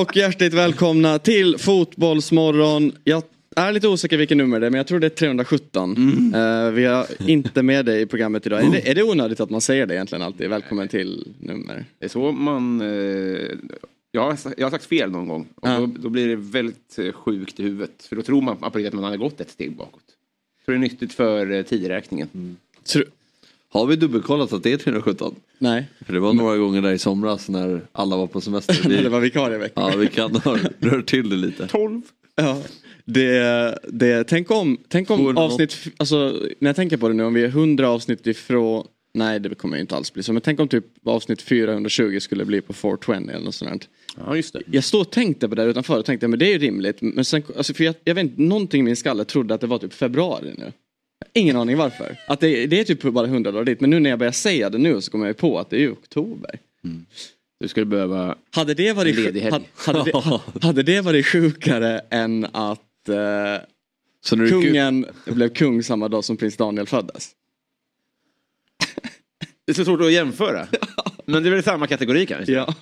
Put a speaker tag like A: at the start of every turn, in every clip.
A: Och hjärtligt välkomna till Fotbollsmorgon. Jag är lite osäker vilken nummer det är men jag tror det är 317. Eh, vi har inte med dig i programmet idag. Är det, är det onödigt att man säger det egentligen alltid? Välkommen till nummer.
B: Det är så man... Eh, jag, har, jag har sagt fel någon gång. Och
A: Ja.
B: då, då blir det väldigt eh, sjukt i huvudet. För då tror man att man hade gått ett steg bakåt. Så det är nyttigt för tideräkningen.
A: Tro-
C: Har vi dubbelkollat att det är 317?
A: Nej,
C: För det var några gånger där i somras när alla var på semester.
A: det
C: Vi,
A: var vikarievecka.
C: ja, vi kan ha rört till det lite.
B: 12.
A: Ja. Det, det, tänk om, tänk om avsnitt, alltså när jag tänker på det nu, om vi är 100 avsnitt ifrån Nej det kommer ju inte alls bli så. Men tänk om typ avsnitt 420 skulle bli på 420 eller något sånt. där.
B: Ja, just det.
A: Jag stod och tänkte på det här utanför och tänkte men det är ju rimligt. Men sen, alltså, för jag, jag vet inte, någonting i min skalle trodde att det var typ februari nu. Ingen aning varför. Att det, det är typ bara 100 dagar dit. Men nu när jag börjar säga det nu så kommer jag ju på att det är ju oktober.
B: Du skulle behöva...
A: Hade det varit,
B: En ledig helg.
A: hade, hade, det, hade det varit sjukare än att eh,
C: Så när du,
A: kungen blev kung samma dag som prins Daniel föddes?
B: Det är så svårt att jämföra. Men det är väl samma kategori kanske?
A: Ja.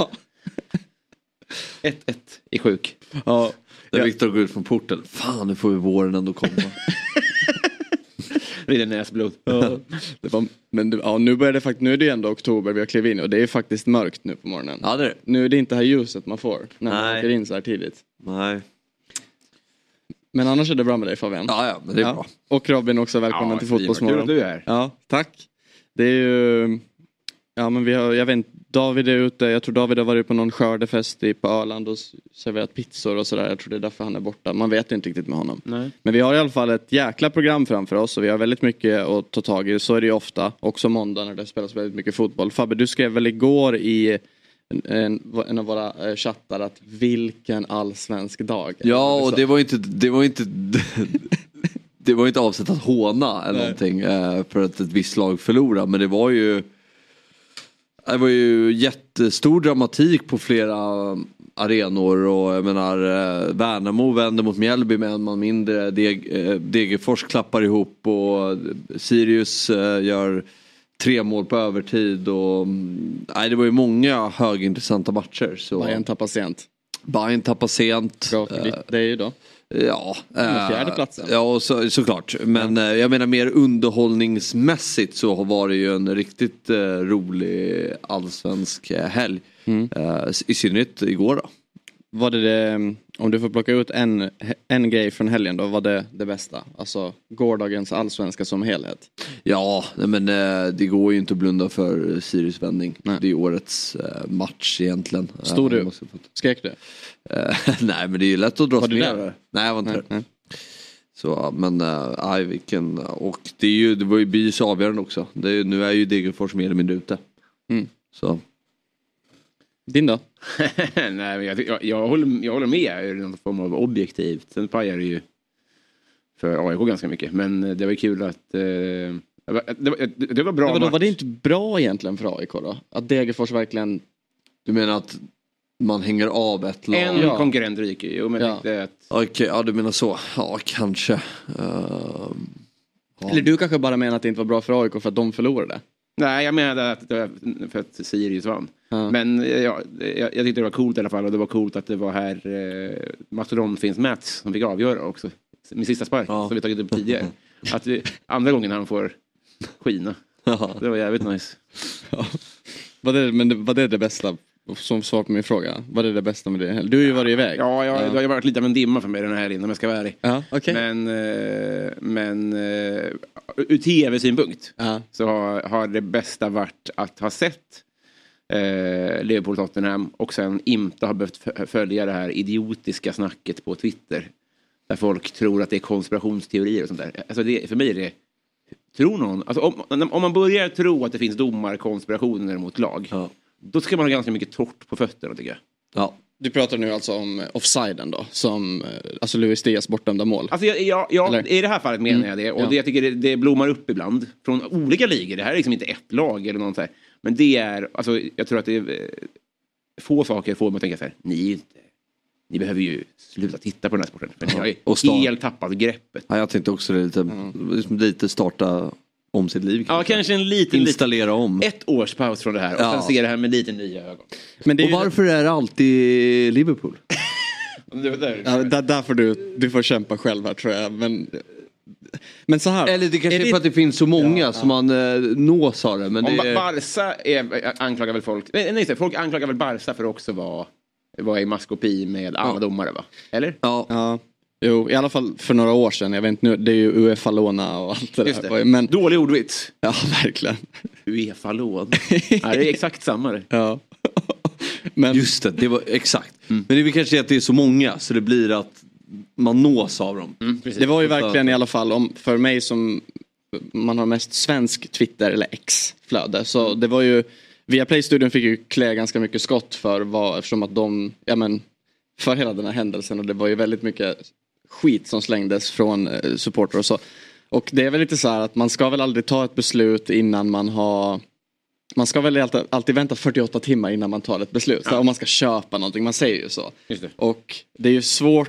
B: 1-1 i sjuk.
A: ja.
C: när Viktor går ut från porten. Fan nu får vi våren ändå komma.
B: Rinner näsblod.
A: Ja, det var, men det, ja, nu börjar det faktiskt, nu är det ju ändå oktober vi har klivit in och det är faktiskt mörkt nu på morgonen.
C: ja det är.
A: Nu är det inte det här ljuset man får när man
C: Nej.
A: åker in så här tidigt.
C: Nej.
A: Men annars är det bra med dig Fabian.
C: Ja ja men det är bra.
A: Och Robin också, välkommen
B: Ja,
A: till
B: Ivar, Kul att
A: Fotbollsmorgon.
B: du är här.
A: Ja, tack. Det är ju, ja men vi har, jag vet inte, David är ute, jag tror David har varit på någon skördefest i, på Öland och serverat pizzor och sådär. Jag tror det är därför han är borta. Man vet inte riktigt med honom.
B: Nej.
A: Men vi har i alla fall ett jäkla program framför oss och vi har väldigt mycket att ta tag i. Så är det ju ofta. Också måndag när det spelas väldigt mycket fotboll. Fabbe, du skrev väl igår i en, en, av våra eh, chattar att vilken allsvensk dag.
C: Ja och det var inte, det var inte Det var inte avsett att håna eller
A: Nej.
C: någonting eh, för att ett visst lag förlorade men det var ju Det var ju jättestor dramatik på flera arenor och jag menar eh, Värnamo vänder mot Mjällby med en man mindre. Eh, Degerfors klappar ihop och Sirius eh, gör tre mål på övertid och mm, nej, det var ju många högintressanta matcher. Så
A: Bayern tappar sent.
C: Bayern tappar sent.
A: Bra för ditt- det är ju då.
C: Ja, eh,
A: fjärde platsen.
C: Ja, och så, såklart. Men eh, jag menar mer underhållningsmässigt så var det ju en riktigt eh, rolig allsvensk eh, helg.
A: Mm.
C: Eh, I synnerhet igår då.
A: Var det, det om du får plocka ut en, en grej från helgen då, var det det bästa? Alltså gårdagens allsvenska som helhet.
C: Ja, men eh, det går ju inte att blunda för Sirius vändning.
A: Nej.
C: Det är årets eh, match egentligen.
A: Stod
C: Eh,
A: du?
C: få-
A: Skrek du?
C: Eh, nej men det är ju lätt att
A: Var du där?
C: Nej jag var inte
A: Nej,
C: där.
A: nej.
C: Så, men äh, aj, vilken, och det, är ju, det var ju bys avgörande också. Det är, nu är ju Degerfors mer eller mindre ute.
A: Mm.
C: Så.
A: Din då?
B: Nej, men jag, jag, jag, håller, jag håller med ur någon form av objektivt. Sen pajar det ju för AIK ganska mycket. Men det var ju kul att... Eh, det, var, det, det var bra
A: Ja, vadå,
B: match.
A: var det inte bra egentligen för AIK då? Att Degerfors verkligen...
C: Du menar att man hänger av ett lag?
B: En
A: Ja.
B: konkurrent ryker ju. Men
A: Ja.
B: att...
C: Okej, ja du menar så. Ja kanske. Ehm, ja.
A: Eller du kanske bara menar att det inte var bra för AIK för att de förlorade?
B: Nej, jag menade att det var för att Sirius vann.
A: Ja.
B: Men eh, ja, jag, jag tyckte det var coolt i alla fall. Och det var coolt att det var här eh, Mastodon finns Mats som fick avgöra också. Min sista spark
C: Ja.
B: som vi tagit upp tidigare. Att vi, andra gången han får skina.
C: Ja.
B: Det var jävligt nice.
A: Var det, men det, var det det bästa? Som svar på min fråga. Var det det bästa med det? Du har ju varit iväg.
B: Ja, jag, det har varit lite av en dimma för mig den här helgen om jag ska vara ärlig.
A: Ja, okej.
B: Men, eh, men eh, ur tv-synpunkt
A: Ja.
B: så har, har det bästa varit att ha sett eh, Liverpool-Tottenham och sen inte har behövt följa det här idiotiska snacket på Twitter. Där folk tror att det är konspirationsteorier och sånt där. Alltså det, för mig är det Tror någon, alltså om, om man börjar tro att det finns domarkonspirationer mot lag,
C: Ja.
B: Då ska man ha ganska mycket torrt på fötterna tycker jag.
C: Ja.
A: Du pratar nu alltså om offsiden då, som eh, alltså Luis Diaz bortdömda mål.
B: Alltså jag,
A: Eller?
B: I det här fallet menar
A: Mm,
B: jag det. Och
A: ja.
B: det, jag tycker det, det blommar upp ibland. Från olika ligor. Det här är liksom inte ett lag eller något så här. Men det är, alltså jag tror att det är eh, få saker får mig att tänka så här. Ni ni behöver ju sluta titta på den här sporten. För ni har ju
C: och start-
B: helt tappat greppet.
C: Ja, jag tänkte också det lite, liksom lite starta om sitt liv.
B: Ja, kanske en liten,
C: Installera om.
B: ett års paus från det här och
C: Ja.
B: sen se det här med lite nya ögon.
A: Men det
C: Och varför är det alltid Liverpool?
B: Det var där.
A: ja, där, där får du, du får kämpa själv här tror jag. Men, men så här.
C: Eller det kanske är,
A: det-
C: för att det finns så många som man eh, nås av det. Men
B: Om
C: det är...
B: Barca är, anklagar väl folk, nej, nej det, folk anklagar väl Barca för att också vara, vara i maskopi med alla domare va? Eller?
C: Ja.
A: Jo, i alla fall för några år sedan. Jag vet inte nu, det är ju Uefa-låna och allt det
B: Just
A: där.
B: det.
A: Men,
B: Dålig ordvits.
A: ja, verkligen.
B: Uefa-lån. ja, det är exakt samma det.
A: Ja. Men,
C: Just det, det var exakt. Men det är kanske att det är så många så det blir att man nås av dem.
A: Det var ju verkligen i alla fall om, för mig som man har mest svensk Twitter eller X-flöde. Så det var ju, Viaplay-studion fick ju klä ganska mycket skott för vad, eftersom att de, ja men, för hela den här händelsen och det var ju väldigt mycket skit som slängdes från eh, supportrar och så. Och det är väl lite så här att man ska väl aldrig ta ett beslut innan man har man ska väl alltid, alltid vänta 48 timmar innan man tar ett beslut. Så om man ska köpa någonting, man säger ju så.
B: Det.
A: Och det är ju svårt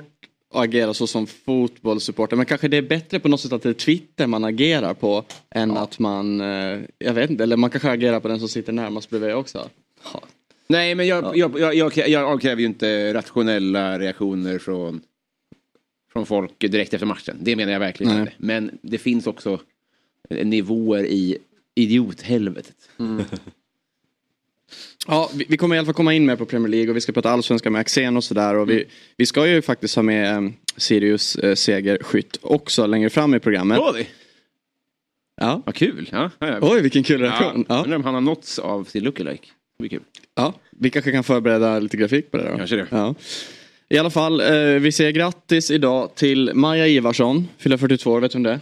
A: att agera så som fotbollssupporter. Men kanske det är bättre på något sätt att det är Twitter man agerar på. Än att man, eh, jag vet inte, eller man kanske agerar på den som sitter närmast bredvid också.
B: Nej, men jag, jag, jag, jag, jag avkräver ju inte rationella reaktioner från, från folk direkt efter matchen. Det menar jag verkligen
A: Nej.
B: inte. Men det finns också nivåer i idiothelvetet.
A: Ja, vi, kommer i alla fall komma in mer på Premier League och vi ska prata allsvenska med Axén och sådär. Och vi, vi ska ju faktiskt ha med eh, Sirius eh, segerskytt också längre fram i programmet.
B: Ska vi?
A: Ja.
B: Vad kul. Ja, ja, ja.
A: Oj, vilken kul reaktion. Ja.
B: Undrar om han har nåtts av sin lookalike. Det blir kul.
A: Ja, vi kanske kan förbereda lite grafik på det då.
B: Kanske det.
A: Ja. I alla fall, eh, vi säger grattis idag till Maja Ivarsson, fyller 42 år, vet du om det är?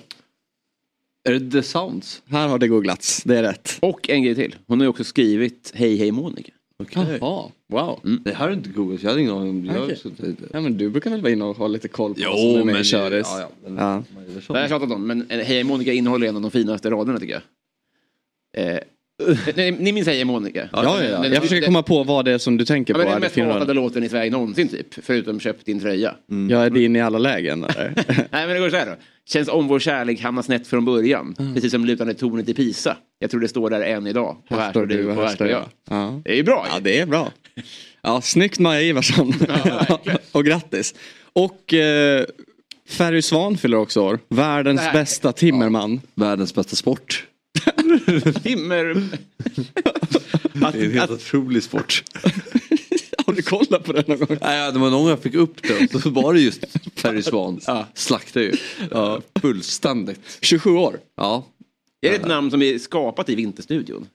C: Är det The Sounds?
A: Här har det googlats, det är rätt.
B: Och en grej till. Hon har ju också skrivit Hej hej Monica.
C: Okej.
A: Jaha, wow.
C: Det här är inte Google, jag hade ingen aning om. Jag suttit-
A: Ja, men du brukar väl vara inne och ha lite koll på vad som
C: Jo,
A: är med
C: men...
A: köris?
C: Ja, ja, men,
A: Ja.
B: Det har jag tjatat om, men eh, Hej hej Monica innehåller en av de finaste raderna tycker jag. Eh, ni, ni minns Hej hej Monica?
A: Ja, ja, ja.
B: Den-
A: Jag försöker
B: den-
A: komma på vad det är som du tänker
B: Ja,
A: på.
B: men den
A: här,
B: mest hatade låten i Sverige någonsin typ. Förutom Köp din tröja.
A: Jag är din i alla lägen eller?
B: Nej men det går så här då. Känns om vår kärlek hamnar snett från början.
A: Mm.
B: Precis som lutande tornet i Pisa. Jag tror det står där än idag. Och
A: Här står du och här står jag. Ja.
B: Det är ju bra
A: Ja, det är bra. Ja, snyggt Maja Ivarsson. och grattis. Och eh, Ferry Svan fyller också år. Världens bästa timmerman.
C: Världens bästa sport.
B: Timmer...
C: Det är en helt otrolig sport.
A: Har du kollat på det någon gång?
C: Nej, det var någon jag fick upp det så var det just Ferry Svan.
B: Ja.
C: Slaktade ju. Ja, fullständigt.
A: 27 år.
C: Ja.
B: Är det ett namn som är skapat i Vinterstudion?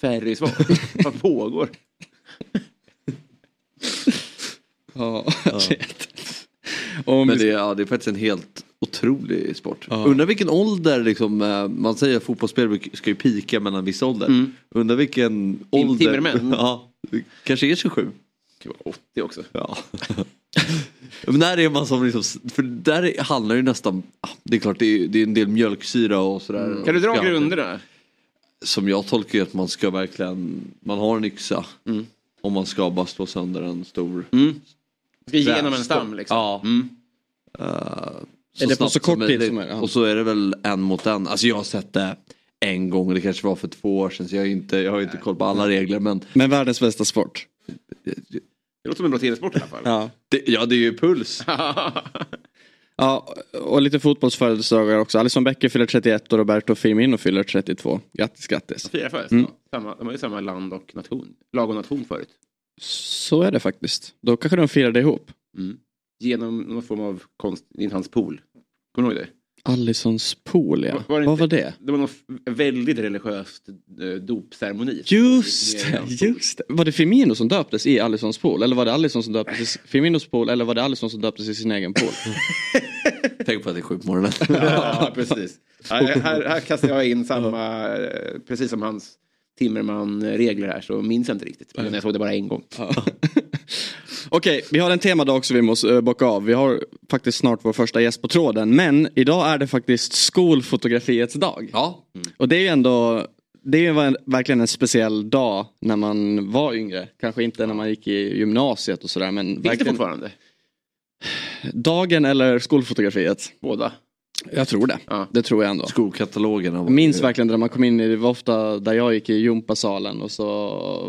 B: Ferry Svan. Vad pågår?
A: Ja, Om
C: Men det, ja, det är faktiskt en helt otrolig sport. Undrar vilken ålder, liksom, eh, man säger att fotbollsspelare ska ju pika mellan viss ålder. Undrar vilken ålder.
B: timmermän.
C: Ja, det kanske är 27.
B: Det var 80 också.
C: Ja. Men när är man som liksom, för där handlar det nästan, ah, det är klart det är, det är en del mjölksyra och sådär.
B: Kan du dra
C: Ja.
B: grunderna?
C: Som jag tolkar ju att man ska verkligen, man har en yxa. Om man ska bara slå sönder en stor.
B: Mm. Ska igenom en stam liksom.
C: Ja.
B: Mm.
C: Eh,
A: Är det på så kort tid
C: möjligt.
A: som ja.
C: Och så är det väl en mot en. Alltså jag har sett det en gång, det kanske var för två år sedan så jag, inte, jag har ju inte koll på alla regler men
A: Men världens bästa sport.
B: Det låter som en bra tv-sport i alla fall.
A: Ja.
C: det, ja det är ju puls.
A: Ja, och lite fotbollsfödelsedagar också. Alison Becker fyller 31 och Roberto Firmino fyller 32. Grattis, grattis.
B: Fyra födelsedagar.
A: Mm.
B: Samma, de har ju samma land och nation. Lag och nation förut.
A: Så är det faktiskt. Då kanske de firar det ihop.
B: Mm. Genom någon form av konst i hans pool. Kommer du ihåg det?
A: Allisons pool ja.
B: Var det
A: Vad var det?
B: Det var något väldigt religiöst eh, dopceremoni.
A: Just det, just det. Var det Firmino som döptes i Allisons pool? Eller var det Alisson som döptes i Firminos pool? Eller var det Alisson som döptes i sin egen pool?
C: Tänk på att det är sju på morgonen.
B: Ja, precis. Här, här, här kastar jag in samma, eh, precis som hans Timmerman-regler här så minns jag inte riktigt. Men jag såg det bara en gång.
A: Okej, vi har en temadag också vi måste uh, bocka av. Vi har faktiskt snart vår första gäst på tråden. Men idag är det faktiskt skolfotografiets dag.
C: Ja,
A: Och det är ju ändå, det är verkligen en speciell dag när man var yngre. Kanske inte när man gick i gymnasiet och sådär men
B: Finns det
A: verkligen
B: fortfarande?
A: dagen eller skolfotografiet.
B: Båda?
A: Jag tror det.
B: Ja.
A: Det tror jag ändå.
C: skolkatalogerna. var
A: Jag minns verkligen när man kom in i, det var ofta där jag gick i gympasalen och så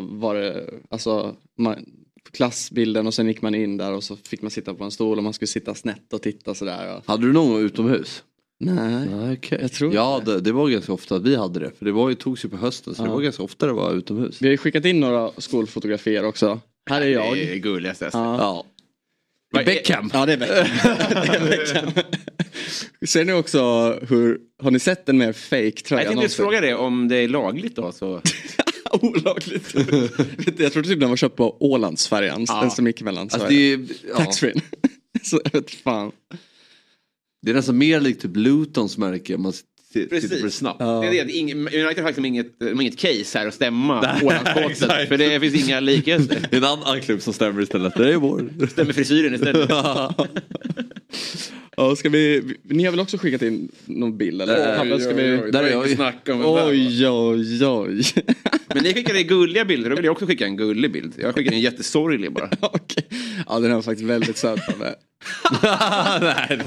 A: var det alltså man, klassbilden och sen gick man in där och så fick man sitta på en stol och man skulle sitta snett och titta sådär. Och...
C: Hade du någon gång utomhus?
A: Nej.
C: Nej, okej.
A: Jag tror
C: Ja,
A: inte.
C: det, det var ganska ofta att vi hade det. För det var ju, togs ju på hösten så det
A: Ja.
C: var ganska ofta det var utomhus.
A: Vi har ju skickat in några skolfotografier också. Här är jag.
B: Det är gulligast.
A: Ja.
C: Ja.
B: Vad är-
C: Beckham.
A: Ja det är Beckham. Det är Beckham. Ser ni också hur, har ni sett den med fake tröja
B: Jag tänkte fråga det om det är lagligt då. Så...
A: Olagligt. Jag trodde typ den var köpt på Ålandsfärjan.
B: Ja.
A: Den som gick mellan
C: Alltså, det, är, ja,
A: Taxfree. Så jag vet fan.
C: det är nästan mer likt typ Lutons märke man tittar
B: Precis.
C: snabbt.
B: Det är det. United har faktiskt inget, inget case här att stämma Ålandsbåten. För det finns inga likheter.
C: Det är en annan klubb som stämmer istället. Det är vår.
B: Stämmer frisyren istället.
A: Ja, ska vi, ni har väl också skickat in någon bild eller? Pabbe, ska vi...
C: Där är jag ju.
B: Snacka om
A: Oj, oj, oj.
B: Men ni skickade gulliga bilder, då vill jag också skicka en gullig bild. Jag skickar en jättesorglig bara.
A: Okej. Ja, den var faktiskt väldigt söt.
C: Nej,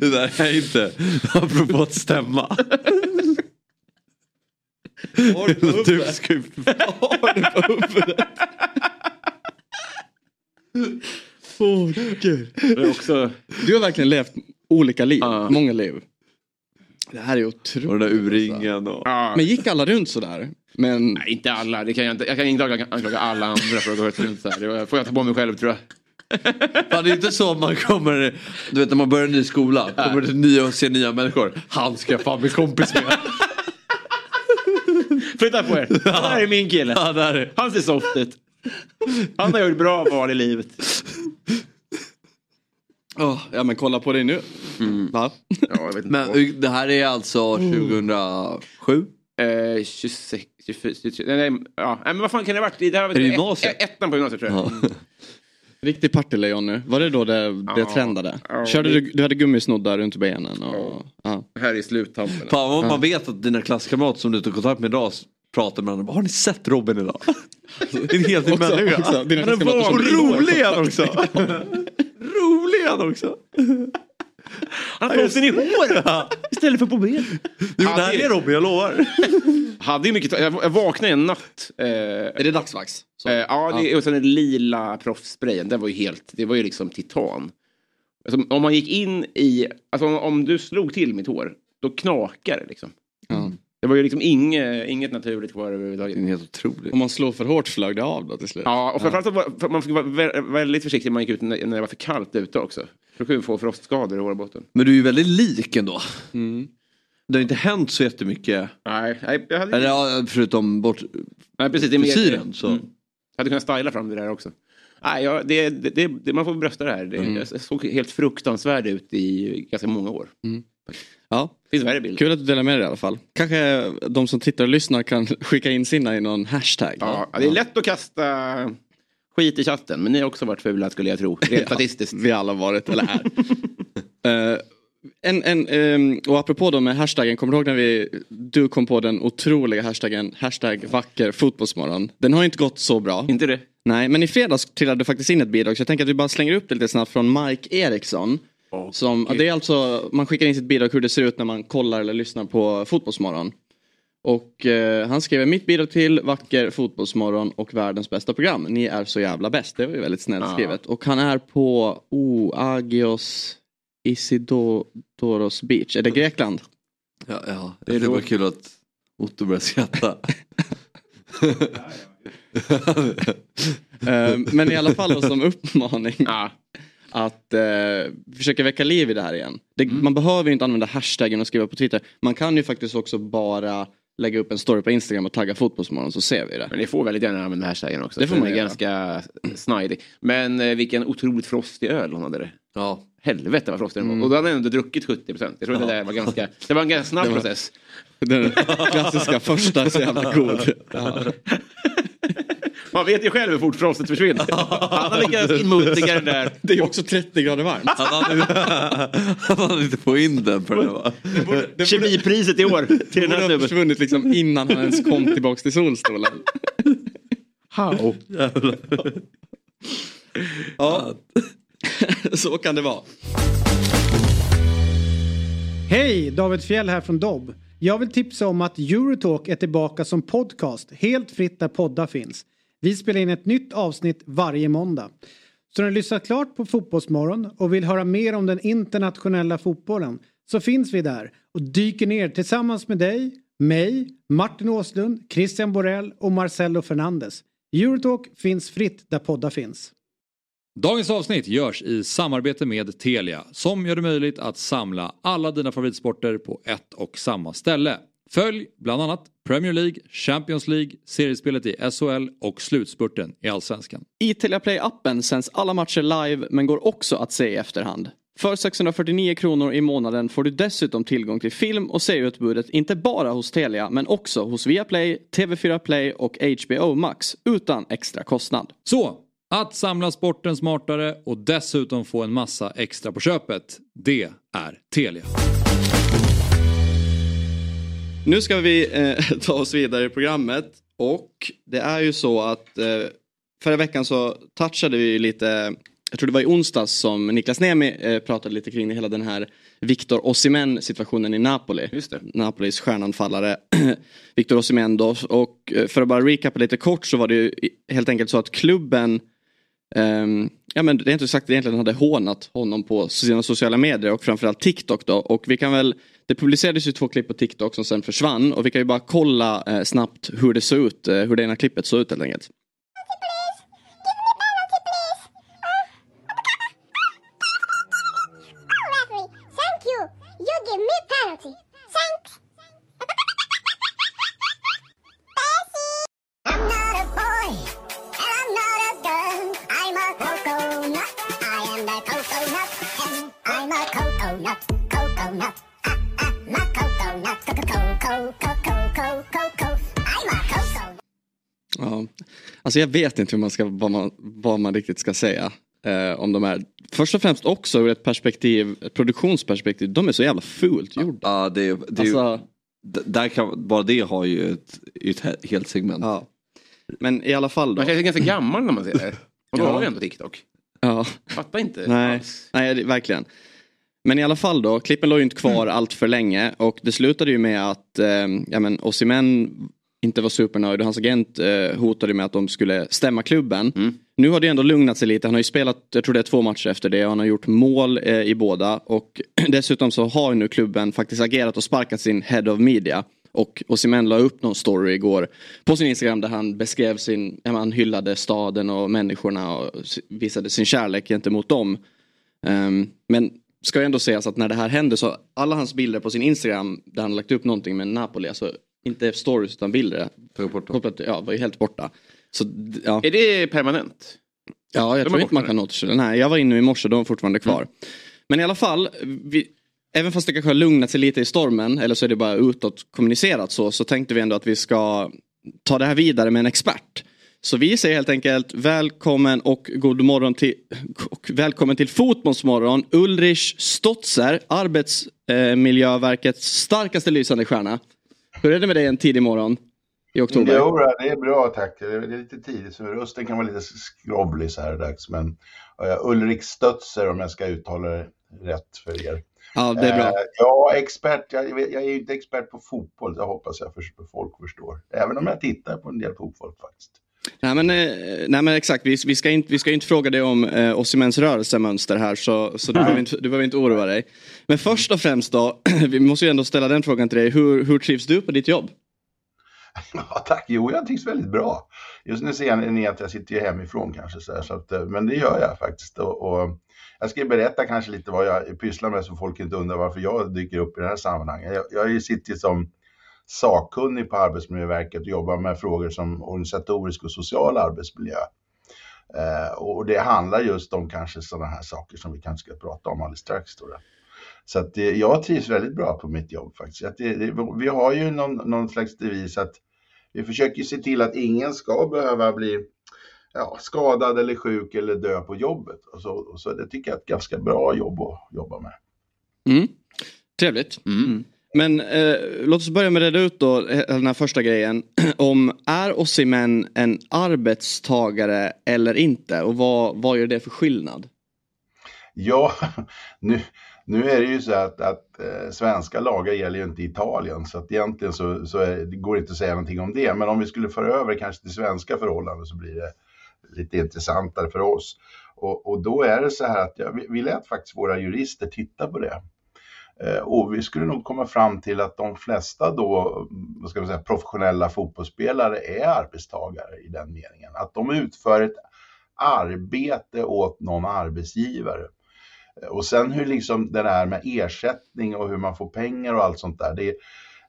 C: det... där är inte apropå att stämma. Du ska ju...
A: Åh, gud.
B: Det är också...
A: Du har verkligen levt olika liv,
B: Ja.
A: många liv. Det här är otroligt.
C: Och den där urringen och...
A: Men gick alla runt sådär? Men
B: Nej, inte alla. Det kan jag, inte, jag kan inte anklaga, alla andra för att gått runt så här. Det får jag ta på mig själv tror jag.
C: Fan, det är inte så att man kommer, du vet när man börjar en ny skola, kommer det nya och ser nya människor. Han ska jag fan bli kompis med.
B: Flytta på er. Det här är min kille.
C: Ja, där är.
B: Han ser soft ut. Han har gjort bra val i livet.
A: Åh, ja men kolla på dig nu. Va?
B: Ja, jag vet inte.
C: Men det här är alltså 2007?
B: Eh, 26, 24, 23, nej, nej, ja. nej, men vad fan kan det ha varit? Det här var Ettan på gymnasiet tror jag.
C: Ja.
A: Riktig partylejon nu. Var det då det, det
B: Ja.
A: trendade?
B: Ja,
A: Körde
B: det-
A: du, du hade gummisnoddar runt benen och... Ja.
B: Här i sluttampen.
C: Fan vad man vet att dina klasskamrater som du tar kontakt med idag pratar med varandra. Har ni sett Robin idag? En helt ny människa.
A: också, dina
C: van- rolig är han också. rolig är han också.
B: Han har tofsen i hår istället för på ben.
C: Jo det här är Robin, jag lovar.
B: Hade ju mycket, jag vaknade en natt. Eh,
A: Är det dagsvax? Så.
B: Eh, ja, det, och sen den lila proffssprayen, den var ju helt, det var ju liksom titan. Alltså, om man gick in i, alltså om, om du slog till mitt hår, då knakar det liksom.
A: Ja.
B: Det var ju liksom inget, inget naturligt kvar överhuvudtaget.
C: Det är helt otroligt.
A: Om man slår för hårt flög det av då till slut?
B: Ja, och framförallt så var, för man fick vara vä- väldigt försiktig när man gick ut när, när det var för kallt ute också. För kunde få frostskador i hårbotten.
C: Men du är ju väldigt lik ändå.
A: Mm.
C: Det har inte hänt så jättemycket.
B: Nej, nej, jag hade,
C: Eller ja, förutom bort
B: nej precis. Det är mer,
C: frisyren så.
B: Mm. Jag hade kunnat styla fram det där också. Nej, ja, det, det, det, man får brösta det här. Det,
A: Mm.
B: Jag såg helt fruktansvärd ut i ganska många år.
A: Ja,
B: Det finns värre bilder.
A: kul att du delar med dig i alla fall. Kanske de som tittar och lyssnar kan skicka in sina i någon hashtag.
B: Ja, det är lätt att kasta skit i chatten, men ni har också varit fula skulle jag tro. Rent statistiskt.
A: Vi alla varit, eller är. Eh, en, en, ehm, och apropå då med hashtaggen, kommer du ihåg när vi, du kom på den otroliga hashtaggen, hashtag vacker fotbollsmorgon. Den har inte gått så bra.
B: Inte det?
A: Nej, men i fredags trillade faktiskt in ett bidrag så jag tänker att vi bara slänger upp det lite snabbt från Mike Eriksson. Som, det är alltså, man skickar in sitt bidrag hur det ser ut när man kollar eller lyssnar på Fotbollsmorgon. Och eh, han skriver mitt bidrag till Vacker Fotbollsmorgon och världens bästa program. Ni är så jävla bäst. Det var ju väldigt snällt
B: Ja.
A: skrivet. Och han är på oh, Agios Isidoros Beach. Är det Grekland?
C: Ja, ja. Det, det var kul att Otto började skratta.
A: Eh, men i alla fall då, som uppmaning.
B: Ja.
A: att eh, försöka väcka liv i det här igen. Det, Man behöver ju inte använda hashtaggen och skriva på Twitter. Man kan ju faktiskt också bara lägga upp en story på Instagram och tagga Fotbollsmorgon så ser vi det.
B: Men ni får väldigt gärna använda hashtaggen också.
A: Det får man
B: är
A: göra.
B: ganska snidig. Men eh, vilken otroligt frostig öl hon hade det.
C: Ja.
B: Helvete vad frostig den
A: Mm.
B: var. Och då hade han ändå druckit 70 procent. Jag tror det där var ganska, det var en ganska snabb
A: Det var-
B: process.
A: Den klassiska första så jävla god.
B: Man vet ju själv hur fort frostet försvinner. Han hade lyckats inmundiga den där.
A: Det är också 30 grader varmt.
C: Han hade, han hade inte få in den för det va?
B: Kemipriset i år till den
A: Den
B: här
A: har
B: snubben.
A: försvunnit liksom innan han ens kom tillbaks till solstolen.
B: How?
A: Ja, så kan det vara.
D: Hej! David Fjell här från Dobb. Jag vill tipsa om att Eurotalk är tillbaka som podcast helt fritt där poddar finns. Vi spelar in ett nytt avsnitt varje måndag. Så när du lyssnat klart på Fotbollsmorgon och vill höra mer om den internationella fotbollen så finns vi där och dyker ner tillsammans med dig, mig, Martin Åslund, Christian Borell och Marcelo Fernandes. Eurotalk finns fritt där poddar finns.
E: Dagens avsnitt görs i samarbete med Telia som gör det möjligt att samla alla dina favoritsporter på ett och samma ställe. Följ bland annat Premier League, Champions League, seriespelet i SHL och slutspurten i Allsvenskan.
A: I Telia Play-appen sänds alla matcher live men går också att se i efterhand. För 649 kronor i månaden får du dessutom tillgång till film och serieutbudet inte bara hos Telia men också hos Viaplay, TV4 Play och HBO Max utan extra kostnad.
E: Så, att samla sporten smartare och dessutom få en massa extra på köpet, det är Telia.
A: Nu ska vi eh, ta oss vidare i programmet och det är ju så att eh, förra veckan så touchade vi lite, jag tror det var i onsdags som Niklas Niemi eh, pratade lite kring hela den här Victor Osimhen situationen i Napoli.
B: Just det.
A: Napolis stjärnanfallare Victor Osimhen då. Och eh, för att bara recapa lite kort så var det ju helt enkelt så att klubben ehm, ja men det är inte sagt egentligen hade hånat honom på sina sociala medier och framförallt TikTok då. Och vi kan väl, det publicerades ju två klipp på TikTok som sen försvann och vi kan ju bara kolla eh, snabbt hur det såg ut, eh, hur det ena klippet såg ut helt enkelt. Ja. Alltså jag vet inte hur man ska, vad, man, vad man riktigt ska säga eh, om de här. Först och främst också ur ett perspektiv, ett produktionsperspektiv, de är så jävla fult gjorda.
C: Ja, det, är- det, är
A: Alltså,
C: där kan, bara det har ju ett, ett he- helt segment.
A: ja. Men i alla fall då.
B: Man känns ganska gammal när man ser det. Och då
A: Ja.
B: har vi ändå TikTok.
A: Ja.
B: Fattar inte
A: Nej,
B: alls.
A: nej det, verkligen. Men i alla fall då, klippen låg ju inte kvar allt för länge och det slutade ju med att eh, ja, men Osimhen inte var supernöjd och hans agent eh, hotade med att de skulle stämma klubben. Nu har det ändå lugnat sig lite. Han har ju spelat, jag tror det är två matcher efter det och han har gjort mål eh, i båda. Och dessutom så har ju nu klubben faktiskt agerat och sparkat sin head of media. Och Osimhen la upp någon story igår på sin Instagram där han beskrev sin, han hyllade staden och människorna och visade sin kärlek gentemot dem. Ehm, men ska ju ändå sägas att när det här hände så alla hans bilder på sin Instagram där han lagt upp någonting med Napoli, alltså inte stories utan bilder, kopplat, ja, var ju helt borta. Så, ja.
B: Är det permanent?
A: Ja, jag
B: De
A: tror inte man kan återställa. Nej, jag var inne i morse, de är fortfarande kvar. Men i alla fall, vi, även fast det kanske har lugnat sig lite i stormen, eller så är det bara utåt kommunicerat så, så tänkte vi ändå att vi ska ta det här vidare med en expert. Så vi säger helt enkelt välkommen och god morgon till, och välkommen till Fotbollsmorgon Ulrich Stotzer, Arbetsmiljöverkets starkaste lysande stjärna. Hur är det med dig en tidig morgon i oktober?
F: Jo, det är bra tack. Det är lite tidigt så rösten kan vara lite skrovlig så här dags. Men uh, Ulrik Stötzer om jag ska uttala det rätt för er.
A: Ja, det är bra.
F: Eh, ja, expert. Jag, jag är ju inte expert på fotboll, det hoppas jag för, folk förstår. Även om jag tittar på en del fotboll faktiskt.
A: Nej men, eh, nej men exakt, vi, vi, ska inte, vi ska inte fråga dig om eh, Osimens rörelsemönster här så, så du, behöver inte, du behöver inte oroa dig. Men först och främst då, vi måste ju ändå ställa den frågan till dig, hur, hur trivs du på ditt jobb?
F: Ja, tack. Jo, jag trivs väldigt bra. Just nu ser ni att jag sitter ju hemifrån kanske, så, här, så att, eh, men det gör jag faktiskt. Och, och jag ska berätta kanske lite vad jag pysslar med så folk inte undrar varför jag dyker upp i det här sammanhanget. Jag, jag sitter som sakkunnig på Arbetsmiljöverket och jobbar med frågor som organisatorisk och social arbetsmiljö. Eh, och det handlar just om kanske sådana här saker som vi kanske ska prata om alldeles strax. Då. Så att det, jag trivs väldigt bra på mitt jobb faktiskt. Att det, det, vi har ju någon, någon slags devis att vi försöker se till att ingen ska behöva bli ja, skadad eller sjuk eller dö på jobbet. Och så, och så det tycker jag är ett ganska bra jobb att jobba med.
A: Mm. Trevligt. Men eh, låt oss börja med att reda ut då eh, den här första grejen. Om är Osimhen en arbetstagare eller inte? Och vad, vad gör det för skillnad?
F: Ja, nu, nu är det ju så att, att eh, svenska lagar gäller ju inte i Italien så att egentligen så, så är, det går inte att säga någonting om det. Men om vi skulle föra över kanske till svenska förhållanden så blir det lite intressantare för oss. Och, och då är det så här att ja, vi, vi lät faktiskt våra jurister titta på det. Eh, och vi skulle nog komma fram till att de flesta då, vad ska man säga, professionella fotbollsspelare är arbetstagare i den meningen. Att de utför ett arbete åt någon arbetsgivare. Eh, och sen hur liksom det där med ersättning och hur man får pengar och allt sånt där. Det är,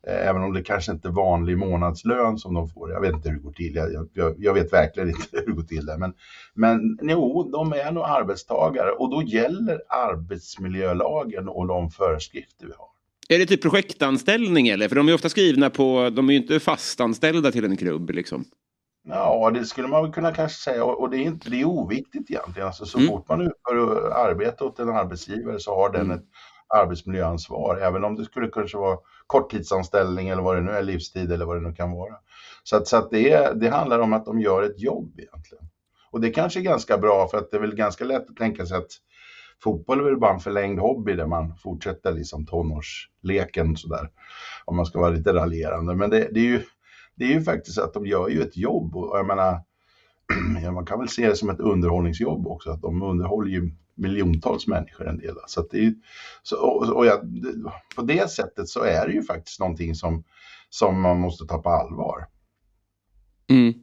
F: även om det kanske inte är vanlig månadslön som de får. Jag vet inte hur det går till. Jag, jag, jag vet verkligen inte hur det går till där. Men, men jo, de är nog arbetstagare och då gäller arbetsmiljölagen och de föreskrifter vi har.
B: Är det typ projektanställning eller? För de är ofta skrivna på, de är ju inte fastanställda till en klubb liksom.
F: Ja, det skulle man väl kunna kanske säga och det är, inte, det är oviktigt egentligen. Alltså, så
B: Mm.
F: fort man utför arbete åt en arbetsgivare så har den ett arbetsmiljöansvar, även om det skulle kanske vara korttidsanställning eller vad det nu är, livstid eller vad det nu kan vara. Så att, så att det, det handlar om att de gör ett jobb egentligen. Och det kanske är ganska bra för att det är väl ganska lätt att tänka sig att fotboll är väl bara en förlängd hobby där man fortsätter liksom tonårsleken sådär. Om man ska vara lite raljerande. Men det, det, är ju, det är ju faktiskt att de gör ju ett jobb och jag menar, man kan väl se det som ett underhållningsjobb också, att de underhåller ju miljontals människor en del. Så att det är, så, och, och jag, på det sättet så är det ju faktiskt någonting som, som man måste ta på allvar.
A: Mm.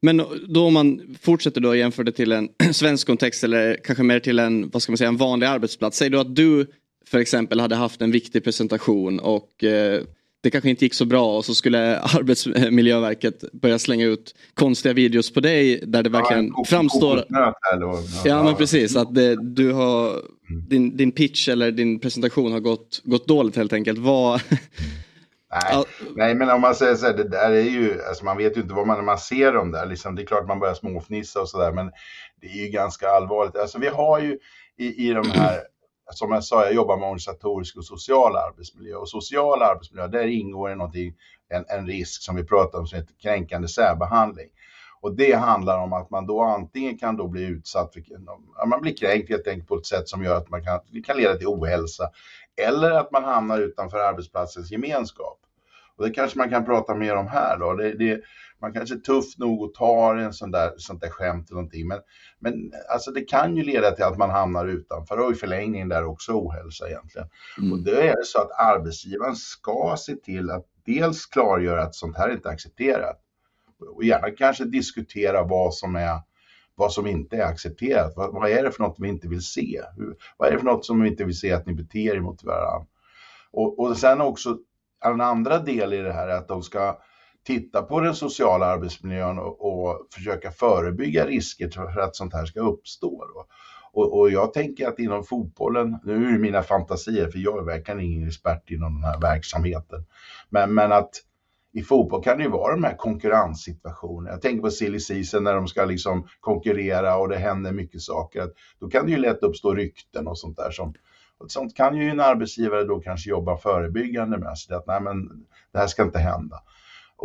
A: Men då om man fortsätter då och jämför det till en svensk kontext eller kanske mer till en, vad ska man säga, en vanlig arbetsplats. Säg då att du för exempel hade haft en viktig presentation och eh, det kanske inte gick så bra och så skulle Arbetsmiljöverket börja slänga ut konstiga videos på dig där det verkligen
F: Ja,
A: framstår. Ja men precis, att det, du har, din, din pitch eller din presentation har gått, gått dåligt helt enkelt. Vad,
F: Nej, nej, men om man säger så här, det där är ju, alltså man vet ju inte vad man, när man ser dem där, liksom, det är klart man börjar småfnissa och sådär, men det är ju ganska allvarligt. Alltså vi har ju i, i de här, som jag sa, jag jobbar med organisatorisk och social arbetsmiljö, och social arbetsmiljö, där ingår det någonting, en, en risk som vi pratar om som heter kränkande särbehandling. Och det handlar om att man då antingen kan då bli utsatt för, man blir kränkt helt enkelt på ett sätt som gör att man kan, det kan leda till ohälsa, eller att man hamnar utanför arbetsplatsens gemenskap. Och det kanske man kan prata mer om här då. Det, det, man kanske är tuff nog att ta en sån där, sånt där skämt eller någonting. Men, men alltså det kan ju leda till att man hamnar utanför och i förlängningen där också ohälsa egentligen. Och då är det så att arbetsgivaren ska se till att dels klargöra att sånt här inte är accepterat. Och gärna kanske diskutera vad som är vad som inte är accepterat. Vad, vad är det för något vi inte vill se? Hur, vad är det för något som vi inte vill se att ni beter er mot varandra? Och, och sen också en andra del i det här är att de ska titta på den sociala arbetsmiljön och, och försöka förebygga risker för att sånt här ska uppstå. Då. Och, och jag tänker att inom fotbollen, nu är det mina fantasier för jag är verkligen ingen expert inom den här verksamheten, men, men att i fotboll kan det ju vara de här konkurrenssituationerna. Jag tänker på silly season när de ska liksom konkurrera och det händer mycket saker. Då kan det ju lätt uppstå rykten och sånt där som och sånt kan ju en arbetsgivare då kanske jobba förebyggande med. Så att nej, men det här ska inte hända.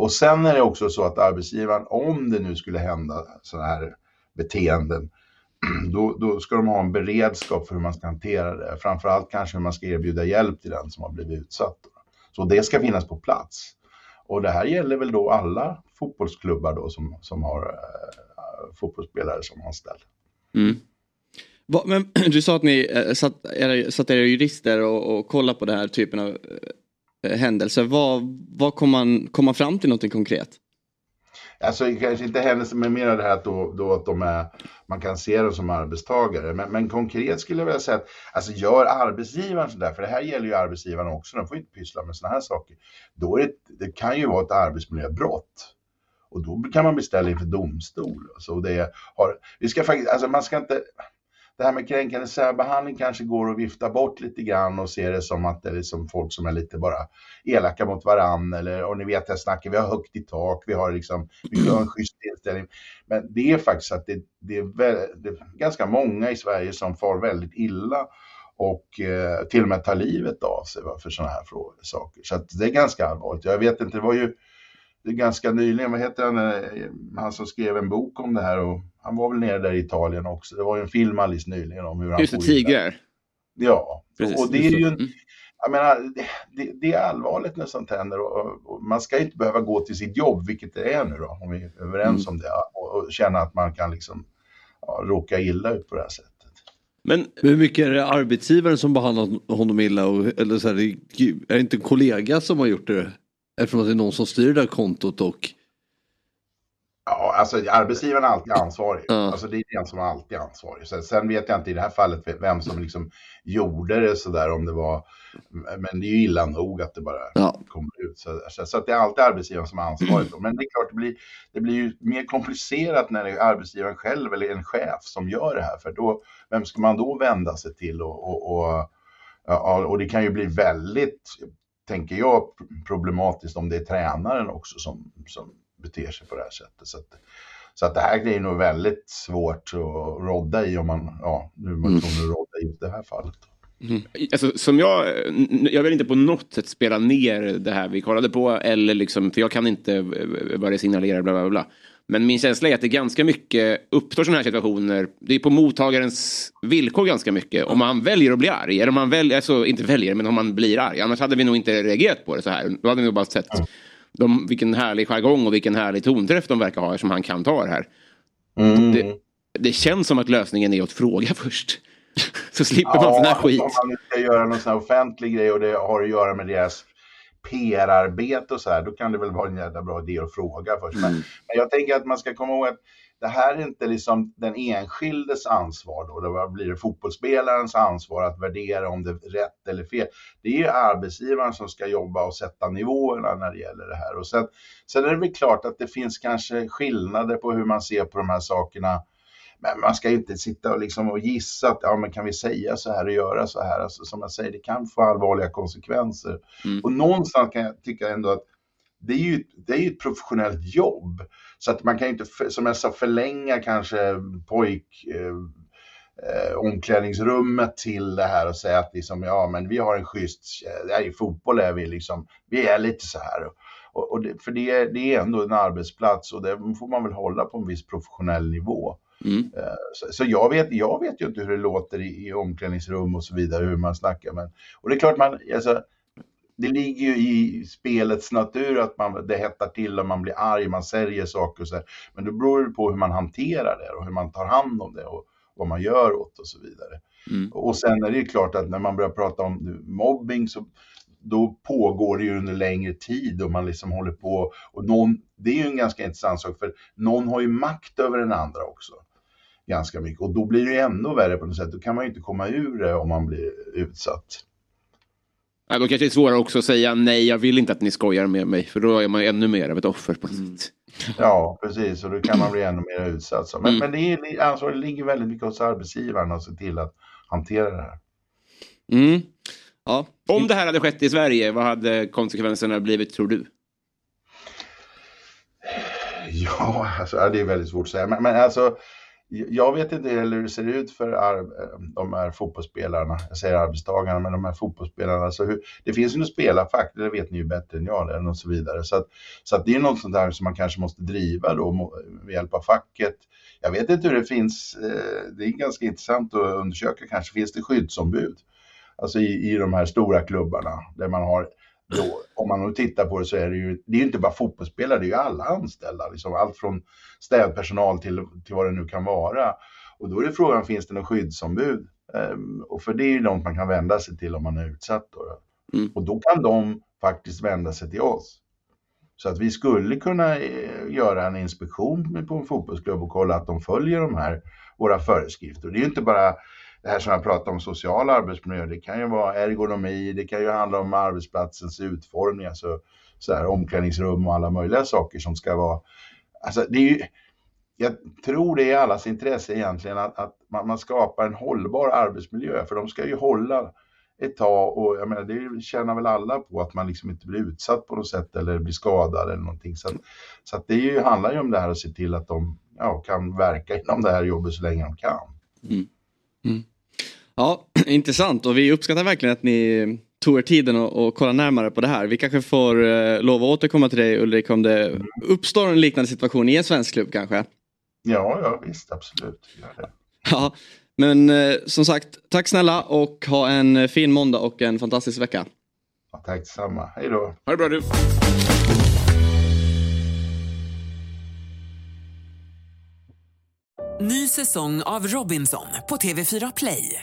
F: Och sen är det också så att arbetsgivaren, om det nu skulle hända sådana här beteenden, då, då ska de ha en beredskap för hur man ska hantera det. Framförallt kanske hur man ska erbjuda hjälp till den som har blivit utsatt. Så det ska finnas på plats. Och det här gäller väl då alla fotbollsklubbar då som, som har eh, fotbollsspelare som anställda. Mm.
A: Va, men, du sa att ni eh, satt era, satt era jurister och, och kollade på den här typen av eh, Eh, händelser. vad, vad kommer man komma fram till någonting konkret?
F: Alltså kanske inte händelser, men mer det här att, då, då att de är, man kan se dem som arbetstagare. Men, men konkret skulle jag vilja säga att alltså gör arbetsgivaren sådär, för det här gäller ju arbetsgivaren också, de får inte pyssla med sådana här saker. Då är det, det kan ju vara ett arbetsmiljöbrott. Och då kan man beställa inför domstol. Alltså, så det har, vi ska faktiskt, alltså man ska inte, det här med kränkande särbehandling kanske går att vifta bort lite grann och se det som att det är liksom folk som är lite bara elaka mot varann eller och ni vet jag snackar, vi har högt i tak, vi har liksom, vi har en schysst inställning. Men det är faktiskt att det, det, är, väl, det är ganska många i Sverige som far väldigt illa och eh, till och med tar livet av sig va, för sådana här frågor, saker. Så att det är ganska allvarligt. Jag vet inte, det var ju det är ganska nyligen, vad heter han, eh, han som skrev en bok om det här och han var väl nere där i Italien också. Det var ju en film alldeles nyligen om hur han
B: Just det, tigrar.
F: Ja,
B: Precis,
F: och det är ju en,
B: Mm.
F: jag menar, det, det är allvarligt när sånt händer och, och man ska inte behöva gå till sitt jobb, vilket det är nu då, om vi är överens
B: Mm.
F: om det, och, och känna att man kan liksom ja, råka illa ut på det här sättet.
B: Men
C: hur mycket är det arbetsgivaren som behandlar honom illa? Och, eller så här, är det inte en kollega som har gjort det? Eftersom det är någon som styr det där kontot och...
F: Ja, alltså arbetsgivaren är alltid ansvarig. Alltså det är den som är alltid ansvarig. Sen, sen vet jag inte i det här fallet vem som liksom gjorde det sådär om det var, men det är ju illa nog att det bara kommer ut. Så, så, så att det är alltid arbetsgivaren som är ansvarig. då. Men det är klart, det blir, det blir ju mer komplicerat när det är arbetsgivaren själv eller en chef som gör det här. För då, vem ska man då vända sig till? Och, och, och, ja, och det kan ju bli väldigt, tänker jag, problematiskt om det är tränaren också som, som beter sig på det här sättet. Så att, så att det här är nog väldigt svårt att rodda i om man, ja, nu man
B: Mm.
F: att rodda i det här fallet.
B: Alltså, som jag, jag vill inte på något sätt spela ner det här vi kollade på, eller liksom, för jag kan inte vad det signalerar, bla, bla, bla. Men min känsla är att det ganska mycket uppstår sådana här situationer. Det är på mottagarens villkor ganska mycket. Om man väljer att bli arg, eller om man väljer, alltså inte väljer, men om man blir arg. Annars hade vi nog inte reagerat på det så här. Då hade vi nog bara sett de, vilken härlig jargong och vilken härlig tonträff de verkar ha som han kan ta det här. Det, det känns som att lösningen är att fråga först. Så slipper man sån här skit.
F: Om man ska göra någon sån här offentlig grej och det har att göra med deras PR-arbete och så här, då kan det väl vara en jävla bra idé att fråga först. Men,
B: Mm.
F: men jag tänker att man ska komma ihåg att det här är inte liksom den enskildes ansvar då. Det blir det fotbollsspelarens ansvar att värdera om det är rätt eller fel. Det är ju arbetsgivaren som ska jobba och sätta nivåerna när det gäller det här. Och sen, sen är det väl klart att det finns kanske skillnader på hur man ser på de här sakerna. Men man ska inte sitta och, liksom och gissa att ja, men kan vi säga så här och göra så här. Alltså, som jag säger, det kan få allvarliga konsekvenser. Och någonstans kan jag tycka ändå att det är ju, det är ju ett professionellt jobb. Så att man kan ju inte, som jag sa, förlänga kanske pojk... Eh, eh, omklädningsrummet till det här och säga att liksom, ja, men vi har en schysst, ja, i fotboll är vi liksom, vi är lite så här. Och, och det, för det är, det är ändå en arbetsplats och det får man väl hålla på en viss professionell nivå. Eh, Så, så jag, vet, jag vet ju inte hur det låter i, i omklädningsrum och så vidare, hur man snackar. Men, och det är klart, man, alltså, det ligger ju i spelets natur att man, det hettar till och man blir arg, man säger saker och så här. Men det beror ju på hur man hanterar det och hur man tar hand om det och vad man gör åt och så vidare. Och sen är det ju klart att när man börjar prata om mobbing så då pågår det ju under längre tid och man liksom håller på och någon, det är ju en ganska intressant sak för någon har ju makt över den andra också. Ganska mycket och då blir det ju ännu värre på något sätt. Då kan man ju inte komma ur det om man blir utsatt.
B: Ja, då kanske det är svårare också att säga nej, jag vill inte att ni skojar med mig. För då är man ännu mer av ett offer på något sätt.
F: Ja, precis. Och då kan man bli ännu mer utsatt. Men, men det är, ansvaret ligger väldigt mycket hos arbetsgivaren att se till att hantera det här.
B: Mm. Ja. Om det här hade skett i Sverige, vad hade konsekvenserna blivit tror du?
F: Ja, alltså, det är väldigt svårt att säga. Men, men alltså, jag vet inte heller hur det ser ut för eh, de här fotbollsspelarna. Jag säger arbetstagarna, men de här fotbollsspelarna. Alltså hur, det finns ju något spelarfack, det vet ni ju bättre än jag, eller och så vidare. Så, att, så att det är något sånt där som man kanske måste driva då med hjälp av facket. Jag vet inte hur det finns, eh, det är ganska intressant att undersöka kanske, finns det skyddsombud? Alltså i, i de här stora klubbarna där man har då, om man nu tittar på det så är det ju, det är ju inte bara fotbollsspelare, det är ju alla anställda. Liksom, allt från städpersonal till, till vad det nu kan vara. Och då är det frågan, finns det något skyddsombud? Ehm, och för det är ju något man kan vända sig till om man är utsatt. Då. Och då kan de faktiskt vända sig till oss. Så att vi skulle kunna eh, göra en inspektion på en fotbollsklubb och kolla att de följer de här, våra föreskrifter. Och det är ju inte bara det här som jag pratar om, social arbetsmiljö. Det kan ju vara ergonomi, det kan ju handla om arbetsplatsens utformning, alltså så här, omklädningsrum och alla möjliga saker som ska vara... Alltså det är ju, jag tror det är allas intresse egentligen att, att man, man skapar en hållbar arbetsmiljö, för de ska ju hålla ett tag och jag menar, det känner väl alla på att man liksom inte blir utsatt på något sätt eller blir skadad eller någonting. Så, att, så att det ju, handlar ju om det här att se till att de ja, kan verka inom det här jobbet så länge de kan.
A: Mm. Mm. Ja, intressant och vi uppskattar verkligen att ni tog er tiden och, och kolla närmare på det här. Vi kanske får eh, lov att återkomma till dig Ulrik om det mm. uppstår en liknande situation i en svensk klubb kanske.
F: Ja, ja visst absolut.
A: Ja, men eh, som sagt, tack snälla och ha en fin måndag och en fantastisk vecka.
F: Ja, tack detsamma. Hej då.
B: Ha det bra du.
G: Ny säsong av Robinson på TV4 Play.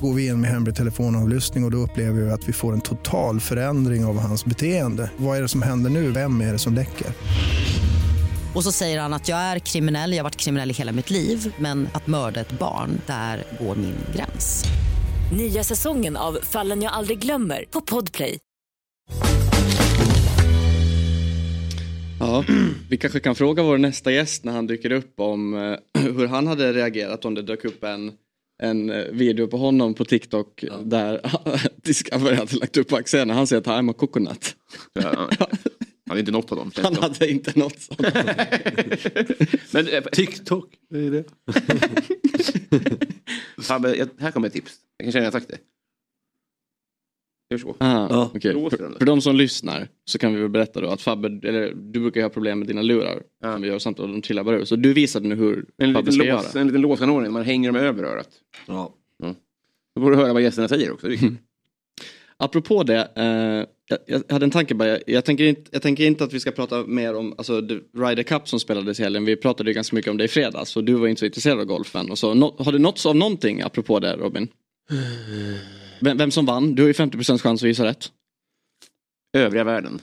H: Går vi in med hemlig telefonavlyssning och, och då upplever vi att vi får en total förändring av hans beteende. Vad är det som händer nu? Vem är det som läcker?
I: Och så säger han att jag är kriminell, jag har varit kriminell i hela mitt liv men att mörda ett barn, där går min gräns.
J: Nya säsongen av Fallen jag aldrig glömmer på Podplay.
A: Ja, vi kanske kan fråga vår nästa gäst när han dyker upp om eh, hur han hade reagerat om det dök upp en, en eh, video på honom på TikTok ja. där Discovery hade lagt upp accenten. Han säger att han är coconut.
B: Ja, han hade inte nått honom.
A: Han hade inte sånt.
B: Men, eh,
C: TikTok, det är det.
B: Här kommer ett tips. Jag kan känna att jag sagt det. Gör så.
A: Aha, ja. okay. för, för de som lyssnar så kan vi väl berätta då att Fabbe, eller du brukar ju ha problem med dina lurar. Ja. Som vi gör samt och de trillar bara ur. Så du visade nu hur
B: en
A: Fabbe ska
B: lås,
A: göra.
B: En liten låsanordning, man hänger dem över örat.
C: Ja.
B: ja. Då får du höra vad gästerna säger också.
A: Apropå det, eh, jag, jag, hade en tanke bara. Jag, jag, tänker inte, jag tänker inte att vi ska prata mer om alltså, Ryder Cup som spelades i helgen. Vi pratade ju ganska mycket om det i fredags och du var inte så intresserad av golfen. Och så, no, har det nåtts av någonting apropå det Robin? Vem, vem som vann? Du har ju 50% chans att gissa rätt.
B: Övriga världen.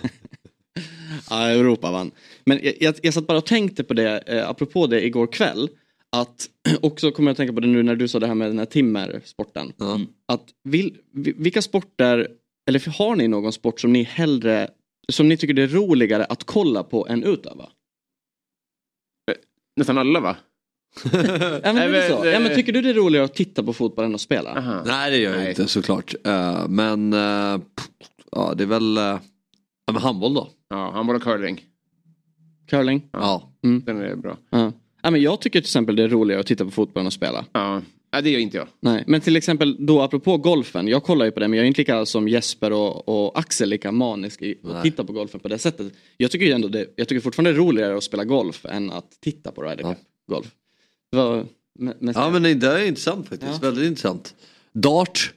A: ja, Europa vann. Men jag, jag, jag satt bara och tänkte på det, eh, apropå det igår kväll. Att också kommer jag att tänka på det nu när du sa det här med den här timmersporten.
C: Mm.
A: Att vil, vilka sporter, eller har ni någon sport som ni hellre, som ni tycker det är roligare att kolla på än utöva?
B: Nästan alla va?
A: ja, men, det så? Ja, men tycker du det är roligare att titta på fotboll än att spela?
B: Aha.
C: Nej det gör jag
B: Nej.
C: inte såklart. Uh, men uh, ja, det är väl uh, handboll då.
B: Ja, handboll och curling.
A: Curling?
C: Ja.
A: Mm.
B: Den är bra.
A: Ja. Ja, men jag tycker till exempel det är roligare att titta på fotboll än att spela.
B: Ja. Nej, det gör inte jag.
A: Nej, men till exempel då apropå golfen. Jag kollar ju på det men jag är inte lika som Jesper och, och Axel lika manisk i att titta på golfen på det sättet. Jag tycker ju ändå det, jag tycker fortfarande det är roligare att spela golf än att titta på Ryder Cup golf. Var me- mest
C: Ja men det där är intressant faktiskt. Väldigt intressant. Dart.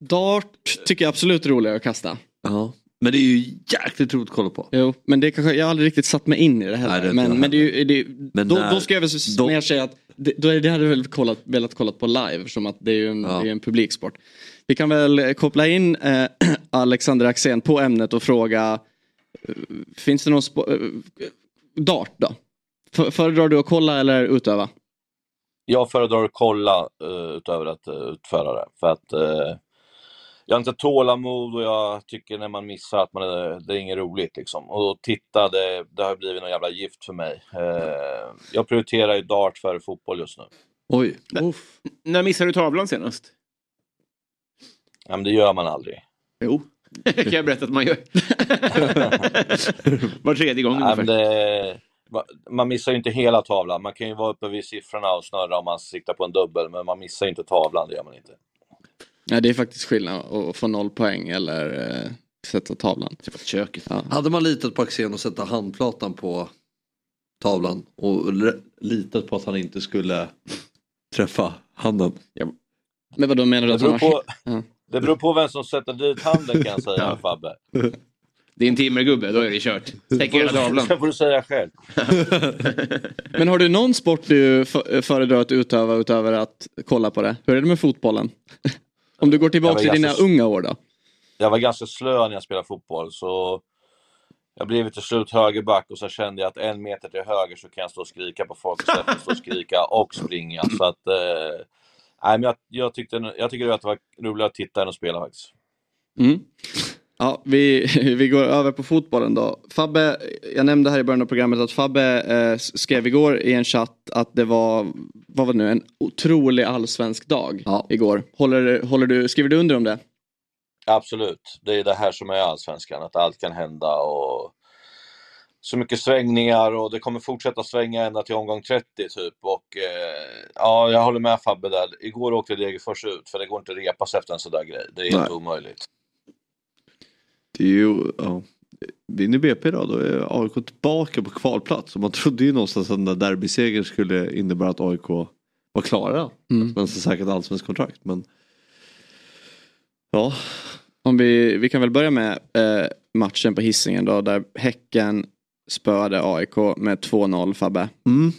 A: Dart tycker jag absolut är roligare att kasta.
C: Ja. Men det är ju jäkligt roligt att kolla på.
A: Jo, men det kanske, jag har aldrig riktigt satt mig in i det heller.
C: Nej, det har
A: men,
C: inte
A: men det är ju, det,
C: Men
A: då,
C: när-
A: då ska jag väl
C: då-
A: mer säga att det, då är, det hade jag väl kollat, velat kolla på live som att det är ju en, det är en publiksport. Vi kan väl eh, koppla in eh, Alexander Axén på ämnet och fråga eh, Finns det någon spo- eh, dart då? Föredrar du att kolla eller utöva?
K: Jag föredrar att kolla uh, utöver att uh, utföra det. För att uh, jag har inte tålamod och jag tycker när man missar att man är, det är inget roligt. Liksom. Och titta, det, det har blivit någon jävla gift för mig. Uh, jag prioriterar ju dart före fotboll just nu.
C: Oj.
B: När missade du tavlan senast?
K: Ja, men det gör man aldrig.
B: Jo. kan jag berätta att man gör. Var tredje gång ungefär.
K: det, man missar ju inte hela tavlan. Man kan ju vara uppe vid siffrorna och snurra om man siktar på en dubbel, men man missar ju inte tavlan, det gör man inte.
A: Ja, det är faktiskt skillnad att få noll poäng eller eh, sätta tavlan.
B: Köket.
A: Ja.
C: Hade man litat på Axén och sätta handplatan på tavlan och litat på att han inte skulle träffa handen.
A: Men vad då menar du
K: Det beror, på,
A: Ja.
K: det beror på vem som sätter dit handen kan jag säga Fabbe.
B: Det är en timmergubbe, då är det kört. Täcker hela tavlan.
K: Sen får du säga själv.
A: Men har du någon sport du föredrar att utöva utöver att kolla på det? Hur är det med fotbollen? Om du går tillbaka till dina
K: ganska-
A: unga år då?
K: Jag var ganska slö när jag spelade fotboll så jag blev till slut högerback och så kände jag att en meter till höger så kan jag stå och skrika på folk istället för att stå och skrika och springa. Så att, eh, nej, men jag, jag, tyckte, jag tycker att det var roligare att titta än att spela faktiskt.
A: Mm. Ja, vi, vi går över på fotbollen då. Fabbe, jag nämnde här i början av programmet att Fabbe eh, skrev igår i en chatt att det var, vad var det nu, en otrolig allsvensk dag igår. Håller, håller du, skriver du under om det?
K: Absolut, det är det här som är allsvenskan, att allt kan hända och så mycket svängningar och det kommer fortsätta svänga ända till omgång 30 typ. Och eh, ja, jag håller med Fabbe där. Igår åkte Degerfors ut för det går inte att repa sig efter en sån där grej. Det är helt
C: Nej.
K: omöjligt.
C: Det är ju, ja. Vinner BP då, då är AIK tillbaka på kvalplats. Och man trodde ju någonstans att den där derbysegern skulle innebära att AIK var klara.
A: Mm.
C: Man ska säkert allsvensk kontrakt. Men ja,
A: Om vi, vi kan väl börja med eh, matchen på Hisingen då där Häcken spöade AIK med 2-0 Fabbe.
C: Mm.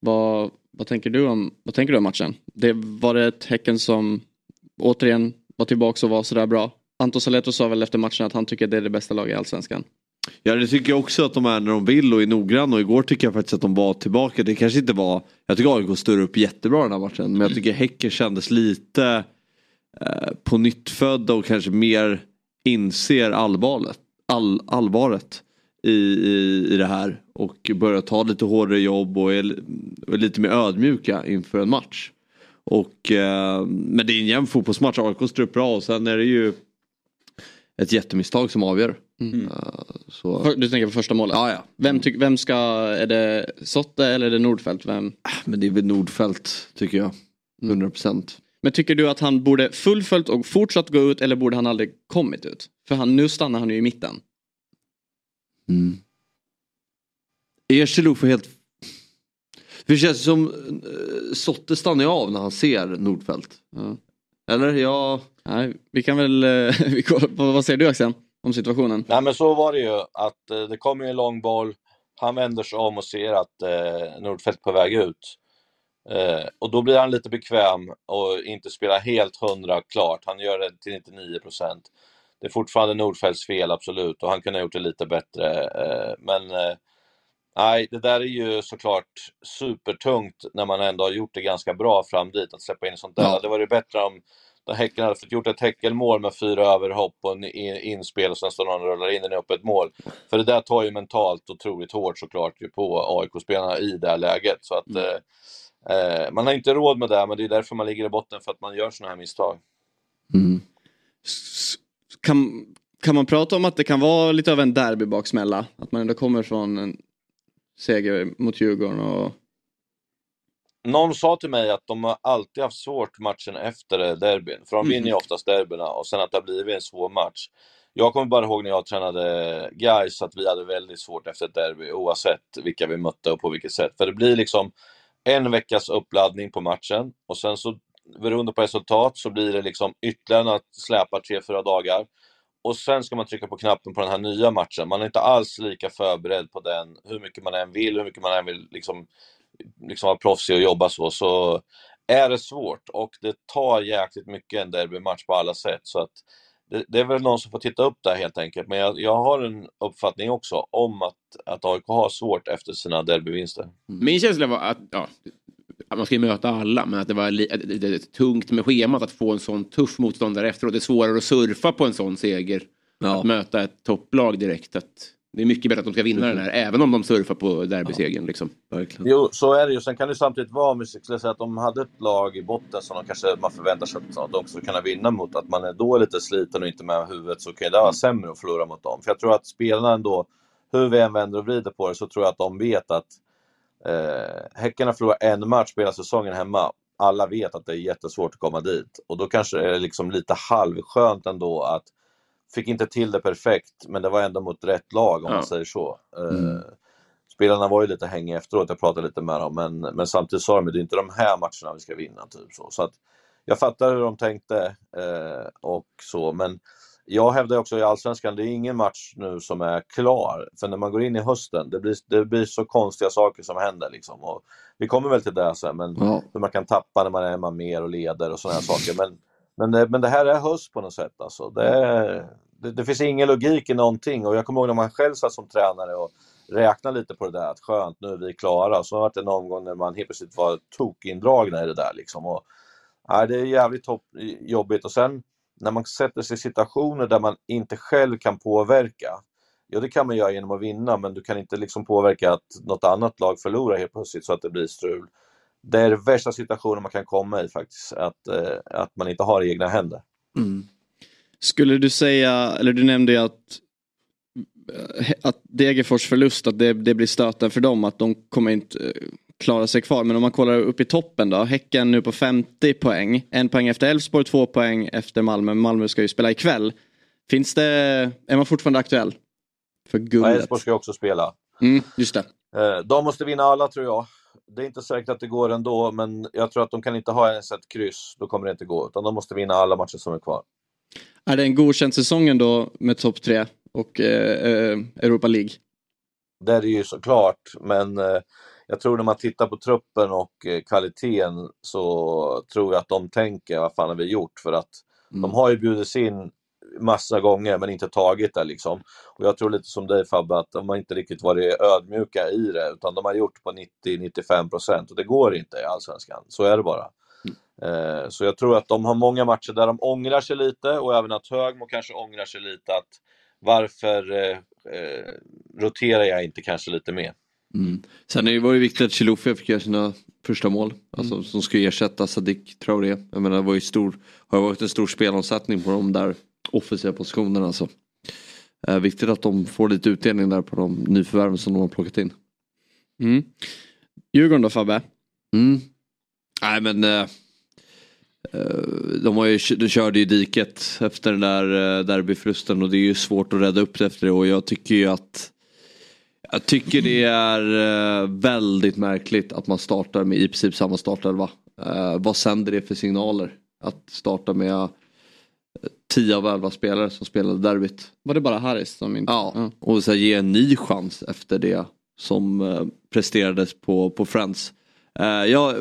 A: Vad, vad, tänker du om, vad tänker du om matchen? Det, var det ett Häcken som återigen var tillbaka och var sådär bra? Anton Saletto sa väl efter matchen att han tycker att det är det bästa laget i Allsvenskan.
C: Ja det tycker jag också att de är när de vill och är noggranna och igår tycker jag faktiskt att de var tillbaka. Det kanske inte var, jag tycker AIK står upp jättebra den här matchen men jag tycker Häcken kändes lite eh, på nytt och kanske mer inser allvaret, all, allvaret i, i, i det här och börjar ta lite hårdare jobb och är, och är lite mer ödmjuka inför en match. Och, eh, men det är en jämn fotbollsmatch, AIK står upp bra och sen är det ju ett jättemisstag som avgör.
A: Mm.
C: Eh, så.
A: För- Du tänker på första målet?
C: Ja, ja.
A: Vem, tyck, vem ska, är det Sotte eller är det Nordfeldt? Vem?
C: Men det är väl Nordfeldt tycker jag. 100%.
A: Men tycker du att han borde fullföljt och fortsatt gå ut eller borde han aldrig kommit ut? För han, nu stannar han ju i mitten.
C: Mm. Erselo får helt... Det känns som uh, Sotte stannar ju av när han ser Nordfeldt. Eller? Ja...
A: Nej, vi kan väl... Eh, vi kollar på- vad säger du Axel? Om situationen?
K: Nej men så var det ju att eh, det kommer en lång boll, han vänder sig om och ser att eh, Nordfeldt är på väg ut. Eh, och då blir han lite bekväm och inte spelar helt hundra klart. Han gör det till 99 procent. Det är fortfarande Nordfeldts fel, absolut, och han kunde ha gjort det lite bättre. Eh, men eh, nej, det där är ju såklart supertungt när man ändå har gjort det ganska bra fram dit, att släppa in sånt där.
C: Ja.
K: Det var ju bättre om Häcken hade fått gjort ett häckelmål med fyra överhopp och en in- inspel och sen står någon och rullar in den i öppet mål. För det där tar ju mentalt otroligt hårt såklart ju på AIK-spelarna i det här läget. Så att, eh, eh, man har inte råd med det, men det är därför man ligger i botten, för att man gör sådana här misstag.
A: S- Kan, kan man prata om att det kan vara lite av en derbybaksmälla? Att man ändå kommer från en seger mot Djurgården och...
K: Någon sa till mig att de har alltid haft svårt matchen efter derbyn, för de vinner ju
A: Mhm.
K: oftast derbyna och sen att det har blivit en svår match. Jag kommer bara ihåg när jag tränade guys att vi hade väldigt svårt efter ett derby oavsett vilka vi mötte och på vilket sätt. För det blir liksom en veckas uppladdning på matchen och sen så beroende på resultat så blir det liksom ytterligare några släpar tre, fyra dagar. Och sen ska man trycka på knappen på den här nya matchen. Man är inte alls lika förberedd på den, hur mycket man än vill, hur mycket man än vill liksom, liksom vara proffsig och jobba så, så är det svårt. Och det tar jäkligt mycket en derbymatch på alla sätt. Så att det, det är väl någon som får titta upp där helt enkelt. Men jag, jag har en uppfattning också om att, att AIK har svårt efter sina derbyvinster.
B: Min känsla var att, ja, att man ska ju möta alla, men att det var det, tungt med schemat att få en sån tuff motståndare efteråt. Det är svårare att surfa på en sån seger. Att möta ett topplag direkt. Att det är mycket bättre att de ska vinna den här, även om de surfar på derbysegern. Liksom.
K: Jo, så är det ju. Sen kan det samtidigt vara, säga att de hade ett lag i botten som de kanske man förväntar sig att de också kunna vinna mot. Att man är då lite sliten och inte med huvudet så kan det vara sämre att förlora mot dem. För jag tror att spelarna ändå, hur vi än vänder och vrider på det, så tror jag att de vet att eh, Häcken har förlorat en match på hela säsongen hemma. Alla vet att det är jättesvårt att komma dit. Och då kanske det är liksom lite halvskönt ändå att fick inte till det perfekt, men det var ändå mot rätt lag om
B: Ja.
K: man säger så. Eh,
C: Mm.
K: Spelarna var ju lite hängiga efteråt, jag pratade lite med dem, men, men samtidigt sa de att det är inte de här matcherna vi ska vinna. Typ så. Så att, jag fattar hur de tänkte eh, och så, men jag hävdar också i Allsvenskan, det är ingen match nu som är klar. För när man går in i hösten, det blir, det blir så konstiga saker som händer. Liksom. Och vi kommer väl till det sen, men
C: Ja.
K: hur man kan tappa när man är hemma mer och leder och sådana saker. Men, men, det, men det här är höst på något sätt. Alltså. Det, är, det, det finns ingen logik i någonting. Och jag kommer ihåg när man själv satt som tränare och räknade lite på det där, att skönt, nu är vi klara. Så har det någon gång när man helt plötsligt var tokindragna i det där. Liksom. Och, nej, det är jävligt topp, jobbigt. Och sen när man sätter sig i situationer där man inte själv kan påverka. Ja, det kan man göra genom att vinna, men du kan inte liksom påverka att något annat lag förlorar helt plötsligt så att det blir strul. Det är den värsta situationen man kan komma i faktiskt, att, eh, att man inte har egna händer. Mm.
A: Skulle du säga, eller du nämnde ju att eh, att Degerfors förlust, att det, det blir stöten för dem, att de kommer inte eh, klara sig kvar. Men om man kollar upp i toppen då, Häcken nu på 50 poäng, en poäng efter Elfsborg, två poäng efter Malmö. Malmö ska ju spela ikväll. Finns det, är man fortfarande aktuell? För
K: Ja,
A: guldet?
K: Elfsborg ska ju också spela.
A: Mm, just det.
K: Eh, De måste vinna alla tror jag. Det är inte säkert att det går ändå, men jag tror att de kan inte ha ens ett kryss. Då kommer det inte gå, utan de måste vinna alla matcher som är kvar.
A: Är det en godkänd säsong ändå med topp tre och eh, eh, Europa League?
K: Det är det ju såklart, men eh, jag tror när man tittar på truppen och eh, kvaliteten så tror jag att de tänker, vad fan har vi gjort? För att de har ju bjudits in massa gånger men inte tagit det liksom. Och jag tror lite som dig Fabbe, att de har inte riktigt varit ödmjuka i det, utan de har gjort på 90-95 procent och det går inte i Allsvenskan. Så är det bara. Eh, Så jag tror att de har många matcher där de ångrar sig lite och även att Högmo kanske ångrar sig lite att varför eh, eh, roterar jag inte kanske lite mer?
C: Mm. Sen är det- var det viktigt att Chilufya fick göra sina första mål. Alltså, Som ska ersätta Sadik Traoré. Jag menar, det var ju stor, har varit en stor spelomsättning på de där offensiva positionerna. Så. Eh, viktigt att de får lite utdelning där på de nyförvärven som de har plockat in.
A: Mm. Djurgården då Fabbe?
C: Mm. Nej men eh, eh, de, har ju, de körde ju diket efter den där eh, derbyförlusten och det är ju svårt att rädda upp det efter det och jag tycker ju att jag tycker det är eh, väldigt märkligt att man startar med i princip samma startelva. Eh, vad sänder det för signaler? Att starta med eh, 10 av 11 spelare som spelade derbyt.
A: Var det bara Harris som inte...
C: Ja, och så ge en ny chans efter det som eh, presterades på, på Friends. Eh, jag,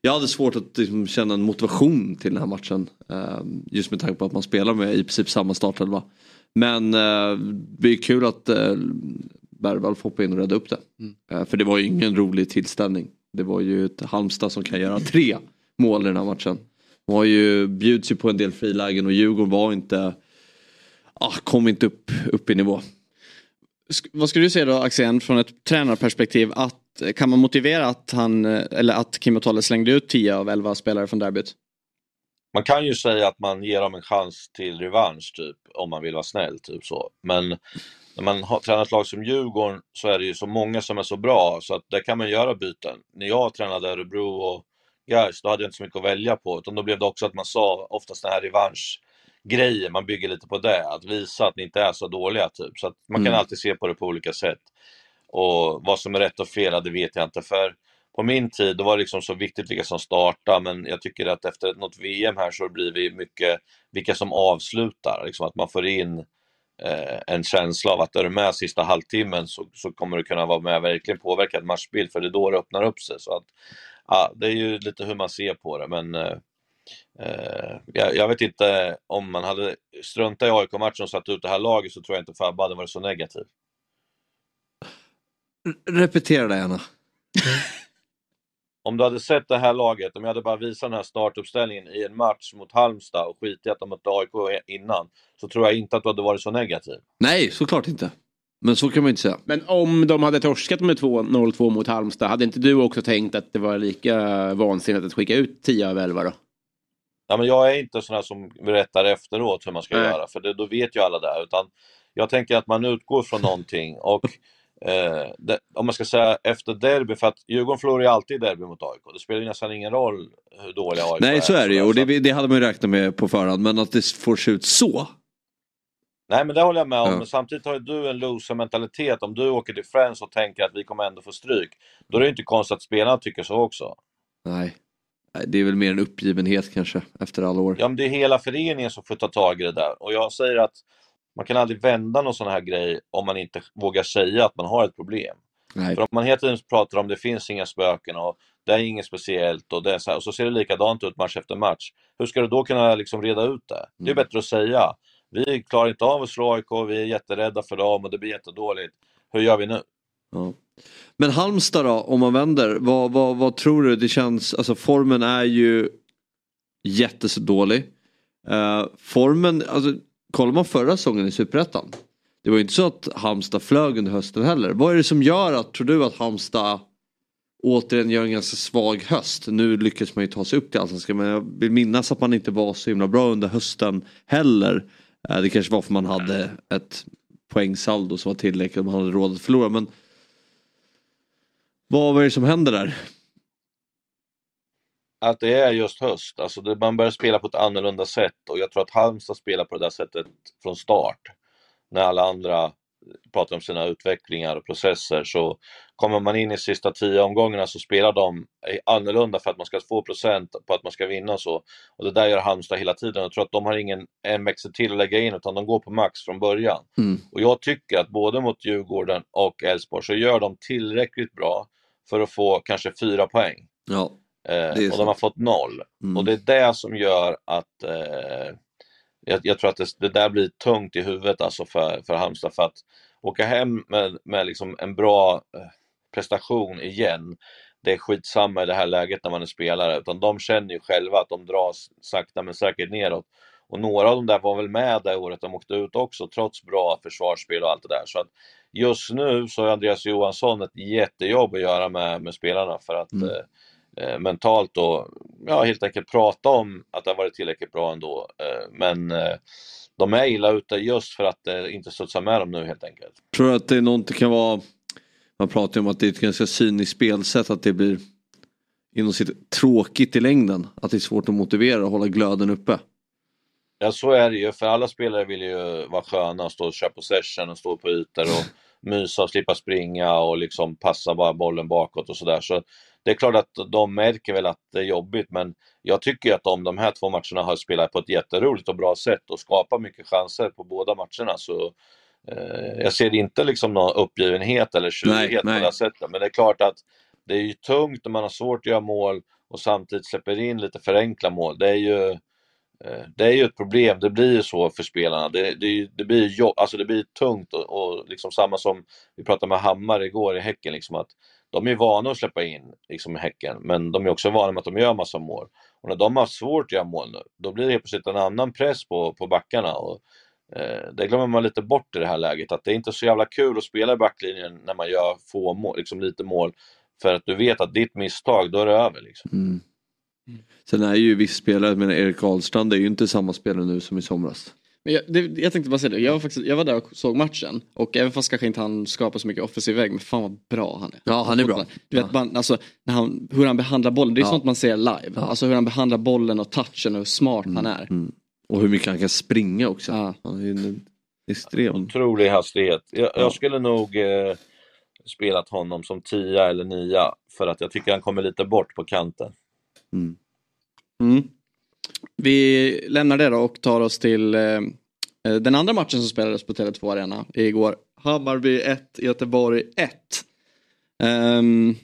C: jag hade svårt att liksom, känna en motivation till den här matchen. Eh, just med tanke på att man spelar med i princip samma startelva. Men eh, det är kul att eh, Bergvall får hoppa in och rädda upp det. Eh, för det var ju ingen rolig tillställning. Det var ju ett Halmstad som kan göra tre mål i den här matchen. De har ju bjuds ju på en del frilägen och Djurgården var inte, ah, kom inte upp, upp i nivå.
A: Sk- Vad skulle du säga då Axén från ett tränarperspektiv att kan man motivera att han eh, eller att Kim Ottale slängde ut 10 av 11 spelare från derbyt?
K: Man kan ju säga att man ger dem en chans till revansch, typ, om man vill vara snäll. Typ så. Men när man har tränat lag som Djurgården så är det ju så många som är så bra, så att där kan man göra byten. När jag tränade Örebro och Gais, då hade jag inte så mycket att välja på, utan då blev det också att man sa oftast den här revanschgrejen, man bygger lite på det, att visa att ni inte är så dåliga. Typ. Så att man kan
C: Mm.
K: alltid se på det på olika sätt. Och vad som är rätt och fel, det vet jag inte. För på min tid då var det liksom så viktigt vilka som startar, men jag tycker att efter något VM här så blir vi mycket vilka som avslutar. Liksom att man får in eh, en känsla av att är du med sista halvtimmen så, så kommer du kunna vara med och verkligen påverka ett matchbild, för det är då det öppnar upp sig. Så att, ja, det är ju lite hur man ser på det, men eh, eh, jag, jag vet inte om man hade struntat i AIK-matchen och satt ut det här laget så tror jag inte Fabbe hade varit så negativ.
C: Repetera det gärna.
K: Om du hade sett det här laget, om jag hade bara visat den här startuppställningen i en match mot Halmstad och skitit att de mötte AIK innan, så tror jag inte att du hade varit så negativ.
C: Nej, såklart inte. Men så kan man inte säga.
B: Men om de hade torskat med 2 0-2 mot Halmstad, hade inte du också tänkt att det var lika vansinnigt att skicka ut 10 av 11 då?
K: Ja, men jag är inte sån här som berättar efteråt hur man ska
B: Nej.
K: göra, för det, då vet ju alla det. Utan jag tänker att man utgår från någonting och eh, det, om man ska säga efter derby, för att Djurgården förlorar ju alltid derby mot AIK. Det spelar ju nästan ingen roll hur dåliga AIK
C: Nej, så är det ju. Och det, det hade man ju räknat med på förhand. Men att det får se ut så.
K: Nej men det håller jag med om,
C: Ja.
K: men samtidigt har ju du en loser-mentalitet. Om du åker till Friends och tänker att vi kommer ändå få stryk, då är det ju inte konstigt att spelarna tycker så också.
C: Nej. Nej, det är väl mer en uppgivenhet kanske efter alla år.
K: Ja men det är hela föreningen som får ta tag i det där. Och jag säger att man kan aldrig vända någon sån här grej om man inte vågar säga att man har ett problem.
C: Nej.
K: För om man hela tiden pratar om det finns inga spöken och det är inget speciellt och, det är så, här, och så ser det likadant ut match efter match. Hur ska du då kunna liksom reda ut det? Det är bättre att säga. Vi klarar inte av att slå AIK, vi är jätterädda för dem och det blir jättedåligt. Hur gör vi nu?
C: Ja. Men Halmstad då, om man vänder, vad, vad, vad tror du? Det känns, alltså formen är ju jättedålig. Uh, formen, alltså kollar man förra säsongen i Superettan. Det var ju inte så att Halmstad flög under hösten heller. Vad är det som gör att, tror du att Halmstad återigen gör en ganska svag höst? Nu lyckas man ju ta sig upp till Allsvenskan men jag vill minnas att man inte var så himla bra under hösten heller. Eh, det kanske var för man hade ett poängsaldo som var tillräckligt och man hade råd att förlora. Men vad är det som händer där?
K: Att det är just höst. Alltså det, man börjar spela på ett annorlunda sätt och jag tror att Halmstad spelar på det där sättet från start. När alla andra pratar om sina utvecklingar och processer så kommer man in i sista tio omgångarna så spelar de annorlunda för att man ska få procent på att man ska vinna och så. Och det där gör Halmstad hela tiden. Jag tror att de har ingen en växel till att lägga in utan de går på max från början.
C: Mm.
K: Och jag tycker att både mot Djurgården och Elfsborg så gör de tillräckligt bra för att få kanske fyra poäng.
C: Ja,
K: Eh, och de
C: sant.
K: har fått noll.
C: Mm.
K: Och det är det som gör att eh, jag, jag tror att det, det där blir tungt i huvudet alltså för, för Halmstad. För att åka hem med, med liksom en bra eh, prestation igen, det är skitsamma i det här läget när man är spelare. Utan de känner ju själva att de dras sakta men säkert neråt. Och några av dem där var väl med det året de åkte ut också, trots bra försvarsspel och allt det där. Så att just nu så har Andreas Johansson ett jättejobb att göra med, med spelarna för att
C: Mm.
K: Eh, eh, mentalt då, ja helt enkelt prata om att det har varit tillräckligt bra ändå. Eh, men eh, de är illa ute just för att det inte studsar med dem nu helt enkelt.
C: Tror du att det är något det kan vara, man pratar ju om att det är ett ganska cyniskt spelsätt att det blir inom sitt tråkigt i längden. Att det är svårt att motivera och hålla glöden uppe.
K: Ja så är det ju, för alla spelare vill ju vara sköna och stå och köra possession och stå på ytor och mysa och slippa springa och liksom passa bara bollen bakåt och sådär. Så det är klart att de märker väl att det är jobbigt men jag tycker ju att de de här två matcherna har spelat på ett jätteroligt och bra sätt och skapat mycket chanser på båda matcherna så eh, jag ser inte liksom någon uppgivenhet eller tjurighet på det sättet. Men det är klart att det är ju tungt när man har svårt att göra mål och samtidigt släpper in lite för enkla mål. Det är ju Eh, Det är ju ett problem, det blir ju så för spelarna. Det, det, ju- det blir jobb, alltså det blir tungt och, och liksom samma som vi pratade med Hammar igår i Häcken, liksom att de är vana att släppa in liksom i Häcken, men de är också vana med att de gör massa mål. Och när de har svårt att göra mål nu, då blir det helt plötsligt en annan press på, på backarna. Och, eh, det glömmer man lite bort i det här läget, att det är inte så jävla kul att spela i backlinjen när man gör få mål, liksom lite mål, för att du vet att ditt misstag, då är det över. Liksom.
C: Mm. Sen är ju viss spelare, men Erik Ahlstrand är ju inte samma spelare nu som i somras.
A: Men jag, det, jag tänkte bara säga det, jag var, faktiskt, jag var där och såg matchen och även fast kanske inte han skapar så mycket offensiv väg, men fan vad bra han är.
C: Ja, han är bra.
A: Du vet, man, alltså, när han, hur han behandlar bollen, det är
C: Ja.
A: sånt man ser live.
C: Ja.
A: Alltså hur han behandlar bollen och touchen och hur smart han är.
C: Mm. Och hur mycket han kan springa också. Han är en extrem.
K: Otrolig hastighet. Jag,
C: Ja.
K: jag skulle nog eh, spelat honom som tia eller nia för att jag tycker han kommer lite bort på kanten.
A: Mm. Vi lämnar det då och tar oss till eh, den andra matchen som spelades på Tele2 Arena igår. Hammarby 1, Göteborg 1. Um, ehm,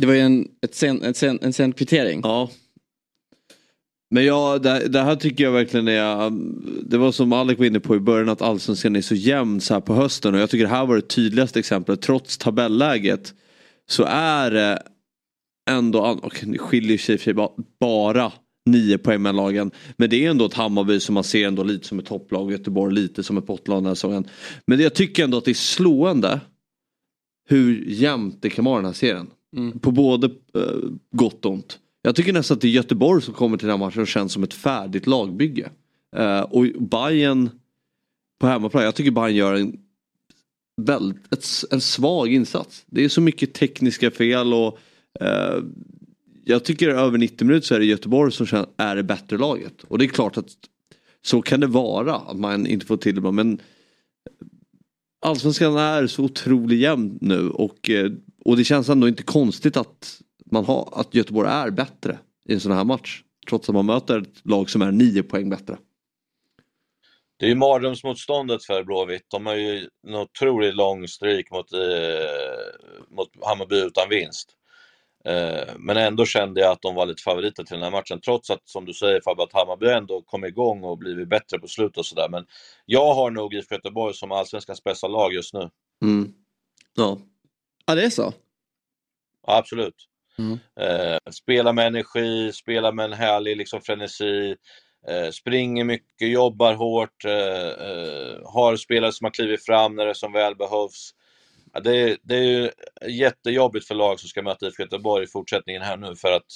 A: det var ju en, ett sen, ett sen, en sen kvittering.
C: Ja. Men ja, det, det här tycker jag verkligen är, um, det var som Alec var inne på i början att allsvenskan är så jämn så här på hösten och jag tycker det här var det tydligaste exemplet. Trots tabelläget så är det ändå, och det skiljer sig i och för sig bara nio poäng mellan lagen. Men det är ändå ett Hammarby som man ser ändå lite som ett topplag Göteborg lite som ett bottlag den här säsongen. Men jag tycker ändå att det är slående hur jämnt det kan vara den här serien. På både eh, gott och ont. Jag tycker nästan att det är Göteborg som kommer till den här matchen och känns som ett färdigt lagbygge. Eh, och Bayern på hemmaplan, jag tycker Bayern gör en, väldigt, en svag insats. Det är så mycket tekniska fel och eh, jag tycker över 90 minuter så är det Göteborg som är det bättre laget. Och det är klart att så kan det vara att man inte får till det. Men Allsvenskan är så otroligt jämn nu och, eh, och det känns ändå inte konstigt att, man har, att Göteborg är bättre i en sån här match. Trots att man möter ett lag som är nio poäng bättre.
K: Det är ju mardrömsmotståndet för Blåvitt. De har ju en otroligt lång stryk mot, eh, mot Hammarby utan vinst. Eh, men ändå kände jag att de var lite favoriter till den här matchen, trots att, som du säger Fabbe, att Hammarby ändå kom igång och blivit bättre på slutet och sådär. Men jag har nog IFK Göteborg som allsvenskans bästa lag just nu.
C: Mm. Ja.
A: ja, det är så?
K: Ja, absolut.
A: Mm.
K: Eh, spela med energi, spela med en härlig liksom, frenesi, eh, springer mycket, jobbar hårt, har spelare som har klivit fram när det som väl behövs. Ja, det, är, det är ju jättejobbigt för lag som ska möta IFK Göteborg i fortsättningen här nu för att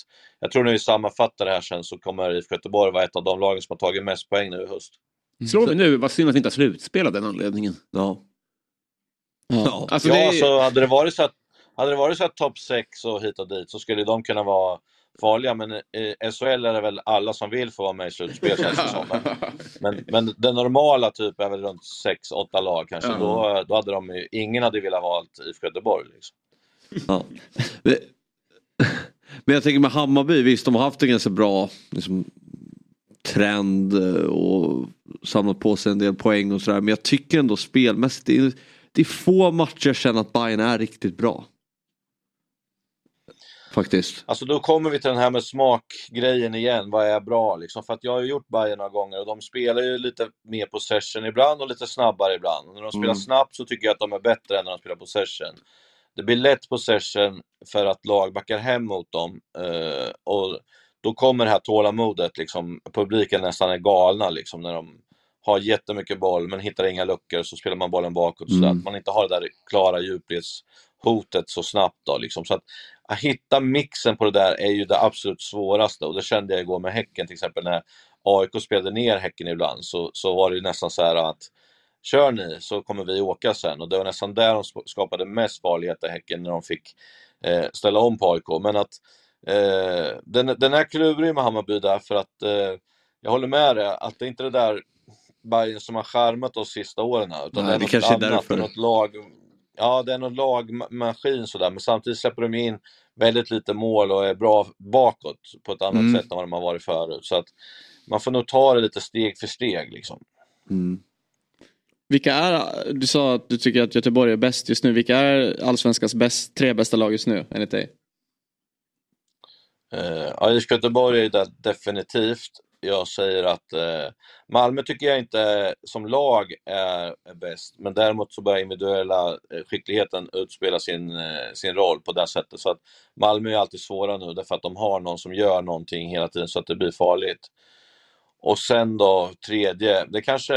K: jag tror när vi sammanfattar det här sen så kommer IFK Göteborg vara ett av de lagen som har tagit mest poäng nu i höst.
B: Slår vi nu, vad synd att vi inte har slutspel av den anledningen.
C: Ja.
K: Ja,
B: Alltså,
K: ja
B: det är-
K: så hade det varit så att, hade det varit så att topp 6 och hit och dit så skulle de kunna vara farliga men i SHL är det väl alla som vill få vara med i slutspel känns det som. Men, men den normala typ är väl runt 6-8 lag kanske.
C: Ja.
K: Då, då hade de ju, ingen hade velat valt IFK Göteborg. Liksom.
C: Ja. Men- Men jag tänker med Hammarby, visst de har haft en ganska bra liksom, trend eh, och samlat på sig en del poäng och sådär. Men jag tycker ändå spelmässigt, det är, det är få matcher jag känner att Bayern är riktigt bra. Faktiskt.
K: Alltså då kommer vi till den här med smakgrejen igen. Vad är bra liksom? För att jag har ju gjort Bayern några gånger och de spelar ju lite mer possession ibland och lite snabbare ibland. Och när de spelar
C: Mm.
K: snabbt så tycker jag att de är bättre än när de spelar possession. Det blir lätt possession för att lag backar hem mot dem. eh, och då kommer det här tålamodet, liksom, publiken nästan är galna liksom, när de har jättemycket boll men hittar inga luckor så spelar man bollen bakåt. Så
C: Mm.
K: att man inte har det där klara djupledshotet så snabbt. Då, liksom. Så att, att hitta mixen på det där är ju det absolut svåraste och det kände jag igår med Häcken till exempel när AIK spelade ner Häcken ibland så, så var det ju nästan så här att kör ni så kommer vi åka sen och det var nästan där de sk- skapade mest farlighet i Häcken när de fick eh, ställa om på AIK. Men att eh, den, den är klurig med Hammarby där för att eh, jag håller med dig att det är inte det där Bayern som har charmat oss sista åren här, utan
C: Nej,
K: det är
C: det
K: något
C: är
K: annat,
C: därför.
K: det är något lag Ja, det är någon lagmaskin sådär, men samtidigt släpper de in väldigt lite mål och är bra bakåt på ett annat
C: Mm.
K: sätt än vad de har varit förut. Så att man får nog ta det lite steg för steg liksom.
C: Mm.
A: Vilka är, du sa att du tycker att Göteborg är bäst just nu. Vilka är allsvenskans bäst, tre bästa lag just nu enligt dig?
K: Uh, ja, IFK Göteborg är det definitivt. Jag säger att eh, Malmö tycker jag inte som lag är, är bäst, men däremot så börjar individuella eh, skickligheten utspela sin, eh, sin roll på det sättet. Så att Malmö är alltid svåra nu därför att de har någon som gör någonting hela tiden så att det blir farligt. Och sen då tredje, det kanske,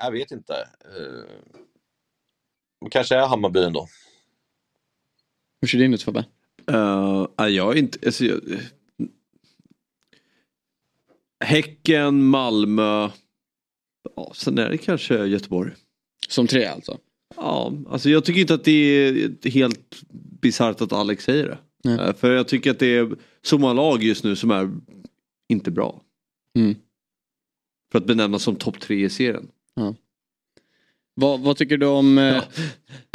K: jag vet inte. Eh, det kanske är Hammarby ändå.
A: Hur ser din ut Fabbe?
C: Uh, jag är inte... Alltså, jag, Häcken, Malmö. Ja, sen är det kanske Göteborg.
A: Som tre alltså?
C: Ja, alltså jag tycker inte att det är helt bisarrt att Alex säger det. Eh, För jag tycker att det är så många lag just nu som är inte bra.
A: Mm.
C: För att benämnas som topp tre i serien.
A: Ja. Vad, vad tycker du om... Eh...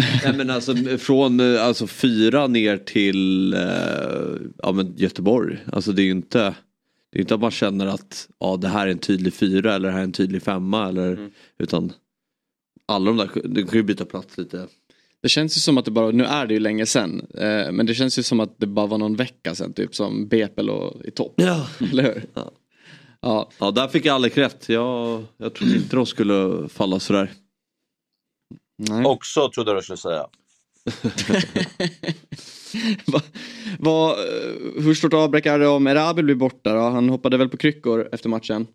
C: Nej men alltså från eh, alltså, fyra ner till eh, ja, men Göteborg. Alltså det är ju inte, det är inte att man känner att ja, det här är en tydlig fyra eller det här är en tydlig femma. Eller, Utan alla de där, de kan ju byta plats lite.
A: Det känns ju som att det bara, nu är det ju länge sedan, eh, men det känns ju som att det bara var någon vecka sedan typ som BP låg i topp.
C: Ja.
A: Eller hur?
C: Ja. ja, där fick Alec rätt. Jag, jag trodde inte de skulle falla sådär.
K: Också trodde jag du skulle säga.
A: va, va, eh, hur stort avbräck är det om Erabi blir borta då? Han hoppade väl på kryckor efter matchen?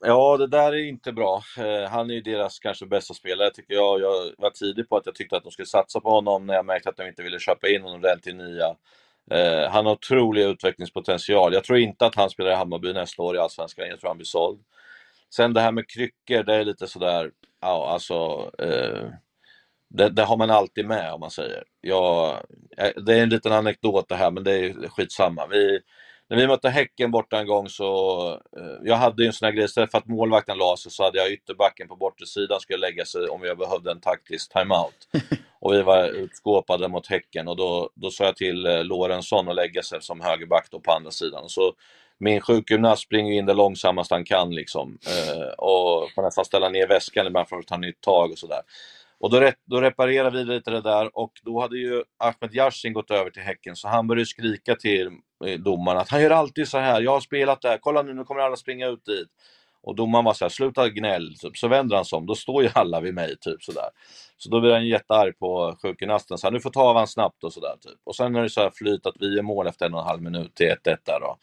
K: Ja, det där är inte bra. Eh, han är ju deras kanske bästa spelare tycker jag. Jag var tidig på att jag tyckte att de skulle satsa på honom när jag märkte att de inte ville köpa in honom till nya. Eh, han har otrolig utvecklingspotential. Jag tror inte att han spelar i Hammarby nästa år i Allsvenskan. Jag tror han blir såld. Sen det här med kryckor, det är lite sådär, ja alltså, eh, det, det har man alltid med om man säger. Jag, eh, det är en liten anekdot det här, men det är skitsamma. Vi, när vi mötte Häcken borta en gång så, eh, jag hade ju en sån här grej, istället för att målvakten la sig så hade jag ytterbacken på bortre sidan skulle lägga sig om jag behövde en taktisk timeout. Och vi var utskåpade mot Häcken och då, då sa jag till eh, Lorentzon att lägga sig som högerback på andra sidan. Så min sjukgymnast springer in det långsammaste han kan liksom. Och får nästan ställa ner väskan ibland för att ta nytt tag och sådär. Och då, re då reparerade vi lite det där och då hade ju Ahmed Yassin gått över till Häcken så han började skrika till eh, domaren att han gör alltid så här, jag har spelat där, kolla nu, nu kommer alla springa ut dit. Och domaren var så här, sluta gnäll, typ. så vänder han sig om, då står ju alla vid mig, typ sådär. Så då blir han jättearg på sjukgymnasten, så här, nu får ta av han snabbt och sådär. Typ. Och sen är det så här flyt att vi är mål efter en och en halv minut till 1-1 där då.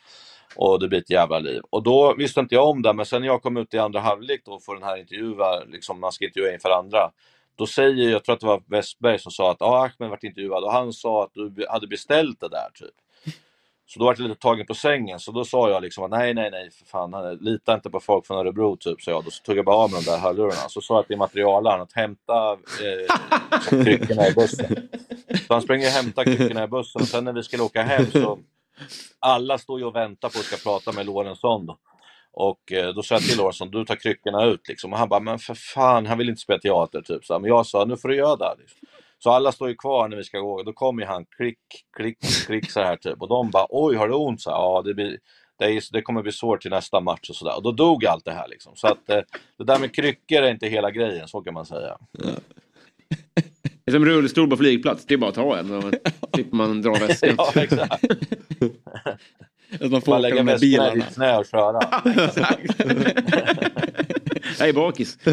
K: Och det blir ett jävla liv. Och då visste inte jag om det, men sen när jag kom ut i andra halvlek då för den här intervjua, liksom man ska intervjua inför andra. Då säger, jag tror att det var Westberg som sa att ah, Ahmed varit intervjuad och han sa att du hade beställt det där typ. Så då var jag lite tagen på sängen, så då sa jag liksom att nej, nej, nej, för fan, lita inte på folk från Örebro, typ, så jag. Då tog jag bara av mig de där hörlurarna. Så sa jag till materialaren att hämta eh, kryckorna i bussen. Så han springer och hämtar kryckorna i bussen och sen när vi skulle åka hem så alla står ju och väntar på att ska prata med Lorentzon. Då. Och eh, då sa jag till Lorentzon, du tar kryckorna ut liksom. Och han bara, men för fan, han vill inte spela teater typ. Så, men jag sa, nu får du göra det. Så alla står ju kvar när vi ska gå. Då kommer han klick, klick, klick så här typ. Och de bara, oj har du ont? Så ja, det, blir, det, är, det kommer bli svårt till nästa match och sådär. Och då dog allt det här liksom. Så att eh, det där med kryckor är inte hela grejen, så kan man säga.
B: Det är som rullstol på flygplats, det är bara att ta en. Så slipper man dra väskan.
K: ja, exakt.
A: Att man får
K: Man
A: åka här
K: väskorna i
A: bilarna.
K: snö och köra.
B: Jag är bakis.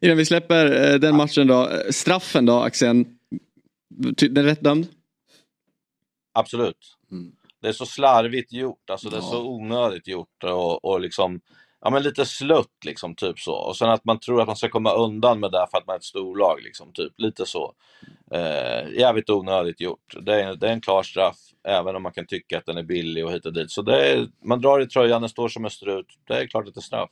A: Innan vi släpper eh, den matchen då, eh, straffen då Axel. Ty- Den är rätt dömd?
K: Absolut. Det är så slarvigt gjort, alltså det är så onödigt gjort och, och liksom, ja men lite slutt liksom, typ så. Och sen att man tror att man ska komma undan med det för att man är ett storlag liksom, typ lite så. Eh, jävligt onödigt gjort. Det är, det är en klar straff, även om man kan tycka att den är billig och hit och dit. Så det är, man drar i tröjan, den står som en strut. Det är klart att det är straff.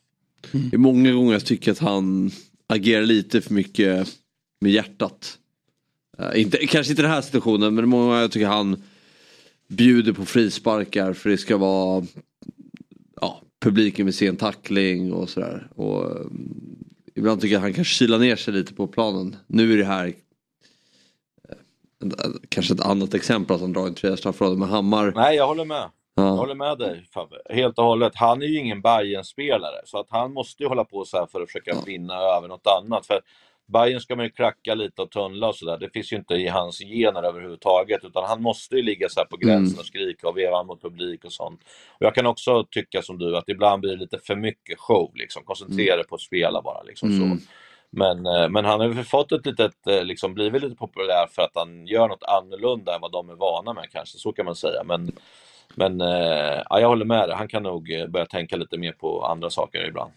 K: Mm.
C: Det är många gånger jag tycker att han agerar lite för mycket med hjärtat. Uh, inte, kanske inte i den här situationen men många gånger jag tycker han bjuder på frisparkar för det ska vara ja, publiken vill se en tackling och sådär. Och, mm, ibland tycker jag att han kan kyla ner sig lite på planen. Nu är det här eh, kanske ett annat exempel att han drar en tredje straffområde med Hammar.
K: Nej, jag håller med.
C: Ja.
K: Jag håller med dig Fabbe, helt och hållet. Han är ju ingen bayern spelare så att han måste ju hålla på så här för att försöka vinna över något annat. För Bayern ska man ju klacka lite och tunnla och sådär. Det finns ju inte i hans gener överhuvudtaget utan han måste ju ligga så här på gränsen
C: Mm.
K: och skrika och veva mot publik och sånt. Och jag kan också tycka som du att ibland blir det lite för mycket show liksom. Koncentrera dig på att spela bara liksom
C: Mm.
K: så. Men, eh, men han har ju fått ett litet, eh, liksom blivit lite populär för att han gör något annorlunda än vad de är vana med kanske, så kan man säga. Men, men eh, ja, jag håller med dig, han kan nog börja tänka lite mer på andra saker ibland.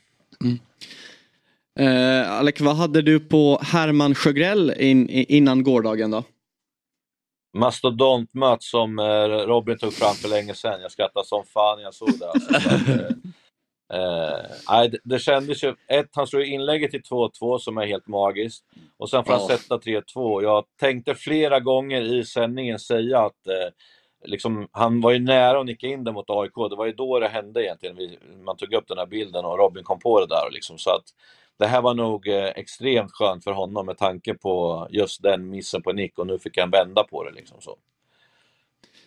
A: Eh, Alec, vad hade du på Herman Sjögrell in, i- innan gårdagen då?
K: Mastodontmöt som eh, Robin tog fram för länge sedan. Jag skrattade som fan när jag såg det. Alltså, eh, eh, det, det kändes ju... Ett, han slår inlägget till 2-2 som är helt magiskt. Och sen får han
C: Ja.
K: sätta 3-2. Jag tänkte flera gånger i sändningen säga att eh, liksom, han var ju nära att nicka in det mot AIK. Det var ju då det hände egentligen. Vi, man tog upp den här bilden och Robin kom på det där. och Liksom, så att det här var nog eh, extremt skönt för honom med tanke på just den missen på nick och nu fick han vända på det. Liksom så.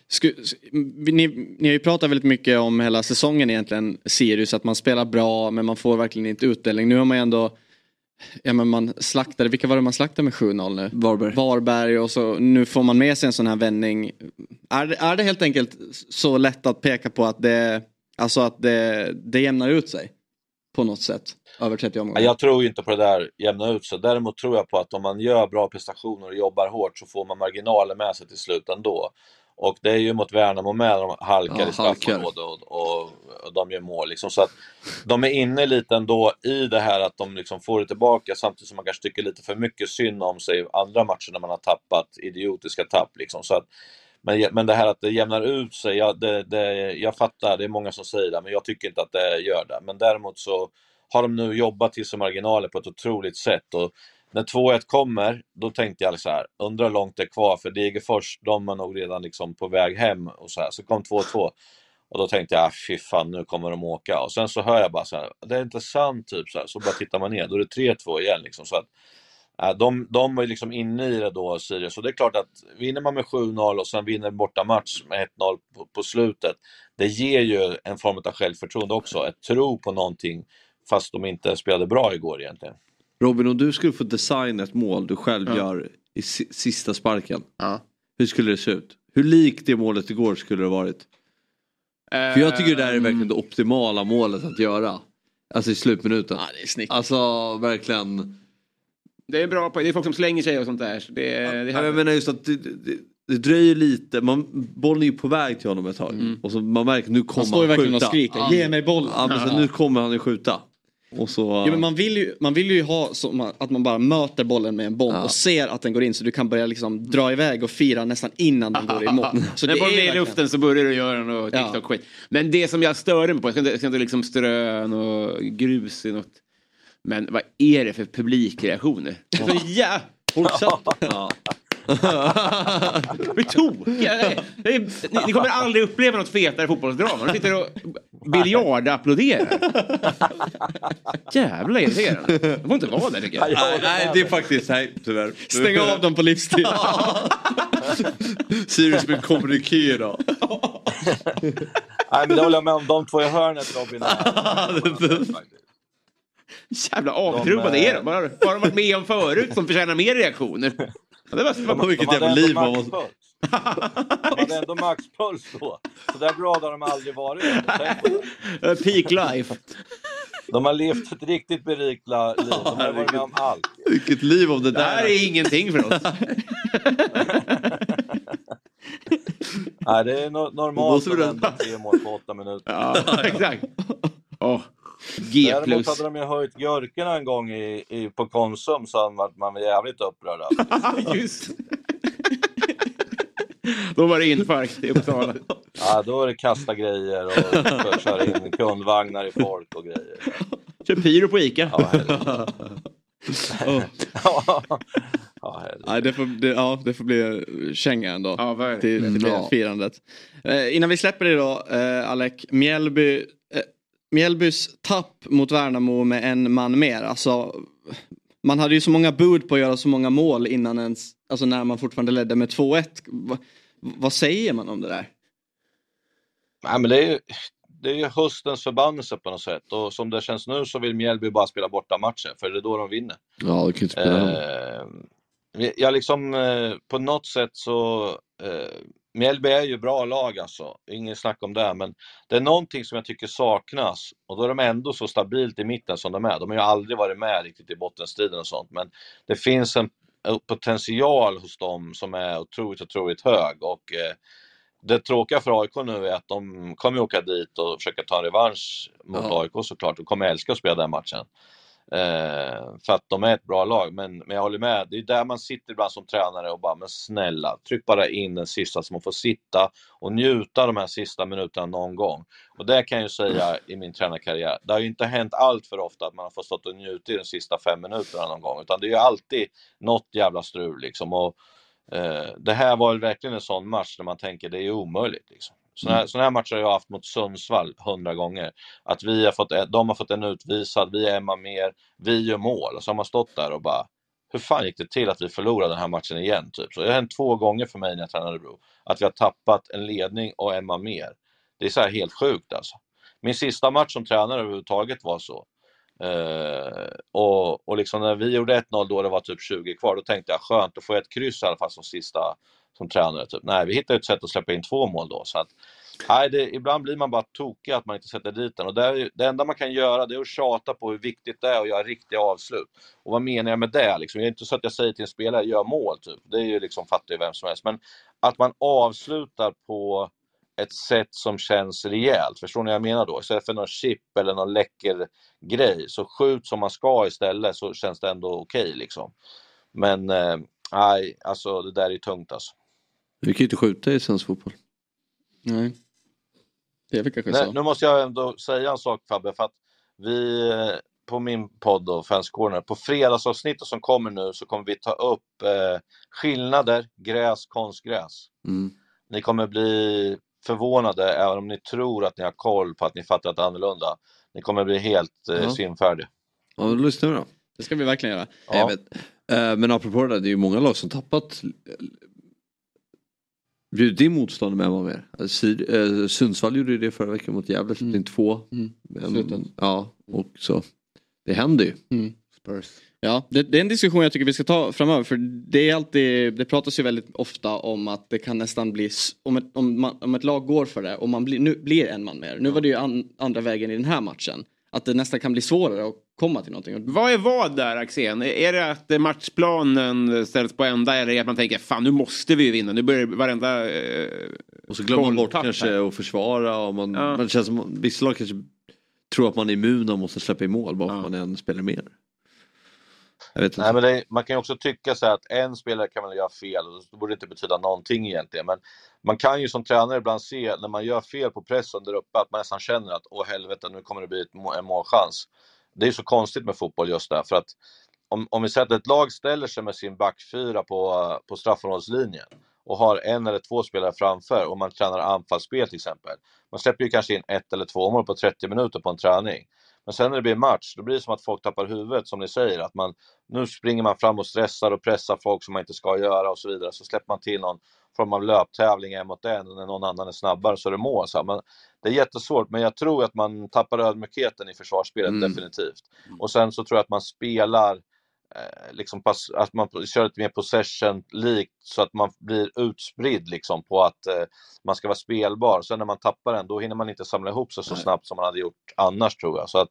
A: Sku, ni, ni har ju pratat väldigt mycket om hela säsongen egentligen, Sirius, att man spelar bra men man får verkligen inte utdelning. Nu har man ju ändå, ja men man slaktade, vilka var det man slaktade med 7-0 nu?
C: Varberg.
A: Varberg och så nu får man med sig en sån här vändning. Är, det- är det helt enkelt så lätt att peka på att det, alltså att det, det jämnar ut sig? På något sätt, över 30 omgångar?
K: Jag tror inte på det där jämna ut sig. Däremot tror jag på att om man gör bra prestationer och jobbar hårt så får man marginaler med sig till slut ändå. Och det är ju mot Värnamo med, de halkar
C: Ja,
K: i straffområdet och, och, och de gör mål. Liksom. Så att de är inne lite ändå i det här att de liksom får det tillbaka samtidigt som man kanske tycker lite för mycket synd om sig i andra matcher när man har tappat idiotiska tapp. Liksom. Så att, men, men det här att det jämnar ut sig, ja, det, det, jag fattar, det är många som säger det, men jag tycker inte att det gör det. Men däremot så har de nu jobbat till sig marginaler på ett otroligt sätt. Och när 2-1 kommer, då tänkte jag så här, undrar hur långt det är kvar för Degerfors, de är nog redan liksom på väg hem och så här. Så kom 2-2 och då tänkte jag, ah, fy fan, nu kommer de åka. Och sen så hör jag bara så här, det är inte sant, typ så här. Så bara tittar man ner, då är det 3-2 igen liksom. Så att, äh, de, de var ju liksom inne i det då, Sirius. Så det är klart att vinner man med 7-0 och sen vinner borta match med 1-0 på, på slutet, det ger ju en form av självförtroende också, ett tro på någonting, fast de inte spelade bra igår egentligen.
C: Robin, om du skulle få designa ett mål du själv
B: Ja.
C: gör i si- sista sparken.
B: Ja.
C: Hur skulle det se ut? Hur likt det målet igår skulle det varit? För jag tycker det där är verkligen det optimala målet att göra. Alltså i slutminuten.
A: Ja, det är snyggt.
C: Alltså verkligen.
B: Det är bra poäng. Det är folk som slänger sig och sånt där. så Det, det
C: Ja, jag menar just att det, det, det dröjer lite. Man, bollen är ju på väg till honom ett tag. Och så man märker nu kommer
A: Mm. står ju
C: han
A: verkligen och
C: skjuta.
A: skriker,
C: Ja.
A: "Ge mig bollen."
C: Ja, men så
A: Ja.
C: nu kommer han ju skjuta. Och så...
A: Ja, men man, vill ju, man vill ju ha så, att man bara möter bollen med en bomb och ser att den går in så du kan börja liksom dra iväg och fira nästan innan den går i mål.
B: När bollen är i
A: verkligen-
B: luften så börjar du göra något
A: Ja.
B: TikTok-skit. Men det som jag störde mig på, jag ska inte, jag ska inte liksom strö något grus i något. Men vad är det för publikreaktioner? Ja. Ja. Blir tokiga. Ni, ni kommer aldrig uppleva något fetare fotbollsdrama. De sitter och biljardapplåderar. Jävla irriterande. De får inte vara där tycker jag.
C: Nej, nej, det är faktiskt, nej tyvärr.
A: Stäng av dem på livstid.
C: Sirius med kommuniké då.
K: Nej, men det håller jag med om. De två i hörnet, Robin.
B: Jävla avtrubbade är de. Vad har de varit med om förut som förtjänar mer reaktioner? Ja, det var,
K: De, de hade ändå maxpuls. De hade ändå maxpuls då. Så där glada har de aldrig varit. På det.
B: Peak life.
K: De har levt ett riktigt berikt liv. De har varit med om allt.
C: Vilket liv om det
B: Det
C: där.
B: här är ingenting för oss.
K: Nej, det är no normalt
C: måste
K: att vända tre mål på åtta minuter.
B: Ja, exakt. Oh. G
K: Däremot hade de ju höjt gurkorna en gång i, i, på Konsum så hade man- var jävligt upprörd.
B: Just. Då var det infarkt i Uppsala.
K: Ja, då är det kasta grejer och köra in kundvagnar i folk och grejer.
B: Kör pyro på Ica.
K: Ja, helvete. ja.
A: Nej, det, får, det, ja, det får bli känga ändå
B: Ja,
A: till, till det
C: Ja.
A: firandet. Eh, innan vi släpper det då, eh, Alec, Mjällby, Mjällbys tapp mot Värnamo med en man mer. Alltså, man hade ju så många bud på att göra så många mål innan ens, alltså när man fortfarande ledde med 2-1. Va, vad säger man om det där?
K: Nej, men det är ju det är ju höstens förbannelse på något sätt och som det känns nu så vill Mjällby bara spela borta matchen för det är då de vinner.
C: Ja, det kan inte spela.
K: Eh, jag liksom eh, på något sätt så eh, Mjällby är ju bra lag alltså, ingen snack om det, men det är någonting som jag tycker saknas och då är de ändå så stabilt i mitten som de är. De har ju aldrig varit med riktigt i bottenstriden och sånt, men det finns en en potential hos dem som är otroligt, otroligt hög och eh, det tråkiga för AIK nu är att de kommer åka dit och försöka ta en revansch mot
C: Ja.
K: AIK såklart och kommer älska att spela den matchen. Eh, för att de är ett bra lag, men, men jag håller med. Det är där man sitter ibland som tränare och bara, men snälla, tryck bara in den sista så man får sitta och njuta de här sista minuterna någon gång. Och det kan jag ju säga i min tränarkarriär, det har ju inte hänt allt för ofta att man har fått stått och njuta i de sista fem minuterna någon gång, utan det är ju alltid något jävla strul liksom. Och, eh, det här var ju verkligen en sån match där man tänker det är ju omöjligt. Liksom. Såna, här, såna här matcher har jag haft mot Sundsvall hundra gånger. Att vi har fått, de har fått en utvisad, vi är Emma mer, vi gör mål. Och så har man stått där och bara, hur fan gick det till att vi förlorade den här matchen igen? Typ. Så det har hänt två gånger för mig när jag tränade Örebro. Att vi har tappat en ledning och Emma mer. Det är så här helt sjukt alltså. Min sista match som tränare överhuvudtaget var så. Eh, och, och liksom när vi gjorde 1-0 då det var typ 20 kvar, då tänkte jag skönt, då får jag ett kryss i alla fall som sista som tränare. Typ. Nej, vi hittar ett sätt att släppa in två mål då. Så att, nej, det, ibland blir man bara tokig att man inte sätter dit den. Och det, det enda man kan göra det är att tjata på hur viktigt det är att göra riktiga avslut. Och vad menar jag med det? Liksom? Det är inte så att jag säger till en spelare, gör mål. Typ. Det är ju liksom, fattar ju vem som helst. Men att man avslutar på ett sätt som känns rejält. Förstår ni vad jag menar då? Istället för någon chip eller någon läcker grej, så skjut som man ska istället så känns det ändå okej liksom. Men eh, nej, alltså det där är tungt alltså.
C: Vi kan ju inte skjuta i svensk fotboll.
A: Nej. Det är väl kanske
K: Nej,
A: så.
K: nu måste jag ändå säga en sak Fabbe, för att vi, på min podd och Fans Corner, på fredagsavsnittet som kommer nu så kommer vi ta upp eh, skillnader, gräs, konstgräs.
C: Mm.
K: Ni kommer bli förvånade även om ni tror att ni har koll på att ni fattar det annorlunda. Ni kommer bli helt eh,
C: Ja.
K: svimfärdiga.
C: Ja, då lyssnar vi då.
A: Det ska vi verkligen göra.
K: Ja.
C: Vet. Eh, Men apropå det där, det är ju många lag som tappat bjudit in motstånd med vad mer. Alltså, Syd, eh, Sundsvall gjorde ju det förra veckan mot Gävle, släppte in två. Men,
A: Slutet.
C: ja, och så. Det händer ju.
A: Mm.
C: Spurs.
A: Ja, det, det är en diskussion jag tycker vi ska ta framöver för det är alltid, det pratas ju väldigt ofta om att det kan nästan bli, om ett, om man, om ett lag går för det och man blir, nu blir en man mer. Nu var det ju an, andra vägen i den här matchen. Att det nästan kan bli svårare att komma till någonting.
L: Vad är vad där Axén? Är det att matchplanen ställs på ända eller är det att man tänker fan nu måste vi ju vinna, nu börjar varenda... Eh,
C: Och så glömmer man bort kanske att försvara. Och man,
L: Ja.
C: man känns som, vissa lag kanske tror att man är immun och måste släppa i mål bara för att man är en spelare mer.
K: Nej, men det, man kan ju också tycka så att en spelare kan väl göra fel och det borde inte betyda någonting egentligen. Men man kan ju som tränare ibland se när man gör fel på pressen där uppe att man nästan känner att åh helvete nu kommer det bli ett, en målchans. Det är så konstigt med fotboll just där för att om, om vi säger att ett lag ställer sig med sin backfyra på, på straffområdeslinjen och har en eller två spelare framför och man tränar anfallsspel till exempel. Man släpper ju kanske in ett eller två mål på 30 minuter på en träning. Men sen när det blir match, då blir det som att folk tappar huvudet som ni säger. Att man, nu springer man fram och stressar och pressar folk som man inte ska göra och så vidare. Så släpper man till någon form av löptävling en mot en och när någon annan är snabbare så är det mål. Så. Men det är jättesvårt, men jag tror att man tappar ödmjukheten i försvarsspelet
C: Mm.
K: definitivt. Och sen så tror jag att man spelar liksom pass, att man kör lite mer possession likt så att man blir utspridd liksom på att eh, man ska vara spelbar. Sen när man tappar den, då hinner man inte samla ihop sig så snabbt som man hade gjort annars tror jag. Så att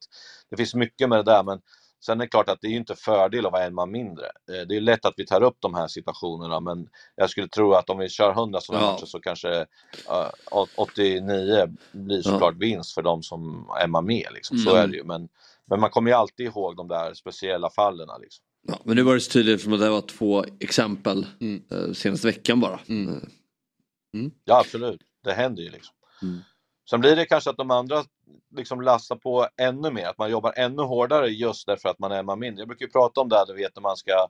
K: det finns mycket med det där, men sen är det klart att det är inte fördel att vara en man mindre. Eh, det är lätt att vi tar upp de här situationerna, men jag skulle tro att om vi kör 100 sådana
C: Ja.
K: matcher så kanske eh, åt- 89 blir såklart vinst för de som är man med. Liksom. Så
C: Mm.
K: är det ju. Men, men man kommer ju alltid ihåg de där speciella fallen. Liksom.
C: Ja, men nu var det så tydligt för att det var två exempel eh, senaste veckan bara. Eh,
K: Ja, absolut. Det händer ju liksom.
C: Mm.
K: Sen blir det kanske att de andra liksom lassar på ännu mer, att man jobbar ännu hårdare just därför att man är man mindre. Jag brukar ju prata om det här, du vet när man ska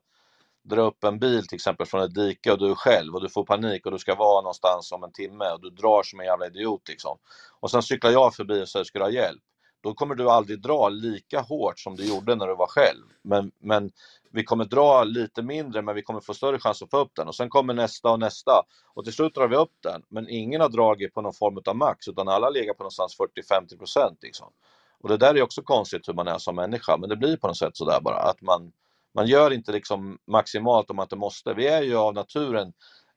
K: dra upp en bil till exempel från ett dike och du är själv och du får panik och du ska vara någonstans om en timme och du drar som en jävla idiot liksom. Och sen cyklar jag förbi och säger ska du ha hjälp? Då kommer du aldrig dra lika hårt som du gjorde när du var själv. Men, men vi kommer dra lite mindre men vi kommer få större chans att få upp den och sen kommer nästa och nästa och till slut drar vi upp den men ingen har dragit på någon form av max utan alla ligger på någonstans 40-50 procent liksom. Och det där är också konstigt hur man är som människa men det blir på något sätt sådär bara att man, man gör inte liksom maximalt om man inte måste. Vi är ju av naturen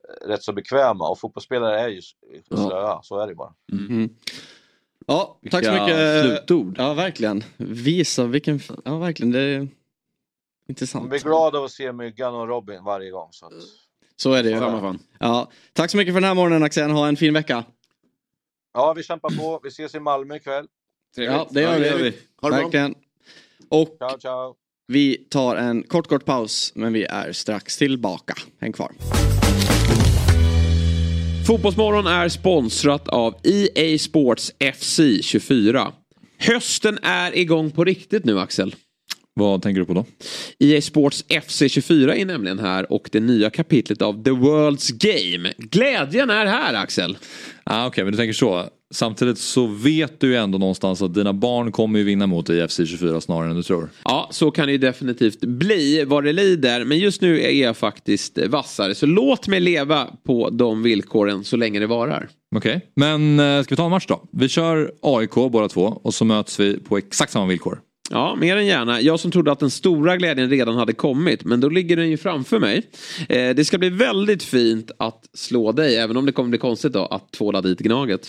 K: eh, rätt så bekväma och fotbollsspelare är ju s- slöa, så är det bara.
A: Mm. Ja, tack så mycket.
C: slutord.
A: Ja, verkligen. Visa vilken, ja verkligen, det är intressant.
K: blir glad av att se Myggan och Robin varje gång. Så att...
A: Så är det ju.
K: Fan.
A: Ja, tack så mycket för den här morgonen Axel, ha en fin vecka.
K: Ja, vi kämpar på. Vi ses i Malmö ikväll.
A: Ja, det gör vi.
K: Ha det bra.
A: Verkligen. Och
K: Ciao, ciao.
A: vi tar en kort, kort paus, men vi är strax tillbaka. Häng kvar.
L: Fotbollsmorgon är sponsrat av EA Sports FC 24. Hösten är igång på riktigt nu Axel.
E: Vad tänker du på då?
L: EA Sports FC 24 är nämligen här och det nya kapitlet av The World's Game. Glädjen är här Axel.
E: Ah, Okej, men du tänker så. Samtidigt så vet du ju ändå någonstans att dina barn kommer ju vinna mot IFC 24 snarare än du tror.
L: Ja, så kan det ju definitivt bli vad det lider. Men just nu är jag faktiskt vassare. Så låt mig leva på de villkoren så länge det varar.
E: Okej, men eh, ska vi ta en match då? Vi kör AIK båda två och så möts vi på exakt samma villkor.
L: Ja, mer än gärna. Jag som trodde att den stora glädjen redan hade kommit, men då ligger den ju framför mig. Eh, det ska bli väldigt fint att slå dig, även om det kommer bli konstigt då att tvåla dit Gnaget.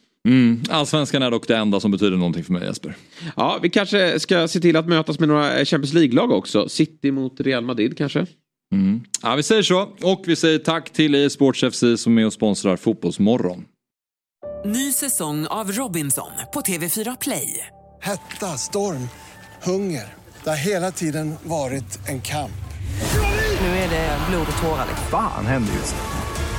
E: Mm, allsvenskan är dock det enda som betyder någonting för mig Jesper.
L: Ja, vi kanske ska se till att mötas med några Champions League-lag också. City mot Real Madrid kanske?
E: Mm. Ja, vi säger så. Och vi säger tack till EA Sports FC som är och sponsrar Fotbollsmorgon.
G: Ny säsong av Robinson på TV4 Play.
M: Hetta, storm, hunger. Det har hela tiden varit en kamp.
G: Nu är det blod och tårar. liksom.
N: Fan händer just nu.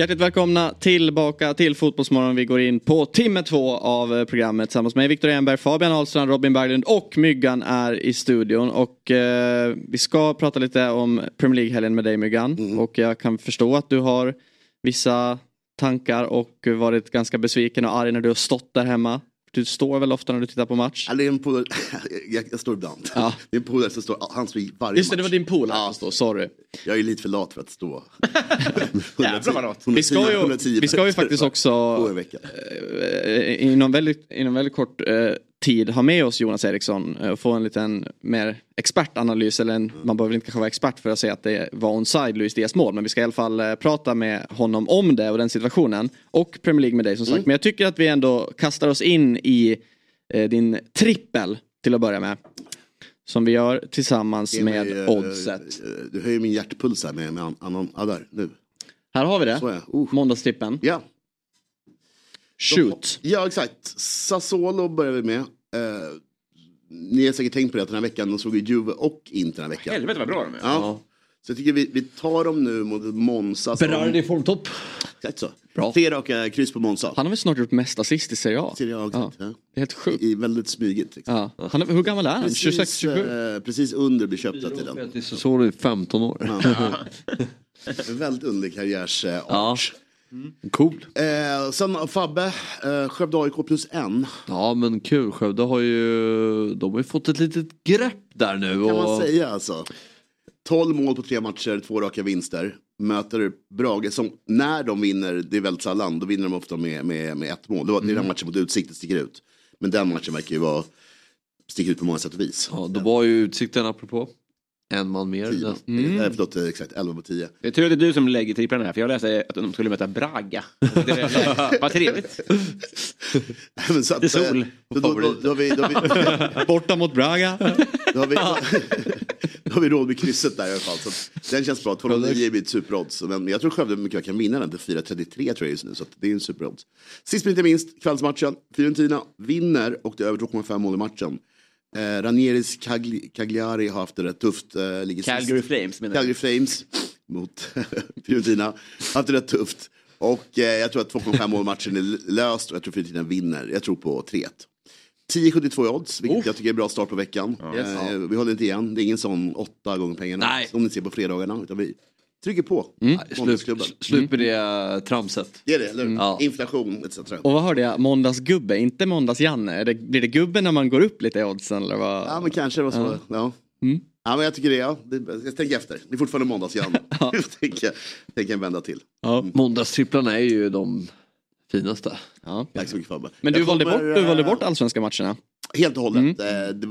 A: Hjärtligt välkomna tillbaka till Fotbollsmorgon. Vi går in på timme två av eh, programmet tillsammans med Viktor Enberg, Fabian Ahlstrand, Robin Berglund och Myggan är i studion. Och eh, vi ska prata lite om Premier League-helgen med dig Myggan. Och jag kan förstå att du har vissa tankar och varit ganska besviken och arg när du har stått där hemma. Du står väl ofta när du tittar på match?
O: Ja, det är en polare, jag, jag står ibland.
A: Ja.
O: Det är en polare som står, han står varje
A: Just det, det
O: match.
A: var din polare som står, sorry.
O: Jag är lite för lat för att stå.
B: Jävlar vad lat.
A: Vi ska ju,
O: 110
A: vi ska ju faktiskt också
O: veckan.
A: eh, inom, väldigt, inom väldigt kort eh, tid ha med oss Jonas Eriksson eh, och få en liten mer expertanalys. Eller en, Man behöver inte kanske vara expert för att säga att det var onside Luis Diaz mål. Men vi ska i alla fall eh, prata med honom om det och den situationen. Och Premier League med dig som sagt.
O: Mm.
A: Men jag tycker att vi ändå kastar oss in i eh, din trippel till att börja med. Som vi gör tillsammans
O: är
A: med
O: eh,
A: oddset.
O: eh, Du höjer min hjärtpuls här med, med an- annan, ja där, nu.
A: Här har vi det. Måndagstrippen.
O: Ja.
A: Shoot.
O: Ja exakt. Sassuolo börjar vi med. Eh, ni har säkert tänkt på det att den här veckan de slog ju Juve och Inter den här veckan.
B: Helvete vad bra de är.
O: Ja. Så jag tycker vi, vi tar dem nu mot Monza. som-
A: Berardi i formtopp.
O: Exakt så.
A: Bra.
O: Tre raka kryss på Monza.
A: Han har väl snart gjort mest assist i Serie A.
O: Serie A, exakt. Ja.
A: Det är helt sjukt.
O: I väldigt smygigt. Liksom.
A: Ja. Han är, hur gammal är han?
O: Precis,
A: 26, 27?
O: eh, precis under blir köpta till den.
C: Så är 15 år.
O: Ja. Väldigt underlig karriärsart.
C: Ja. Cool.
O: Eh, sen Fabbe, eh, Skövde AIK plus en.
C: Ja men kul, Skövde har ju, de har ju fått ett litet grepp där nu.
O: Kan
C: och...
O: man säga alltså. 12 mål på tre matcher, två raka vinster. Möter Brage som när de vinner, det är väldigt sällan, då vinner de ofta med, med, med ett mål. Det var- Det är den matchen mot Utsikten sticker ut. Men den matchen verkar ju vara, sticker ut på många sätt och vis.
C: Ja, då var ju Utsikten apropå. En man mer.
O: Tio.
C: Mm.
O: Eh, förlåt, exakt 11 på 10.
B: Det är tur att det är du som lägger tripplarna här för jag läste att de skulle möta Braga. Det är- Vad trevligt.
O: Men så att,
B: Det är sol.
O: eh, Då, då, då, då, har vi, då, vi,
A: Borta mot Braga.
O: då, har vi, då har vi råd med krysset där i alla fall. Så den känns bra. 209 blir ett superodds. Men jag tror Skövde mycket väl kan vinna den till 4.33 tror jag just nu. Så att det är en superodds. Sist men inte minst, kvällsmatchen. Fiorentina vinner och det är över 2,5 mål i matchen. Eh, Ranieris Cagli, Cagliari har haft det rätt tufft. Eh, ligger
B: Calgary
O: sist.
B: Flames menar?
O: Calgary Flames mot Fiorentina. Har haft det rätt tufft. Och eh, jag tror att 2,5 mål i matchen är löst och jag tror Fiorentina vinner. Jag tror på 3-1. 10,72 i odds, vilket jag tycker är bra start på veckan.
C: Yes.
O: Eh, vi håller inte igen, det är ingen sån åtta gånger pengarna
C: Nej.
O: som ni ser på fredagarna. Utan vi trycker på.
A: Mm.
C: Slut, slut med det eh, tramset.
O: Det är det, eller hur?
C: Ja.
O: Inflation etc.
A: Och vad hörde jag? Måndagsgubbe, inte måndags-Janne. Är det, blir det gubbe när man går upp lite i oddsen eller vad?
O: Ja men kanske var så.
A: Ja.
O: Ja.
A: Mm.
O: Ja. men jag tycker det, ja. jag tänker efter. Det är fortfarande måndags igen. tänker, tänker jag vända till.
A: Ja.
C: Måndagstripplarna är ju de finaste.
A: Ja.
O: Tack så mycket Fabbe.
A: Men du valde,
O: kommer,
A: bort, du valde
O: eh,
A: bort allsvenska matcherna?
O: Helt och hållet.
A: Mm.
O: Eh, det,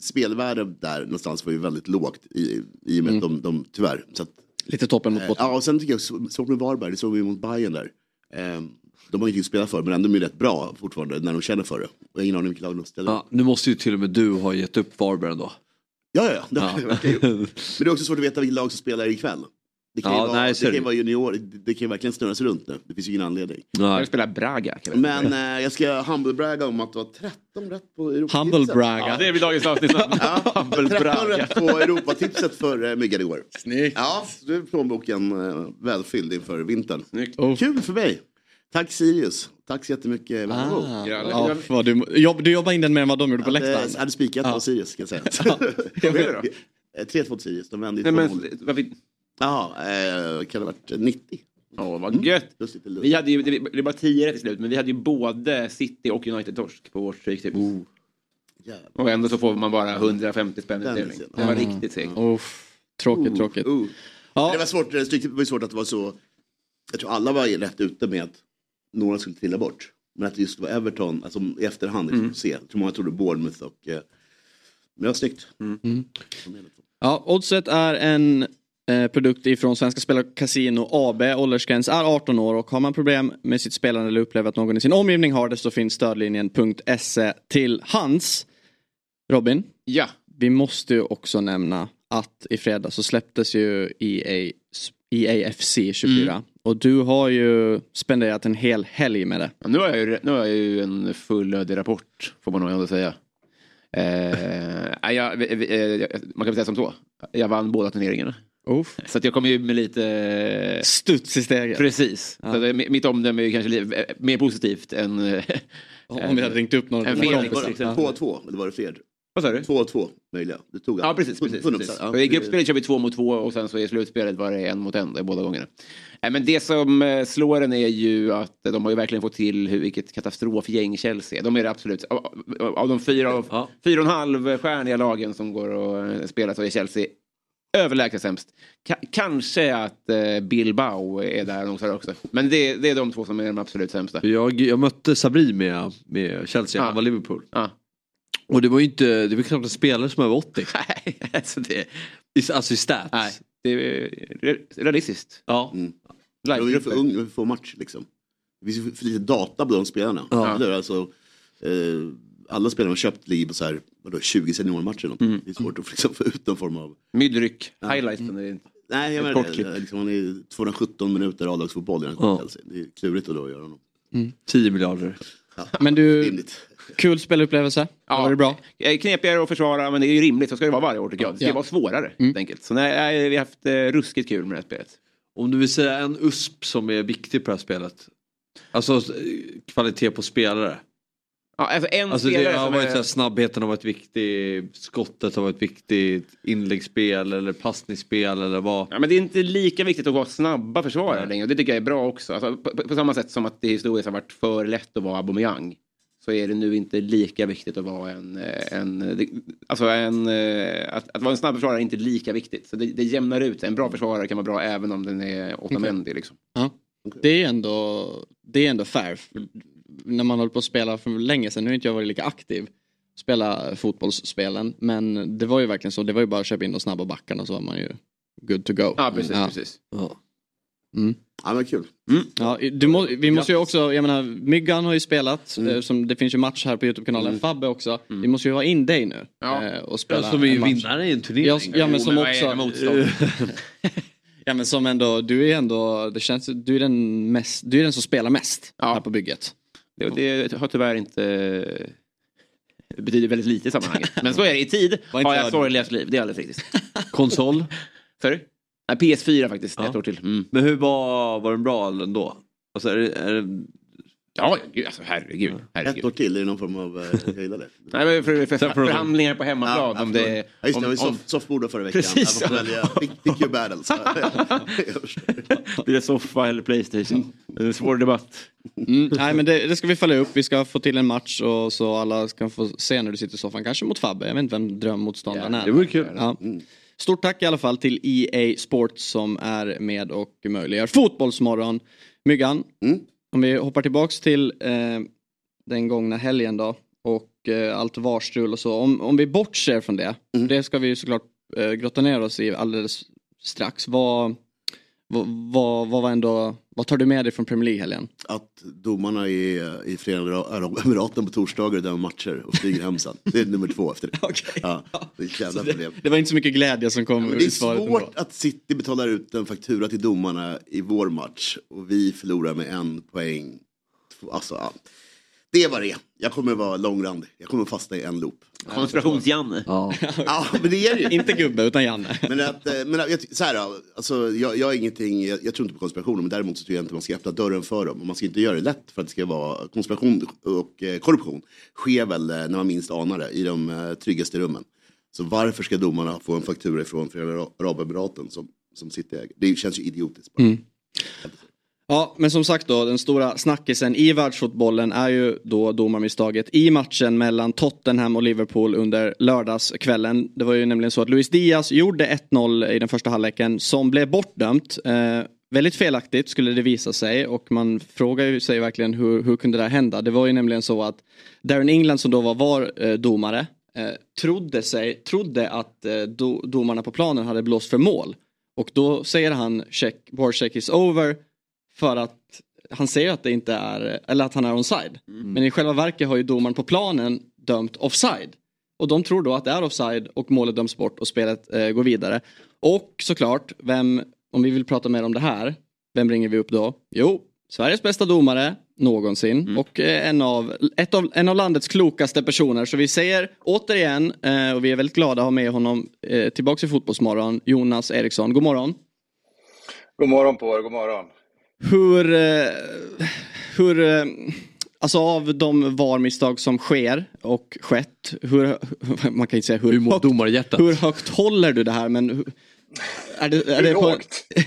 O: spelvärdet där någonstans var ju väldigt lågt i, i och med att de, de tyvärr. Så att,
A: Lite toppen mot
O: eh,
A: botten.
O: ja, och sen tycker jag svårt med Varberg, det såg vi mot Bayern där. Eh, de har ingenting att spela för men ändå är de rätt bra fortfarande när de känner för det. Och jag har ingen aning vilket lag de ställer.
C: Ja, nu måste ju till och med du ha gett upp Varberg ändå.
O: Ja, ja, ja. Det
C: Ja.
O: Men det är också svårt att veta vilket lag som spelar ikväll. Det kan,
C: ja,
O: vara,
C: nej,
O: det kan ju vara junior, det kan ju verkligen snurras runt nu. Det finns ju ingen anledning. Ja.
B: Jag spelar Braga.
O: Men eh, jag ska humble-braga om att du har 13 rätt på Europatipset.
A: Humble-braga.
B: Ja, det är vi dagens avsnitt.
O: ja, 13 rätt på Europatipset för eh, Myggan igår.
A: Snyggt.
O: Ja, du är plånboken eh, välfylld inför vintern.
A: Snyggt.
O: Kul för mig. Tack Sirius. Tack så jättemycket.
A: Ah,
B: oh.
A: ja, vad du, jobb, du jobbar in den mer än vad de gjorde på läktaren.
O: Jag hade spikat på Sirius kan jag säga.
B: 3-2
O: eh, till Sirius, de vände ju
B: 2
O: Jaha, eh, kan det ha varit 90?
B: Ja, vad gött. Vi hade ju, det det var tio rätt till slut, men vi hade ju både City och United-torsk på vårt stryktips. Och ändå så får man bara 150 spänn i
O: sen.
B: Det var
O: Ja.
B: riktigt segt.
A: Tråkigt,
O: Oh,
A: tråkigt.
O: oh. Men Det var svårt, det Stryktipset var svårt att det var så, jag tror alla var rätt ute med att några skulle trilla bort. Men att det just var Everton, alltså i efterhand, liksom, se. Jag tror många trodde Bournemouth och... Eh, men det var snyggt.
A: Mm. Ja, Oddset är en eh, produkt ifrån Svenska Spel och Casino AB. Åldersgräns är 18 år och har man problem med sitt spelande eller upplever att någon i sin omgivning har det så finns stödlinjen.se till hands. Robin?
B: Ja.
A: Vi måste ju också nämna att i fredag så släpptes ju EA, EAFC 24
B: Mm.
A: och du har ju spenderat en hel helg med det.
B: Ja, nu, har jag ju, nu har jag ju en fullödig rapport, får man nog ändå säga. Eh, jag, vi- eh, man kan väl säga som så. Jag vann båda turneringarna. Så att jag kommer ju med lite...
A: Studs i steget.
B: Precis. Så det, mitt omdöme är ju kanske eh, mer positivt än... eh,
A: Om vi hade ringt upp någon.
B: En
O: var det
B: liksom.
O: 2-2, eller var det fler?
B: Vad sa du?
O: 2-2 möjliga. Du tog
B: Ja, precis. precis, precis.
O: ja.
B: I gruppspelet kör vi två mot två och sen så i slutspelet var det en mot en båda gångerna. Nej, men det som eh, slår en är ju att de har ju verkligen fått till hur, vilket katastrofgäng Chelsea är. De är det absolut, av, av de fyra, fyra och en halv stjärniga lagen som går och eh, spelar så är Chelsea överlägset sämst. Ka- kanske att eh, Bilbao är där nosar också. Men det, det är de två som är de absolut sämsta.
C: Jag, jag mötte Sabri med, med Chelsea, han var Liverpool. Och det var ju inte, det var knappt en spelare som var över 80.
B: Nej, alltså det...
C: Alltså i stats.
B: Nej, det är re- realistiskt.
C: Ja.
O: Mm. Jag är för ung för match liksom. Det finns ju för lite data på de spelarna.
C: Ja.
O: Eller, alltså, eh, alla spelare har köpt liv på så här, vadå, 20 seniormatcher.
B: Mm.
O: Det är svårt att liksom få ut någon form av...
B: Midryck, highlights. det är inte-
O: Nej, jag menar det. Liksom, han är 217 minuter A-lagsfotboll i den
C: Ja.
O: Det är klurigt att då göra honom.
C: 10 miljarder.
A: Men du, kul spelupplevelse.
B: Ja.
A: Var det bra?
B: Eh, Knepigare att försvara men det är ju rimligt, så ska det vara varje år tycker jag. Det ska
A: Ja.
B: vara svårare helt enkelt. Så nej, nej, vi har haft eh, ruskigt kul med det här spelet.
C: Om du vill säga en USP som är viktig på det här spelet. Alltså eh, kvalitet på spelare.
B: Ja, alltså en
C: Alltså det
B: spelare
C: har
B: som
C: varit
B: är-
C: så här, snabbheten har varit viktig, skottet har varit viktigt, inläggsspel eller passningsspel eller vad.
B: Ja, men det är inte lika viktigt att vara snabba försvarare längre. Och det tycker jag är bra också. Alltså, på, på, på samma sätt som att det historiskt har varit för lätt att vara Aubameyang. Så är det nu inte lika viktigt att vara en... eh, en det- alltså en eh, att, att vara en snabb försvarare är inte lika viktigt. Så det, det jämnar ut. En bra försvarare kan vara bra även om den är Otamendi. Liksom.
A: Ja. Det är ändå, det är ändå fair. När man håller på att spela för länge sedan, nu har inte jag varit lika aktiv, spela fotbollsspelen, men det var ju verkligen så, det var ju bara att köpa in de snabba backarna så var man ju good to go.
B: Ja, precis. precis.
A: Mm.
O: Ja, men kul.
A: Ja, du må, vi måste ju också, jag menar, Myggan har ju spelat, eh, som, det finns ju match här på Youtube-kanalen, Fabbe också. Vi måste ju ha in dig nu eh, och spela
C: Ja, som är vinnare i en turnering.
A: Ja, ja men som också... ja men som ändå, du är ändå, det känns, du är den mest, du är den som spelar mest här på bygget.
B: Det, det har tyvärr inte... Det betyder väldigt lite i sammanhanget. Men så är det. I tid har jag sorgligast liv. Det är alldeles riktigt.
C: Konsol?
B: Sorry? Nej, PS4 faktiskt. Ett år till. Mm.
C: Men hur var, var den bra ändå? Alltså är det, är det...
B: Ja, gud, alltså, herregud. herregud.
O: Ett år till, är det någon form av... eh, Jag gillar det.
B: Nej, men för, för, för, förhandlingar på hemmaplan.
O: Ja,
B: om det.
O: Ja, just det,
B: om, om,
O: soft- softbord förra veckan.
B: Precis.
O: Jag får välja pick, your battles.
B: Det soffa eller Playstation? Det är en svår debatt.
A: Mm, nej men det, det ska vi följa upp, vi ska få till en match och så alla ska få se när du sitter i soffan, kanske mot Fabbe, jag vet inte vem drömmotståndaren
C: Ja,
A: är.
C: det vore kul.
A: Ja. Stort tack i alla fall till EA Sports som är med och möjliggör Fotbollsmorgon. Myggan, om vi hoppar tillbaks till eh, den gångna helgen då och eh, allt varstrul och så. Om, om vi bortser från det, det ska vi ju såklart eh, grotta ner oss i alldeles strax. Vad, vad, vad, vad var ändå, vad tar du med dig från Premier League-helgen?
O: Att domarna i, i Förenade Arabemiraten på torsdagar dömer matcher och flyger hem sen. Det är nummer två efter det. Ja, det är problem.
A: Det var inte så mycket glädje som kom
O: Ja, det är svårt att City betalar ut en faktura till domarna i vår match och vi förlorar med en poäng. Alltså. Det vad det. Jag kommer vara långrandig. Jag kommer fastna i en loop.
B: Konspirations-Janne.
C: Ja.
O: ja, men det är det ju.
A: Inte gubbe utan Janne.
O: Men, att, eh, men att, jag- så här då, alltså, jag, jag, är ingenting, jag, jag tror inte på konspirationer men däremot så tror jag inte man ska öppna dörren för dem. Och man ska inte göra det lätt för att det ska vara konspiration och eh, korruption. Sker väl eh, när man minst anar det i de eh, tryggaste rummen. Så varför ska domarna få en faktura ifrån Förenade Arabemiraten som, som sitter äger? Det känns ju idiotiskt. Bara.
A: Mm. Ja, men som sagt då, den stora snackisen i världsfotbollen är ju då domarmisstaget i matchen mellan Tottenham och Liverpool under lördagskvällen. Det var ju nämligen så att Luis Diaz gjorde 1-0 i den första halvleken som blev bortdömt. Eh, väldigt felaktigt skulle det visa sig och man frågar ju sig verkligen hur, hur kunde det här hända? Det var ju nämligen så att Darren England som då var var eh, domare eh, trodde, sig, trodde att eh, do, domarna på planen hade blåst för mål. Och då säger han check, war check is over för att han säger att det inte är, eller att han är onside. Men i själva verket har ju domaren på planen dömt offside. Och de tror då att det är offside och målet döms bort och spelet eh, går vidare. Och såklart, vem, om vi vill prata mer om det här, vem ringer vi upp då? Jo, Sveriges bästa domare någonsin och eh, en, av, ett av, en av landets klokaste personer. Så vi säger återigen, eh, och vi är väldigt glada att ha med honom eh, tillbaks i Fotbollsmorgon, Jonas Eriksson. God morgon.
P: God morgon på er, god morgon.
A: Hur, eh, hur eh, alltså av de VAR-misstag som sker och skett, hur, man kan inte säga hur,
C: mår
A: högt, hur högt håller du det här? Men hur- är det, är det på,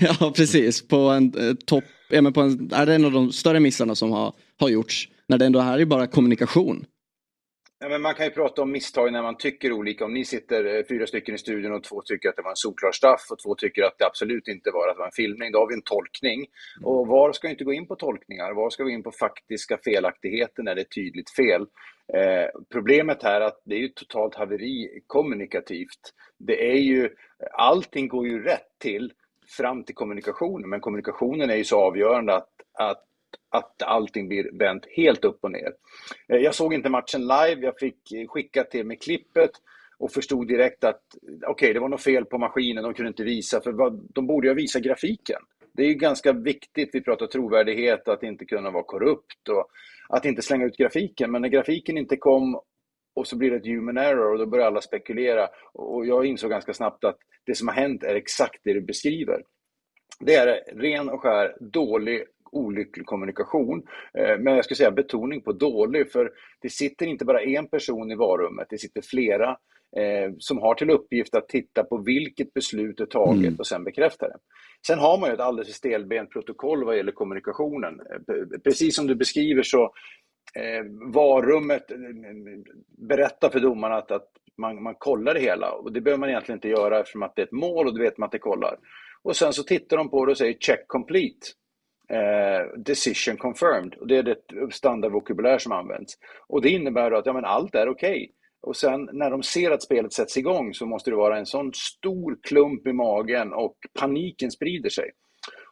A: ja precis, på en eh, topp, ja, men på en, är det en av de större missarna som har, har gjorts? När det ändå här är bara kommunikation.
P: Ja, men man kan ju prata om misstag när man tycker olika. Om ni sitter eh, fyra stycken i studion och två tycker att det var en solklar straff och två tycker att det absolut inte var att det var en filmning, då har vi en tolkning. Och VAR ska inte gå in på tolkningar, VAR ska gå in på faktiska felaktigheter när det är tydligt fel. Eh, problemet här är att det är ju totalt haveri kommunikativt. Det är ju, allting går ju rätt till fram till kommunikationen, men kommunikationen är ju så avgörande att, att att allting blir vänt helt upp och ner. Eh, jag såg inte matchen live, jag fick skicka till mig klippet och förstod direkt att okej, det var något fel på maskinen, de kunde inte visa, för vad, de borde ju visa grafiken. Det är ju ganska viktigt, vi pratar trovärdighet, att inte kunna vara korrupt och att inte slänga ut grafiken. Men när grafiken inte kom och så blir det ett human error och då börjar alla spekulera. Och jag insåg ganska snabbt att det som har hänt är exakt det du beskriver. Det är ren och skär dålig olycklig kommunikation. Eh, Men jag skulle säga betoning på dålig, för det sitter inte bara en person i varummet, det sitter flera eh, som har till uppgift att titta på vilket beslut är taget
Q: Mm.
P: och sen bekräfta det. Sen har man ju ett alldeles stelbent protokoll vad gäller kommunikationen. Eh, Precis som du beskriver så varummet berättar för domarna att, att man, man kollar det hela och det behöver man egentligen inte göra eftersom att det är ett mål och då vet man att det kollar. Och sen så tittar de på det och säger check complete. Eh, decision confirmed. Och det är det standardvokabulär som används. Och det innebär då att ja, men allt är okej. Och sen när de ser att spelet sätts igång så måste det vara en sån stor klump i magen och paniken sprider sig.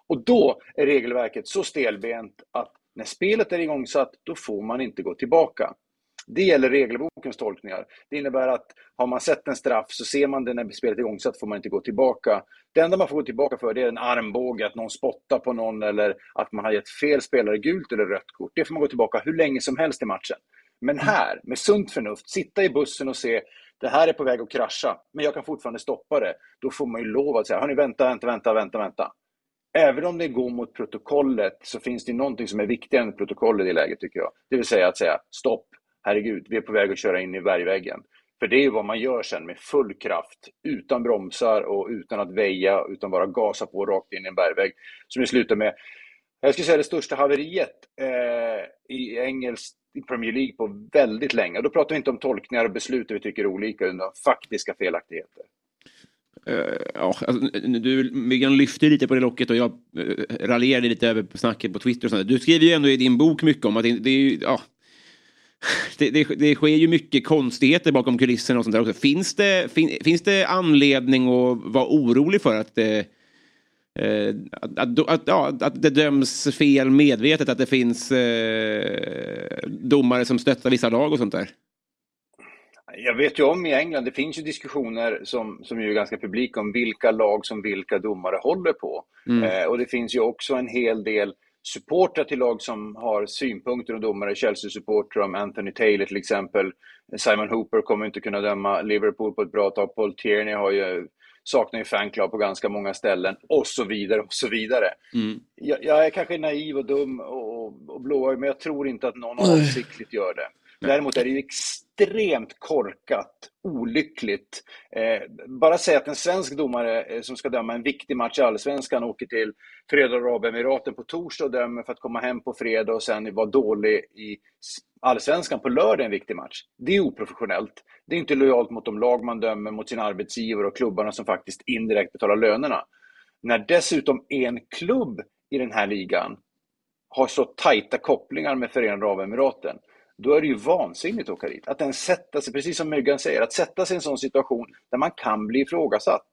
P: Och då är regelverket så stelbent att när spelet är igångsatt, då får man inte gå tillbaka. Det gäller regelbokens tolkningar. Det innebär att har man sett en straff så ser man det när spelet är igångsatt får man inte gå tillbaka. Det enda man får gå tillbaka för det är en armbåge, att någon spottar på någon eller att man har gett fel spelare gult eller rött kort. Det får man gå tillbaka hur länge som helst i matchen. Men här, med sunt förnuft, sitta i bussen och se det här är på väg att krascha, men jag kan fortfarande stoppa det. Då får man ju lov att säga, hörni vänta, vänta, vänta, vänta, vänta. Även om det går mot protokollet så finns det någonting som är viktigare än protokollet i läget tycker jag. Det vill säga att säga stopp, herregud, vi är på väg att köra in i bergväggen. För det är ju vad man gör sen med full kraft, utan bromsar och utan att väja, utan bara gasa på rakt in i en bergvägg. Som det slutar med, jag skulle säga det största haveriet eh, i engelsk i Premier League på väldigt länge. Och då pratar vi inte om tolkningar och beslut där vi tycker olika, utan om faktiska felaktigheter.
B: Uh, ja, alltså, du Myggan lyfte lite på det locket och jag uh, raljerade lite över snacket på Twitter och sånt. Du skriver ju ändå i din bok mycket om att det, det är ju, ja, det, det, det sker ju mycket konstigheter bakom kulisserna och sånt där också. Finns det, fin, finns det anledning att vara orolig för att eh, eh, att, att, att, ja, att det döms fel medvetet, att det finns eh, domare som stöttar vissa lag och sånt där?
P: Jag vet ju om i England, det finns ju diskussioner som, som är ganska publika om vilka lag som vilka domare håller på.
B: Mm.
P: Eh, och det finns ju också en hel del supportrar till lag som har synpunkter och domare. Chelsea-supportrar om Anthony Taylor till exempel. Simon Hooper kommer inte kunna döma Liverpool på ett bra tag. Paul Tierney har ju, saknar ju fanclub på ganska många ställen och så vidare och så vidare.
B: Mm.
P: Jag, jag är kanske naiv och dum och, och blåögd, men jag tror inte att någon avsiktligt gör det. Däremot är det ju extremt korkat, olyckligt. Eh, bara säga att en svensk domare eh, som ska döma en viktig match i Allsvenskan åker till Förenade Arabemiraten på torsdag och dömer för att komma hem på fredag och sen vara dålig i Allsvenskan på lördag en viktig match. Det är oprofessionellt. Det är inte lojalt mot de lag man dömer, mot sina arbetsgivare och klubbarna som faktiskt indirekt betalar lönerna. När dessutom en klubb i den här ligan har så tajta kopplingar med Förenade Arabemiraten, då är det ju vansinnigt att åka dit. Att ens sätta sig, precis som Myggan säger, att sätta sig i en sån situation där man kan bli ifrågasatt.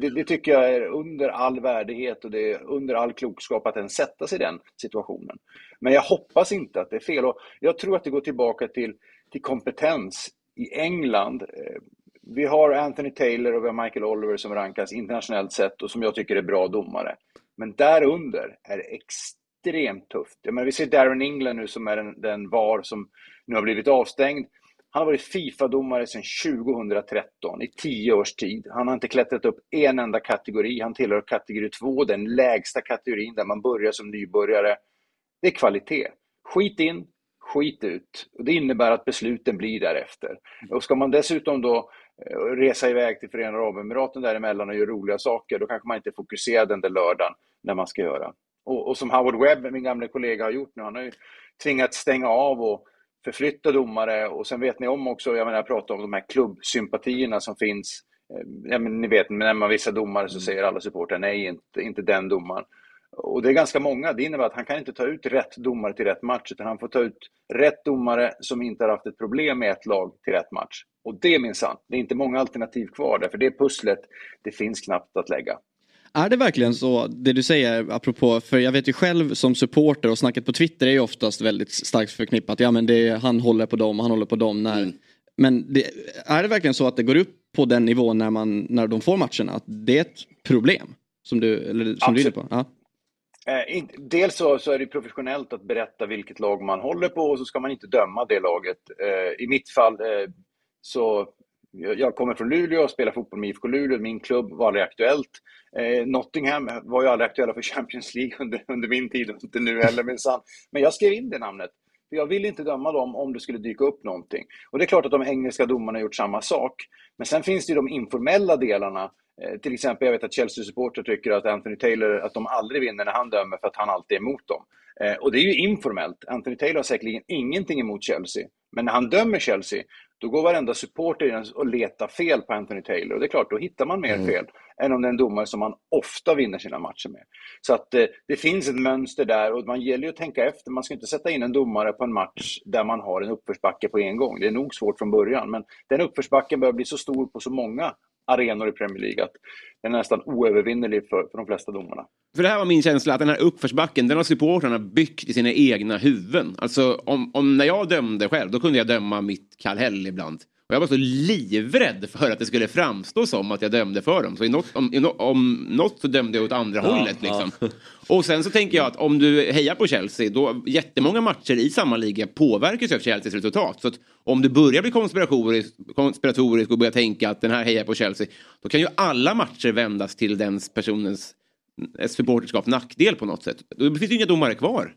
P: Det, det tycker jag är under all värdighet och det är under all klokskap att ens sätta sig i den situationen. Men jag hoppas inte att det är fel. Och jag tror att det går tillbaka till, till kompetens. I England, eh, vi har Anthony Taylor och vi har Michael Oliver som rankas internationellt sett och som jag tycker är bra domare. Men därunder är det extremt tufft. Jag menar, vi ser Darren England nu som är den, den VAR som nu har blivit avstängd. Han har varit Fifa-domare sedan 2013, i tio års tid. Han har inte klättrat upp en enda kategori. Han tillhör kategori 2, den lägsta kategorin där man börjar som nybörjare. Det är kvalitet. Skit in, skit ut. Och det innebär att besluten blir därefter. Och ska man dessutom då eh, resa iväg till Förenade Arabemiraten däremellan och göra roliga saker, då kanske man inte fokuserar den där lördagen när man ska göra. Och, och som Howard Webb, min gamla kollega, har gjort nu, han har ju tvingats stänga av och förflytta domare och sen vet ni om också, jag menar jag pratar om de här klubbsympatierna som finns. Eh, Ja, men ni vet, när man vissa domare så säger alla supportrar nej, inte, inte den domaren. Och det är ganska många. Det innebär att han kan inte ta ut rätt domare till rätt match, utan han får ta ut rätt domare som inte har haft ett problem med ett lag till rätt match. Och det är minsann, det är inte många alternativ kvar där, för det pusslet, det finns knappt att lägga.
A: Är det verkligen så, det du säger apropå, för jag vet ju själv som supporter och snacket på Twitter är ju oftast väldigt starkt förknippat. Ja men det är, han håller på dem, han håller på dem när. Men det, är det verkligen så att det går upp på den nivån när, man, när de får matcherna? Att det är ett problem? Som du, eller, som du är inne på? Ja.
P: Eh, in- dels så, så är det professionellt att berätta vilket lag man håller på och så ska man inte döma det laget. Eh, I mitt fall eh, så jag kommer från Luleå och spelar fotboll med IFK Luleå. Min klubb var aldrig aktuellt. Eh, Nottingham var ju aldrig aktuella för Champions League under, under min tid och inte nu heller minsann. Men jag skrev in det namnet. För jag vill inte döma dem om det skulle dyka upp någonting. Och det är klart att de engelska domarna har gjort samma sak. Men sen finns det ju de informella delarna. Eh, till exempel, jag vet att Chelsea-supportrar tycker att Anthony Taylor, att de aldrig vinner när han dömer för att han alltid är emot dem. Eh, och det är ju informellt. Anthony Taylor har säkerligen ingenting emot Chelsea. Men när han dömer Chelsea, då går varenda supporter in och letar fel på Anthony Taylor. Och det är klart, då hittar man mer fel än om det är en domare som man ofta vinner sina matcher med. Så att eh, det finns ett mönster där och man gäller ju att tänka efter. Man ska inte sätta in en domare på en match där man har en uppförsbacke på en gång. Det är nog svårt från början, men den uppförsbacken börjar bli så stor på så många arenor i Premier League att den är nästan oövervinnerlig för, för de flesta domarna.
B: För det här var min känsla, att den här uppförsbacken, den har supportrarna byggt i sina egna huvuden. Alltså om, om när jag dömde själv, då kunde jag döma mitt Kallhäll ibland. Och jag var så livrädd för att det skulle framstå som att jag dömde för dem. Så i något, om, i no, om något så dömde jag åt andra
C: Ja,
B: hållet. Liksom.
C: ja.
B: Och sen så tänker jag att om du hejar på Chelsea, då jättemånga matcher i samma liga påverkas ju av Chelseas resultat. Så att om du börjar bli konspiratorisk, konspiratorisk och börjar tänka att den här hejar på Chelsea, då kan ju alla matcher vändas till den personens supporterskap nackdel på något sätt. Då finns ju inga domare kvar.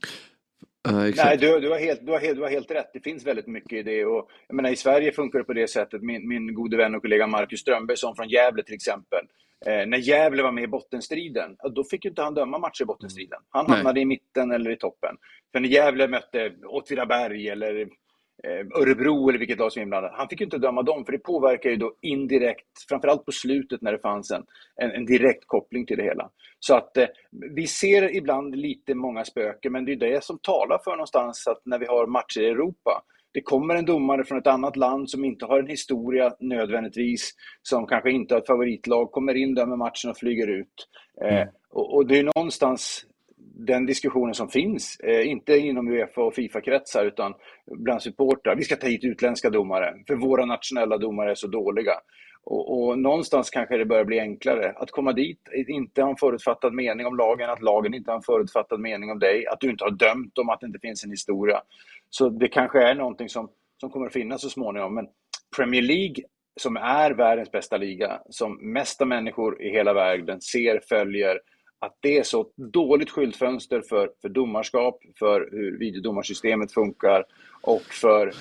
P: Nej, du, du, har helt, du, har helt, du har helt rätt. Det finns väldigt mycket i det. Och, jag menar, I Sverige funkar det på det sättet. Min, min gode vän och kollega Marcus Strömberg, som från Gävle till exempel. Eh, när Gävle var med i bottenstriden, då fick ju inte han döma matcher i bottenstriden. Han
B: Nej.
P: hamnade i mitten eller i toppen. För när Gävle mötte Åtvidaberg eller Örebro eller vilket lag som är inblandat, han fick ju inte döma dem, för det påverkar ju då indirekt, framförallt på slutet när det fanns en, en, en direkt koppling till det hela. Så att eh, vi ser ibland lite många spöken, men det är det som talar för någonstans att när vi har matcher i Europa, det kommer en domare från ett annat land som inte har en historia nödvändigtvis, som kanske inte har ett favoritlag, kommer in, dömer matchen och flyger ut. Eh, och, och det är någonstans den diskussionen som finns, eh, inte inom Uefa och Fifa-kretsar utan bland supportrar. Vi ska ta hit utländska domare, för våra nationella domare är så dåliga. Och, och någonstans kanske det börjar bli enklare att komma dit, inte ha en förutfattad mening om lagen, att lagen inte har en förutfattad mening om dig, att du inte har dömt dem, att det inte finns en historia. Så det kanske är någonting som, som kommer att finnas så småningom. Men Premier League, som är världens bästa liga, som mesta människor i hela världen ser, följer, att det är så dåligt skyltfönster för, för domarskap, för hur videodomarsystemet funkar och för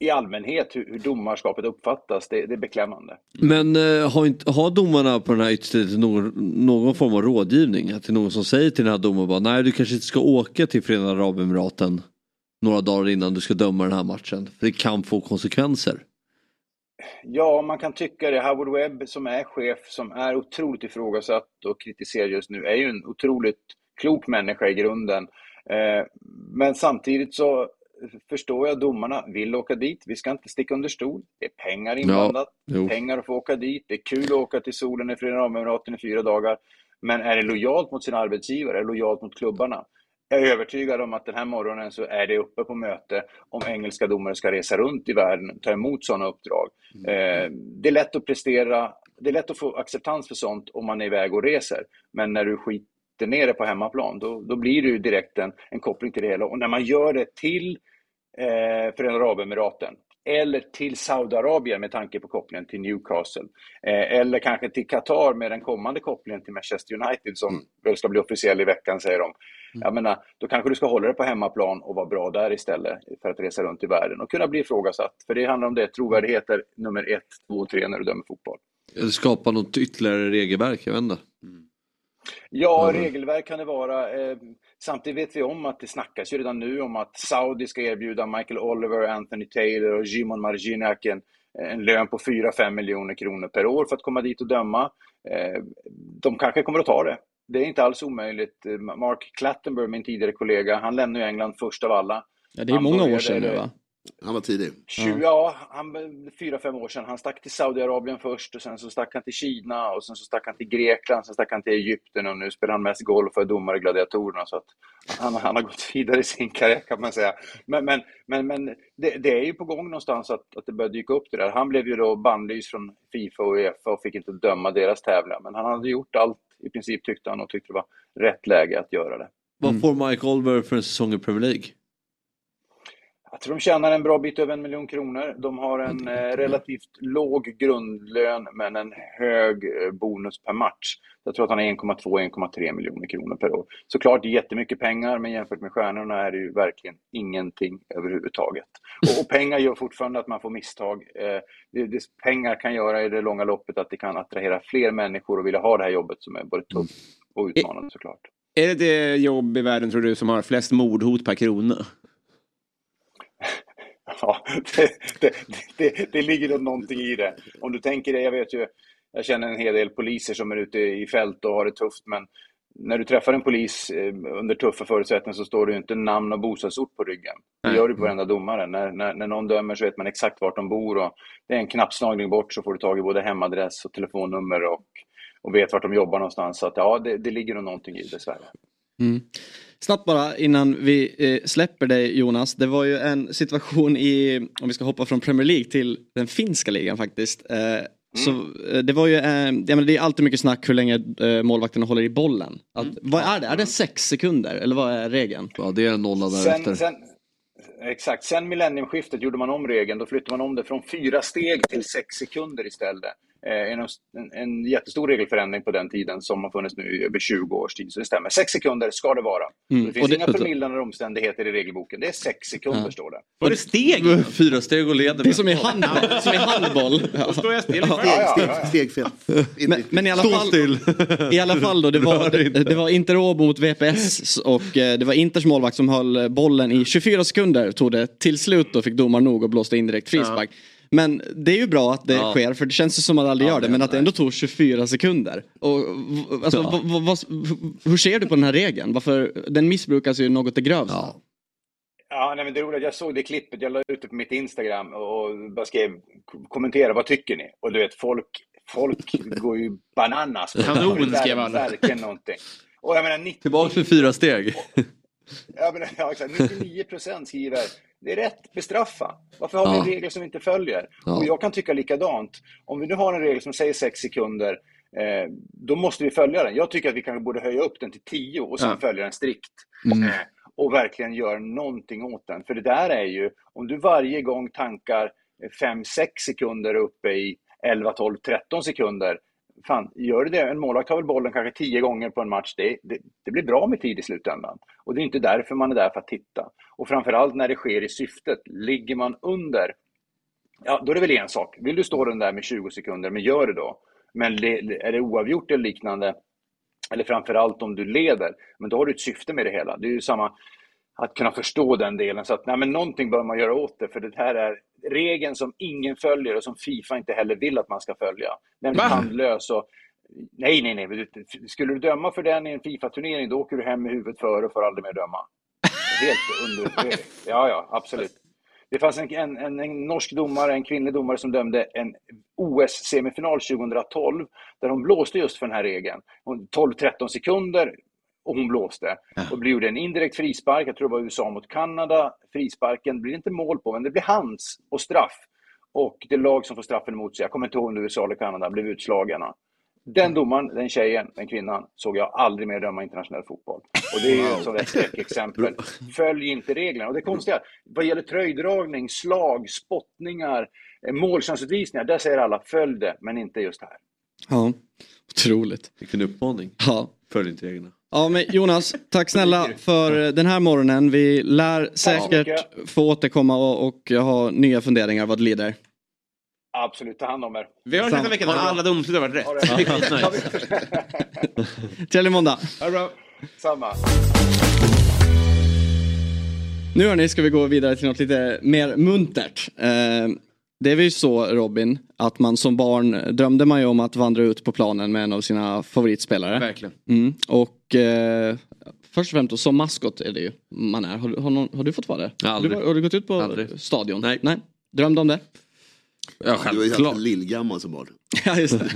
P: i allmänhet hur, hur domarskapet uppfattas, det, det är beklämmande.
C: Men eh, har, inte, har domarna på den här yttersidan någon, någon form av rådgivning? Att det är någon som säger till den här domaren bara, nej du kanske inte ska åka till Förenade Arabemiraten några dagar innan du ska döma den här matchen. För det kan få konsekvenser.
P: Ja, man kan tycka det. Howard Webb som är chef, som är otroligt ifrågasatt och kritiserad just nu, är ju en otroligt klok människa i grunden. Eh, Men samtidigt så förstår jag domarna vill åka dit. Vi ska inte sticka under stol. Det är pengar inblandat.
C: jo.
P: pengar att få åka dit. Det är kul att åka till solen i Förenade Arabemiraten i fyra dagar. Men är det lojalt mot sin arbetsgivare? Är det lojalt mot klubbarna? Jag är övertygad om att den här morgonen så är det uppe på möte om engelska domare ska resa runt i världen och ta emot sådana uppdrag. Eh, Det är lätt att prestera, det är lätt att få acceptans för sånt om man är iväg och reser. Men när du skiter ner det på hemmaplan, då, då blir det ju direkt en, en koppling till det hela. Och när man gör det till eh, Förenade Arabemiraten eller till Saudiarabien med tanke på kopplingen till Newcastle. Eh, eller kanske till Qatar med den kommande kopplingen till Manchester United som väl ska bli officiell i veckan säger de. Jag menar, då kanske du ska hålla dig på hemmaplan och vara bra där istället för att resa runt i världen och kunna bli ifrågasatt. För det handlar om det, trovärdighet är nummer ett, två och tre när du dömer fotboll.
C: Eller skapa något ytterligare regelverk, jag vet inte.
P: Ja,
C: Mm.
P: regelverk kan det vara. Eh, samtidigt vet vi om att det snackas ju redan nu om att Saudi ska erbjuda Michael Oliver, Anthony Taylor och Jimon Marginac en, en lön på 4-5 miljoner kronor per år för att komma dit och döma. Eh, de kanske kommer att ta det. Det är inte alls omöjligt. Eh, Mark Clattenburg, min tidigare kollega, han lämnade ju England först av alla.
A: Ja, det är
P: Han
A: många år sedan nu va?
O: Han var tidig.
P: 20, ja, han, fyra, fem år sedan. Han stack till Saudiarabien först och sen så stack han till Kina och sen så stack han till Grekland, sen stack han till Egypten och nu spelar han mest golf och är domare i Gladiatorerna. Så att han, han har gått vidare i sin karriär kan man säga. Men, men, men, men det, det är ju på gång någonstans att, att det börjar dyka upp det där. Han blev ju då bannlyst från Fifa och Uefa och fick inte döma deras tävlingar. Men han hade gjort allt i princip tyckte han och tyckte det var rätt läge att göra det.
C: Vad får Mike Oliver för en säsong i Premier League?
P: Jag tror de tjänar en bra bit över en miljon kronor. De har en eh, relativt låg grundlön men en hög eh, bonus per match. Jag tror att han är 1,2-1,3 miljoner kronor per år. Såklart jättemycket pengar men jämfört med stjärnorna är det ju verkligen ingenting överhuvudtaget. Och, pengar gör fortfarande att man får misstag. Eh, det pengar kan göra i det långa loppet att det kan attrahera fler människor och vilja ha det här jobbet som är både tufft och utmanande såklart.
B: Är det det jobb i världen tror du som har flest mordhot per krona?
P: Ja, det, det, det, det ligger nog någonting i det. Om du tänker det, jag vet ju, jag känner en hel del poliser som är ute i fält och har det tufft, men när du träffar en polis eh, under tuffa förutsättningar så står det ju inte namn och bostadsort på ryggen. Det gör du på varenda domare. När, när, när någon dömer så vet man exakt vart de bor och det är en knappslagning bort så får du tag i både hemadress och telefonnummer och, och vet vart de jobbar någonstans. Så att ja, det, det ligger nog någonting i det dessvärre.
A: Mm. Snabbt bara innan vi eh, släpper dig Jonas. Det var ju en situation i, om vi ska hoppa från Premier League till den finska ligan faktiskt. Eh, Så eh, det var ju, eh, ja, men det är alltid mycket snack hur länge eh, målvakterna håller i bollen. Att, Vad är det? Är det sex sekunder eller vad är regeln?
C: Ja det är en nolla
P: Sen, sen, exakt, sen millenniumskiftet gjorde man om regeln. Då flyttade man om det från fyra steg till sex sekunder istället. Eh, en, en, jättestor regelförändring på den tiden som har funnits nu i över 20 års tid. Så det stämmer. Sex sekunder ska det vara.
C: Mm,
P: Det finns
C: och det-
P: inga förmildrande omständigheter i regelboken. Det är sex sekunder står det.
C: Var det steg? Fyra steg och leder.
A: Det är som i handboll. som i handboll. Då
B: står jag still.
A: Ja.
O: Stegfel.
A: Men, men i alla fall,
C: still.
A: i alla fall då, det var, det, det var Inter Åbo mot VPS och eh, det var Inters målvakt som höll bollen i 24 sekunder tog det till slut då fick domaren nog och blåste indirekt frispark. Men det är ju bra att det
C: Ja.
A: sker för det känns ju som att man aldrig
C: Ja,
A: gör det
C: det-
A: men att det ändå tog 24 sekunder. Och, alltså,
C: Ja.
A: vad- vad- hur ser du på den här regeln? Varför, den missbrukas ju något det grövsta.
P: Ja, nej, men det är roligt. Jag såg det klippet, jag la ut det på mitt Instagram och bara skrev kommentera, vad tycker ni? Och du vet, folk, folk går ju bananas.
B: Kanon,
P: Det
B: skrev alla.
P: Någonting. Och jag menar, 90,
C: Tillbaks med fyra steg.
P: ja, men, ja, exakt, 99 procent skriver det är rätt, bestraffa. Varför har vi
C: Ja.
P: en regel som vi inte följer?
C: Ja.
P: Och jag kan tycka likadant. Om vi nu har en regel som säger 6 sekunder, eh, då måste vi följa den. Jag tycker att vi kanske borde höja upp den till 10 och sen
B: Ja.
P: följa den strikt.
C: Mm.
P: Eh, och verkligen göra någonting åt den. För det där är ju, om du varje gång tankar 5-6 sekunder uppe i 11, 12, 13 sekunder. Fan, gör du det? En målvakt har väl bollen kanske tio gånger på en match. Det, det, det blir bra med tid i slutändan. Och det är inte därför man är där för att titta. Och framförallt när det sker i syftet. Ligger man under Ja, då är det väl en sak. Vill du stå den där med 20 sekunder, men gör det då. Men le- är det oavgjort eller liknande, eller framförallt om du leder, men då har du ett syfte med det hela. Det är ju samma, att kunna förstå den delen. Så att nej, men någonting bör man göra åt det, för det här är regeln som ingen följer och som Fifa inte heller vill att man ska följa.
B: Va?
P: tandlös och Nej, nej, nej. Skulle du döma för den i en Fifa-turnering, då åker du hem med huvudet före och får aldrig mer döma. Helt under... Ja, ja, absolut. Det fanns en, en, en, norsk domare, en kvinnlig domare som dömde en OS-semifinal 2012 där hon blåste just för den här regeln. Hon- 12-13 sekunder och hon blåste. Och det gjorde en indirekt frispark, jag tror det var USA mot Kanada. Frisparken blir inte mål på, men det blir hands och straff. Och det lag som får straffen emot sig, jag kommer inte ihåg om det var USA eller Kanada, blev utslagna. Den domaren, den tjejen, den kvinnan, såg jag aldrig mer döma internationell fotboll. Och det är ju ett sånt där skräckexempel. Följ inte reglerna. Och det konstiga, vad gäller tröjdragning, slag, spottningar, eh, målchansutvisningar, där säger alla följ det, men inte just här.
A: Ja, otroligt.
C: Vilken uppmaning.
A: Ja.
C: Följ inte reglerna.
A: Ja men Jonas, tack snälla för den här morgonen. Vi lär säkert få återkomma och, och ha nya funderingar vad det lider.
P: Absolut, ta hand om er.
B: Vi har nästa vecka när alla domslut har varit rätt.
A: Trevlig måndag.
P: Ha det bra. Samma.
A: Nu hörni ska vi gå vidare till något lite mer muntert. Eh, det är väl ju så Robin, att man som barn drömde man ju om att vandra ut på planen med en av sina favoritspelare.
B: Verkligen.
A: Mm. Och eh, först och främst då, som maskot är det ju man är. Har, du- har, någon, har du fått vara det?
C: Aldrig.
A: Har, du, har du gått ut på
C: Aldrig.
A: stadion? Nej. Nej. Drömde om det?
C: Ja,
O: Du var ju helt lillgammal som barn.
A: Ja, just det.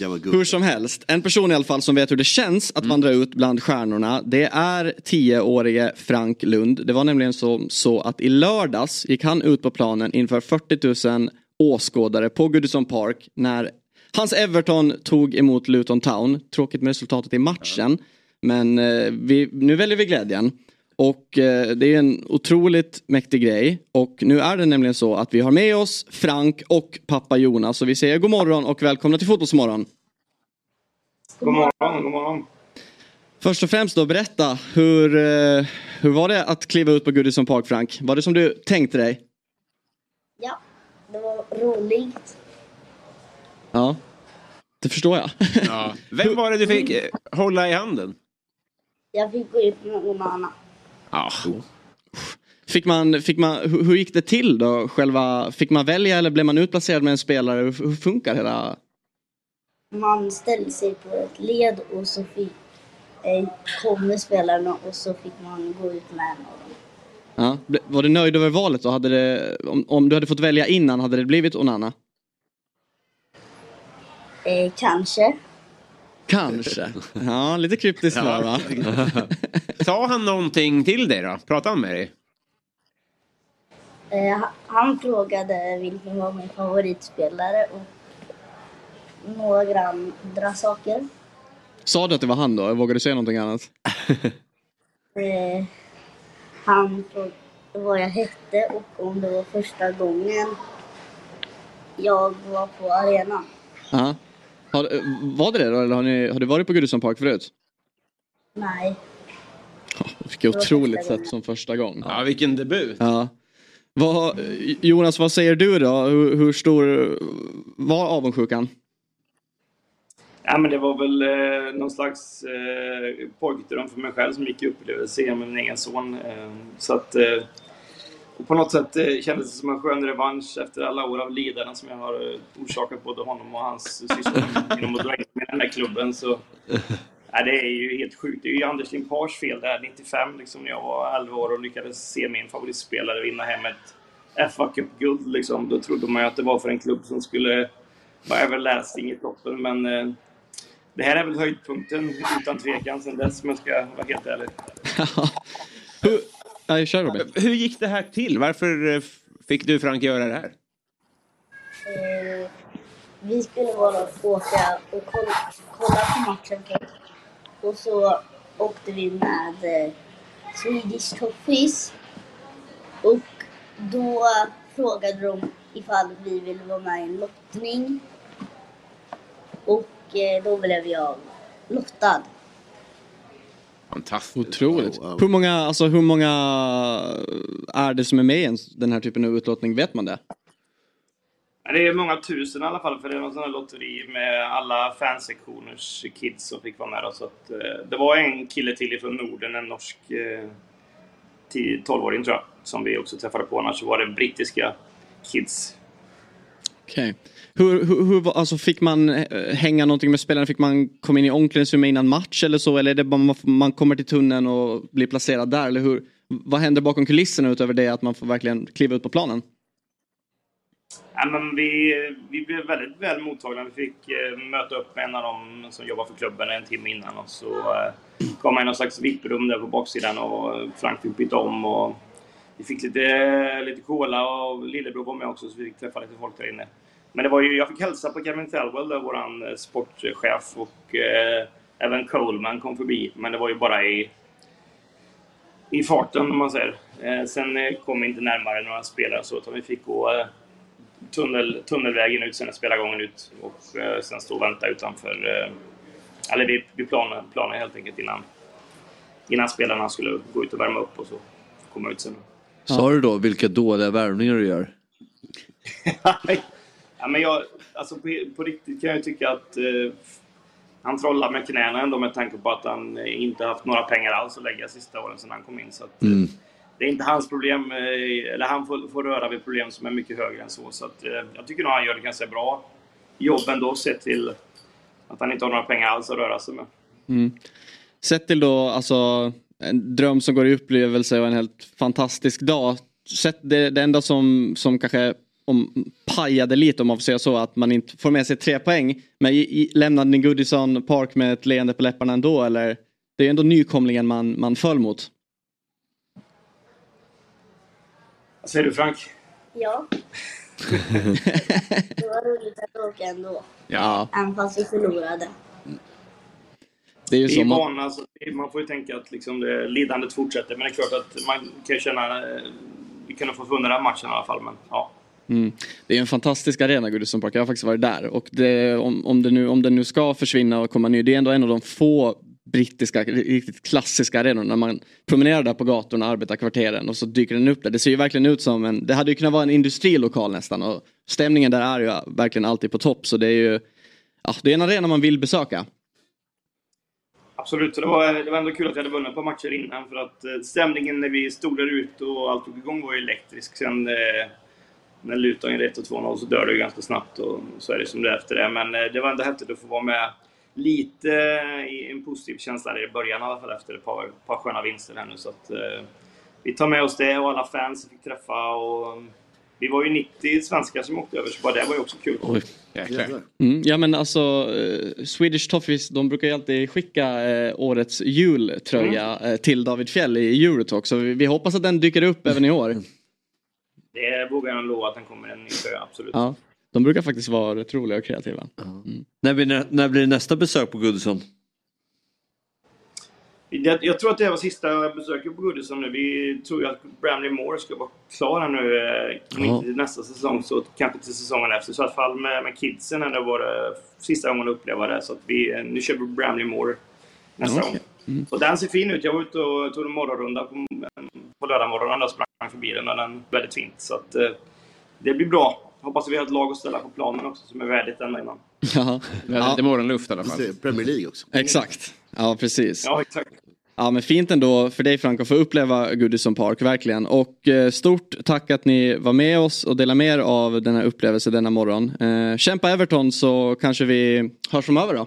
A: Hur som helst, en person i alla fall som vet hur det känns att vandra ut bland stjärnorna det är 10-årige Frank Lund. Det var nämligen så, så att i lördags gick han ut på planen inför 40 000 åskådare på Goodison Park när hans Everton tog emot Luton Town. Tråkigt med resultatet i matchen. Men eh, vi, nu väljer vi glädjen. Och eh, det är en otroligt mäktig grej. Och nu är det nämligen så att vi har med oss Frank och pappa Jonas. Så vi säger god morgon och välkomna till Fotbollsmorgon.
Q: God morgon, god morgon.
A: Först och främst då, berätta. Hur, eh, hur var det att kliva ut på Goodison Park Frank? Var det som du tänkte dig?
R: Ja, det var roligt.
A: Ja. Det förstår jag.
B: Ja. Vem var det du fick eh, hålla i handen?
R: Jag fick gå ut med någon annan.
B: Ja.
A: Fick man, fick man, hur, hur gick det till då? Själva, fick man välja eller blev man utplacerad med en spelare? Hur, hur funkar hela?
R: Man ställde sig på ett led och så fick, eh, kommer spelarna och så fick man gå ut med en av dem.
A: Ja. Var du nöjd över valet då? Hade det, om, om du hade fått välja innan, hade det blivit Onana?
R: Eh, kanske.
A: Kanske. Ja, lite kryptiskt svar va?
B: Sa han någonting till dig då? Pratade han med dig?
R: Eh, ha- han frågade vilken var min favoritspelare och några andra saker.
A: Sa du att det var han då? Vågade du säga någonting annat?
R: Eh, han frågade vad jag hette och om det var första gången jag var på arenan.
A: Ja. Har, var det det då? Eller har, ni, har du varit på Goodison Park förut?
R: Nej.
A: Vilket otroligt sätt som första gång.
B: Ja, vilken debut.
A: Ja. Vad, Jonas, vad säger du då? Hur, hur stor var avundsjukan?
Q: Ja, men det var väl eh, någon slags eh, pojkdröm för mig själv som gick i upplevelse med min egen son. Eh, så att, eh, och på något sätt eh, kändes det som en skön revansch efter alla år av lidande som jag har eh, orsakat både honom och hans syskon genom att dra in i den här klubben. Så, ja, det är ju helt sjukt. Det är ju Anders Limpars fel där 95, liksom, när jag var 11 år och lyckades se min favoritspelare vinna hem ett fa Cup-guld. Liksom. Då trodde man ju att det var för en klubb som skulle vara everlasting i toppen. Men eh, det här är väl höjdpunkten utan tvekan sen dess om jag ska vara helt ärlig.
A: Nej, kör Robin.
B: Hur gick det här till? Varför eh, fick du Frank göra det här?
R: Eh, vi skulle bara åka och kolla, kolla på matchen först. Och så åkte vi med eh, Swedish Toffees. Och då frågade de ifall vi ville vara med i en lottning. Och eh, då blev jag lottad.
B: Fantastiskt.
A: Otroligt. Hur, många, alltså, hur många är det som är med i en- den här typen av utlottning? Vet man det?
Q: Det är många tusen i alla fall, för det är någon sån här lotteri med alla fansektioners kids som fick vara med. Då, så att, eh, det var en kille till från Norden, en norsk eh, 10 12-åring tror jag, som vi också träffade på. Annars var det brittiska kids.
A: Okej. Hur, hur, hur, alltså fick man eh, hänga någonting med spelarna? Fick man komma in i omklädningsrummet innan match eller så? Eller är det bara man, man kommer till tunneln och blir placerad där? Eller hur? Vad händer bakom kulisserna utöver det att man får verkligen kliva ut på planen?
Q: Ja, men vi, vi blev väldigt väl mottagna. Vi fick eh, möta upp med en av dem som jobbar för klubben en timme innan. Och så eh, kom man i någon slags VIP-rum där på baksidan och Frank fick byta om. Och vi fick lite, lite cola och lillebror var med också så vi fick träffa lite folk där inne. Men det var ju, jag fick hälsa på Kevin Thelwell, där vår sportchef, och eh, även Coleman kom förbi. Men det var ju bara i, i farten om man säger. Eh, sen eh, kom vi inte närmare några spelare så, utan vi fick gå eh, tunnel, tunnelvägen ut sen spelargången ut och eh, sen stå och vänta utanför. Eh, eller vi, vi planade, planade helt enkelt innan, innan spelarna skulle gå ut och värma upp och så komma ut sen.
C: Sa du då vilka dåliga värvningar du gör?
Q: Ja, men jag, alltså på, på riktigt kan jag tycka att eh, han trollar med knäna ändå med tanke på att han eh, inte haft några pengar alls att lägga sista åren sedan han kom in. Så att,
C: Mm.
Q: det är inte hans problem, eh, eller han får, får röra vid problem som är mycket högre än så. Så att, eh, jag tycker nog han gör det ganska bra jobb ändå sett till att han inte har några pengar alls att röra sig med.
A: Mm. Sett till då alltså en dröm som går i upplevelse och en helt fantastisk dag. Sett det, det enda som, som kanske om, pajade lite om man får säga så att man inte får med sig tre poäng. Men i, i, lämnade ni Goodison Park med ett leende på läpparna ändå eller? Det är ändå nykomlingen man, man föll mot.
Q: Vad säger du Frank?
R: Ja. Det var roligt att åka ändå.
A: Ja.
R: Även fast vi förlorade.
A: Det är ju så. Man,
Q: vana, så det- man får ju tänka att liksom det, lidandet fortsätter. Men det är klart att man kan känna... eh, Vi kunde få vunnit den här matchen i alla fall, men ja.
A: Mm. Det är en fantastisk arena Goodison Park. Jag har faktiskt varit där. Och det, om, om, det nu, om det nu ska försvinna och komma ny. Det är ändå en av de få brittiska riktigt klassiska arenorna. När man promenerar där på gatorna, arbetarkvarteren och så dyker den upp där. Det ser ju verkligen ut som en, det hade ju kunnat vara en industrilokal nästan. Och stämningen där är ju verkligen alltid på topp. Så det är ju, ja, det är en arena man vill besöka.
Q: Absolut, det var, det var ändå kul att vi hade vunnit på matcher innan. För att eh, stämningen när vi stod där ute och allt tog igång var ju elektrisk. Sen eh, när Luton gjorde 1 och 2-0 så dör det ganska snabbt och så är det som det är efter det. Men eh, det var ändå häftigt att få vara med lite i en positiv känsla i början i alla fall efter ett par, par sköna vinster här nu. Så att, eh, vi tar med oss det och alla fans vi fick träffa. Och, vi var ju 90 svenskar som åkte över så bara det var ju också kul.
A: Oj. Mm, ja men alltså eh, Swedish Toffees de brukar ju alltid skicka eh, årets jultröja eh, till David Fjell i Eurotalk. Så vi, vi hoppas att den dyker upp även i år.
Q: Det vågar jag lova att den kommer en ny tröja, absolut.
A: Ja, de brukar faktiskt vara rätt roliga och kreativa.
C: När, blir, nä- när blir det nästa besök på Goodison?
Q: Jag, jag tror att det var sista besöket på Goodison nu. Vi tror ju att Bramley Moore ska vara klar här nu. eh, Om
C: Ja.
Q: inte till nästa säsong så kanske till säsongen efter. Så i alla fall med, med kidsen är det vår eh, sista gången att uppleva det. Så att vi, eh, nu kör vi Bramley Moore nästa
A: Okej.
Q: gång. Och den ser fin ut. Jag var ute och tog en morgonrunda på, på lördag morgonen och sprang förbi den och den är väldigt fint. Så att eh, det blir bra. Hoppas vi har ett lag att ställa på planen också som är värdigt ända innan.
A: Ja.
B: Hade lite morgonluft i alla fall.
O: Premier League också.
A: Exakt. Ja, precis.
Q: Ja, exakt.
A: Ja, men fint ändå för dig Frank att få uppleva Goodison Park, verkligen. Och eh, stort tack att ni var med oss och delade med er av den här upplevelsen denna morgon. Eh, kämpa Everton så kanske vi hörs framöver då.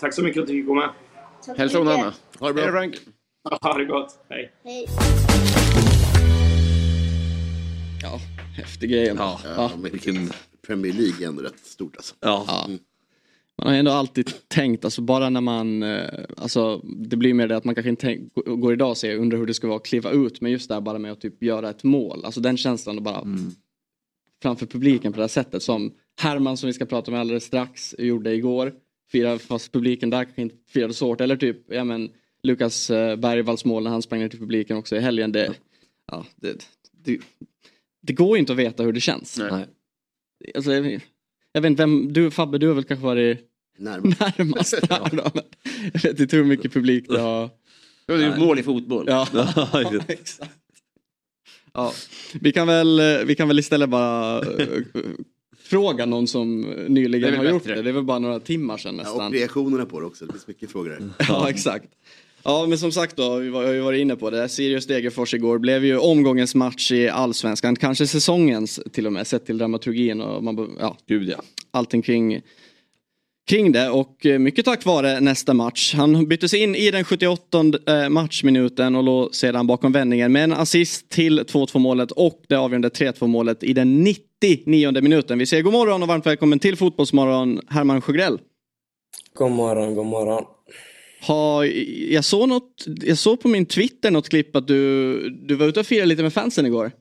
Q: Tack så mycket att du fick komma med.
B: Hälsa hon Anna.
O: Ha det bra.
B: Hej Frank.
Q: Ha det gott. Hej.
R: Hej.
A: Ja, häftig grej.
O: Ja,
A: Ja.
O: vilken Premier League är ändå rätt stort alltså.
A: Ja. Man har ändå alltid tänkt, alltså bara när man, eh, alltså det blir mer det att man kanske inte tänk, går- idag och säger, undrar hur det ska vara att kliva ut, men just det här bara med att typ göra ett mål, alltså den känslan att bara framför publiken på det här sättet som Herman som vi ska prata med alldeles strax gjorde igår, firade fast publiken där kanske inte firade så hårt, eller typ, ja men Lukas eh, Bergvalls mål när han sprang ner till publiken också i helgen, det, ja, det, det, det går ju inte att veta hur det känns.
C: Nej.
A: Alltså, jag, jag vet inte vem, du Fabbe, du har väl kanske varit
O: Närmast.
A: närmast där då, Jag vet inte hur mycket publik det har.
B: Det ju ett mål i fotboll.
A: Ja,
C: Ja,
A: exakt. Vi, kan väl, eh, vi kan väl istället bara eh, fråga någon som nyligen har
O: väl
A: gjort
O: bättre.
A: det. Det är väl bara några timmar sedan
O: Ja,
A: nästan.
O: och reaktionerna på det också, det finns mycket frågor där.
A: Ja, exakt. Ja, men som sagt då, vi var- har ju varit inne på det. Sirius Degerfors igår blev ju omgångens match i allsvenskan, kanske säsongens till och med, sett till dramaturgin och man, ja,
C: Gud ja.
A: allting kring, kring det. Och eh, mycket tack vare nästa match. Han byttes in i den 78 eh, matchminuten och låg sedan bakom vändningen med en assist till 2-2 målet och det avgörande 3-2 målet i den 99 minuten. Vi säger god morgon och varmt välkommen till Fotbollsmorgon, Herman Sjögrell.
S: God morgon, god morgon.
A: Har, jag, såg något, jag såg på min Twitter något klipp att du, du var ute och firade lite med fansen igår.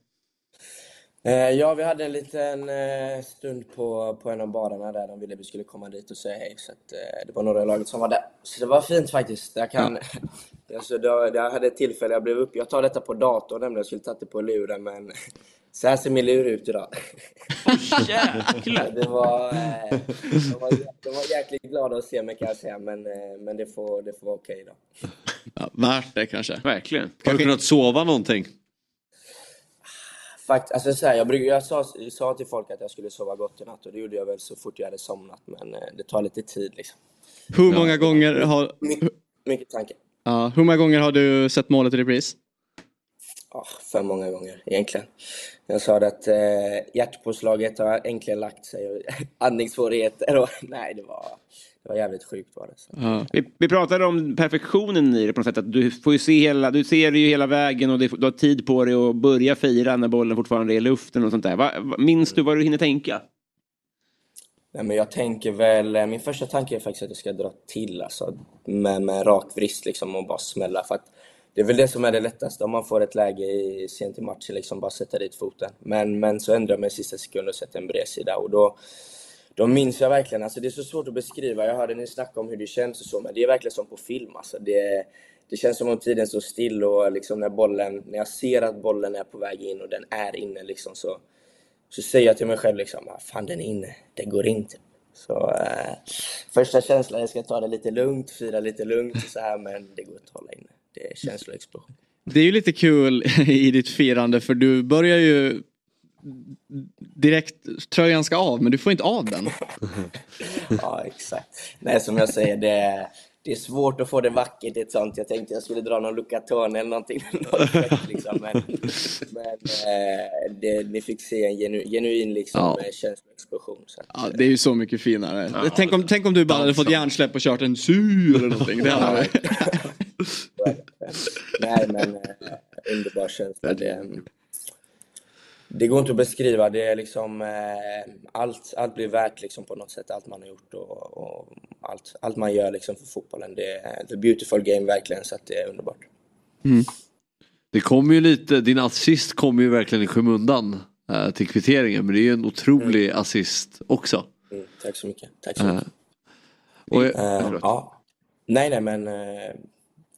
S: Eh, ja, vi hade en liten eh, stund på, på en av barerna där de ville att vi skulle komma dit och säga hej. Så att, eh, det var några i laget som var där. Så det var fint faktiskt. Jag, kan, alltså, det, jag hade ett tillfälle, jag blev upp, jag tar detta på datorn nämligen, jag skulle tagit det på luren men så här ser min lur ut idag. det var, eh, de, var, de var jäkligt glada att se mig kan jag säga men, eh, men det får, det får vara okej då.
A: Ja, värt det kanske.
B: Verkligen.
C: Har du kunnat sova någonting?
S: Fakt, alltså så här, jag, brukar, jag sa, sa till folk att jag skulle sova gott i natt och det gjorde jag väl så fort jag hade somnat men eh, det tar lite tid liksom.
A: Hur många gånger har...
S: Mycket tanke.
A: Ja, hur många gånger har du sett målet i repris?
S: Ja, för många gånger egentligen. Jag sa att eh, hjärtpåslaget har äntligen lagt sig och andningssvårigheter och nej det var, det var jävligt sjukt var det. Så.
B: Vi, vi pratade om perfektionen i det på något sätt. Att du får ju se hela, du ser ju hela vägen och det, du har tid på dig att börja fira när bollen fortfarande är i luften och sånt där. Va, minns du vad du hinner tänka?
S: Nej, men jag tänker väl, eh, min första tanke är faktiskt att jag ska dra till alltså, med, med en rak vrist liksom och bara smälla. För att det är väl det som är det lättaste om man får ett läge i, sent i matchen, liksom bara sätta dit foten. Men, men så ändrar jag mig i sista sekund och sätter en bredsida och då, de minns jag verkligen, alltså det är så svårt att beskriva. Jag hörde ni snacka om hur det känns och så, men det är verkligen som på film alltså. Det, det känns som om tiden står still och liksom när bollen, när jag ser att bollen är på väg in och den är inne liksom så, så säger jag till mig själv liksom, ah, fan den är inne, det går inte. Så eh, första känslan, jag ska ta det lite lugnt, fira lite lugnt så här, men det går inte att hålla inne. Det är känsloexplosion.
A: Det är ju lite kul i ditt firande för du börjar ju direkt tröjan ska av men du får inte av den.
S: ja, exakt. Nej, som jag säger, det är, det är svårt att få det vackert i ett sånt. Jag tänkte jag skulle dra någon Luca Tone eller någonting. liksom. Men, men eh, det, ni fick se en genu, genuin liksom,
A: Ja.
S: ja. känsloexplosion.
A: Ja, det är ju så mycket finare.
S: Ja.
A: tänk, om, tänk om du bara hade fått hjärnsläpp och kört en sy eller någonting. Det hade...
S: Nej, men eh, underbar känsla. Det, det går inte att beskriva. Det är liksom, eh, allt, allt blir värt liksom på något sätt, allt man har gjort och, och allt, allt man gör liksom för fotbollen. Det är the beautiful game verkligen, så det är underbart.
C: Det kommer ju lite, din assist kommer ju verkligen i skymundan eh, till kvitteringen men det är ju en otrolig assist också.
S: Mm, tack så mycket. Tack så
C: Eh,
S: mycket.
C: och,
S: Eh, ja. Nej, nej, men eh,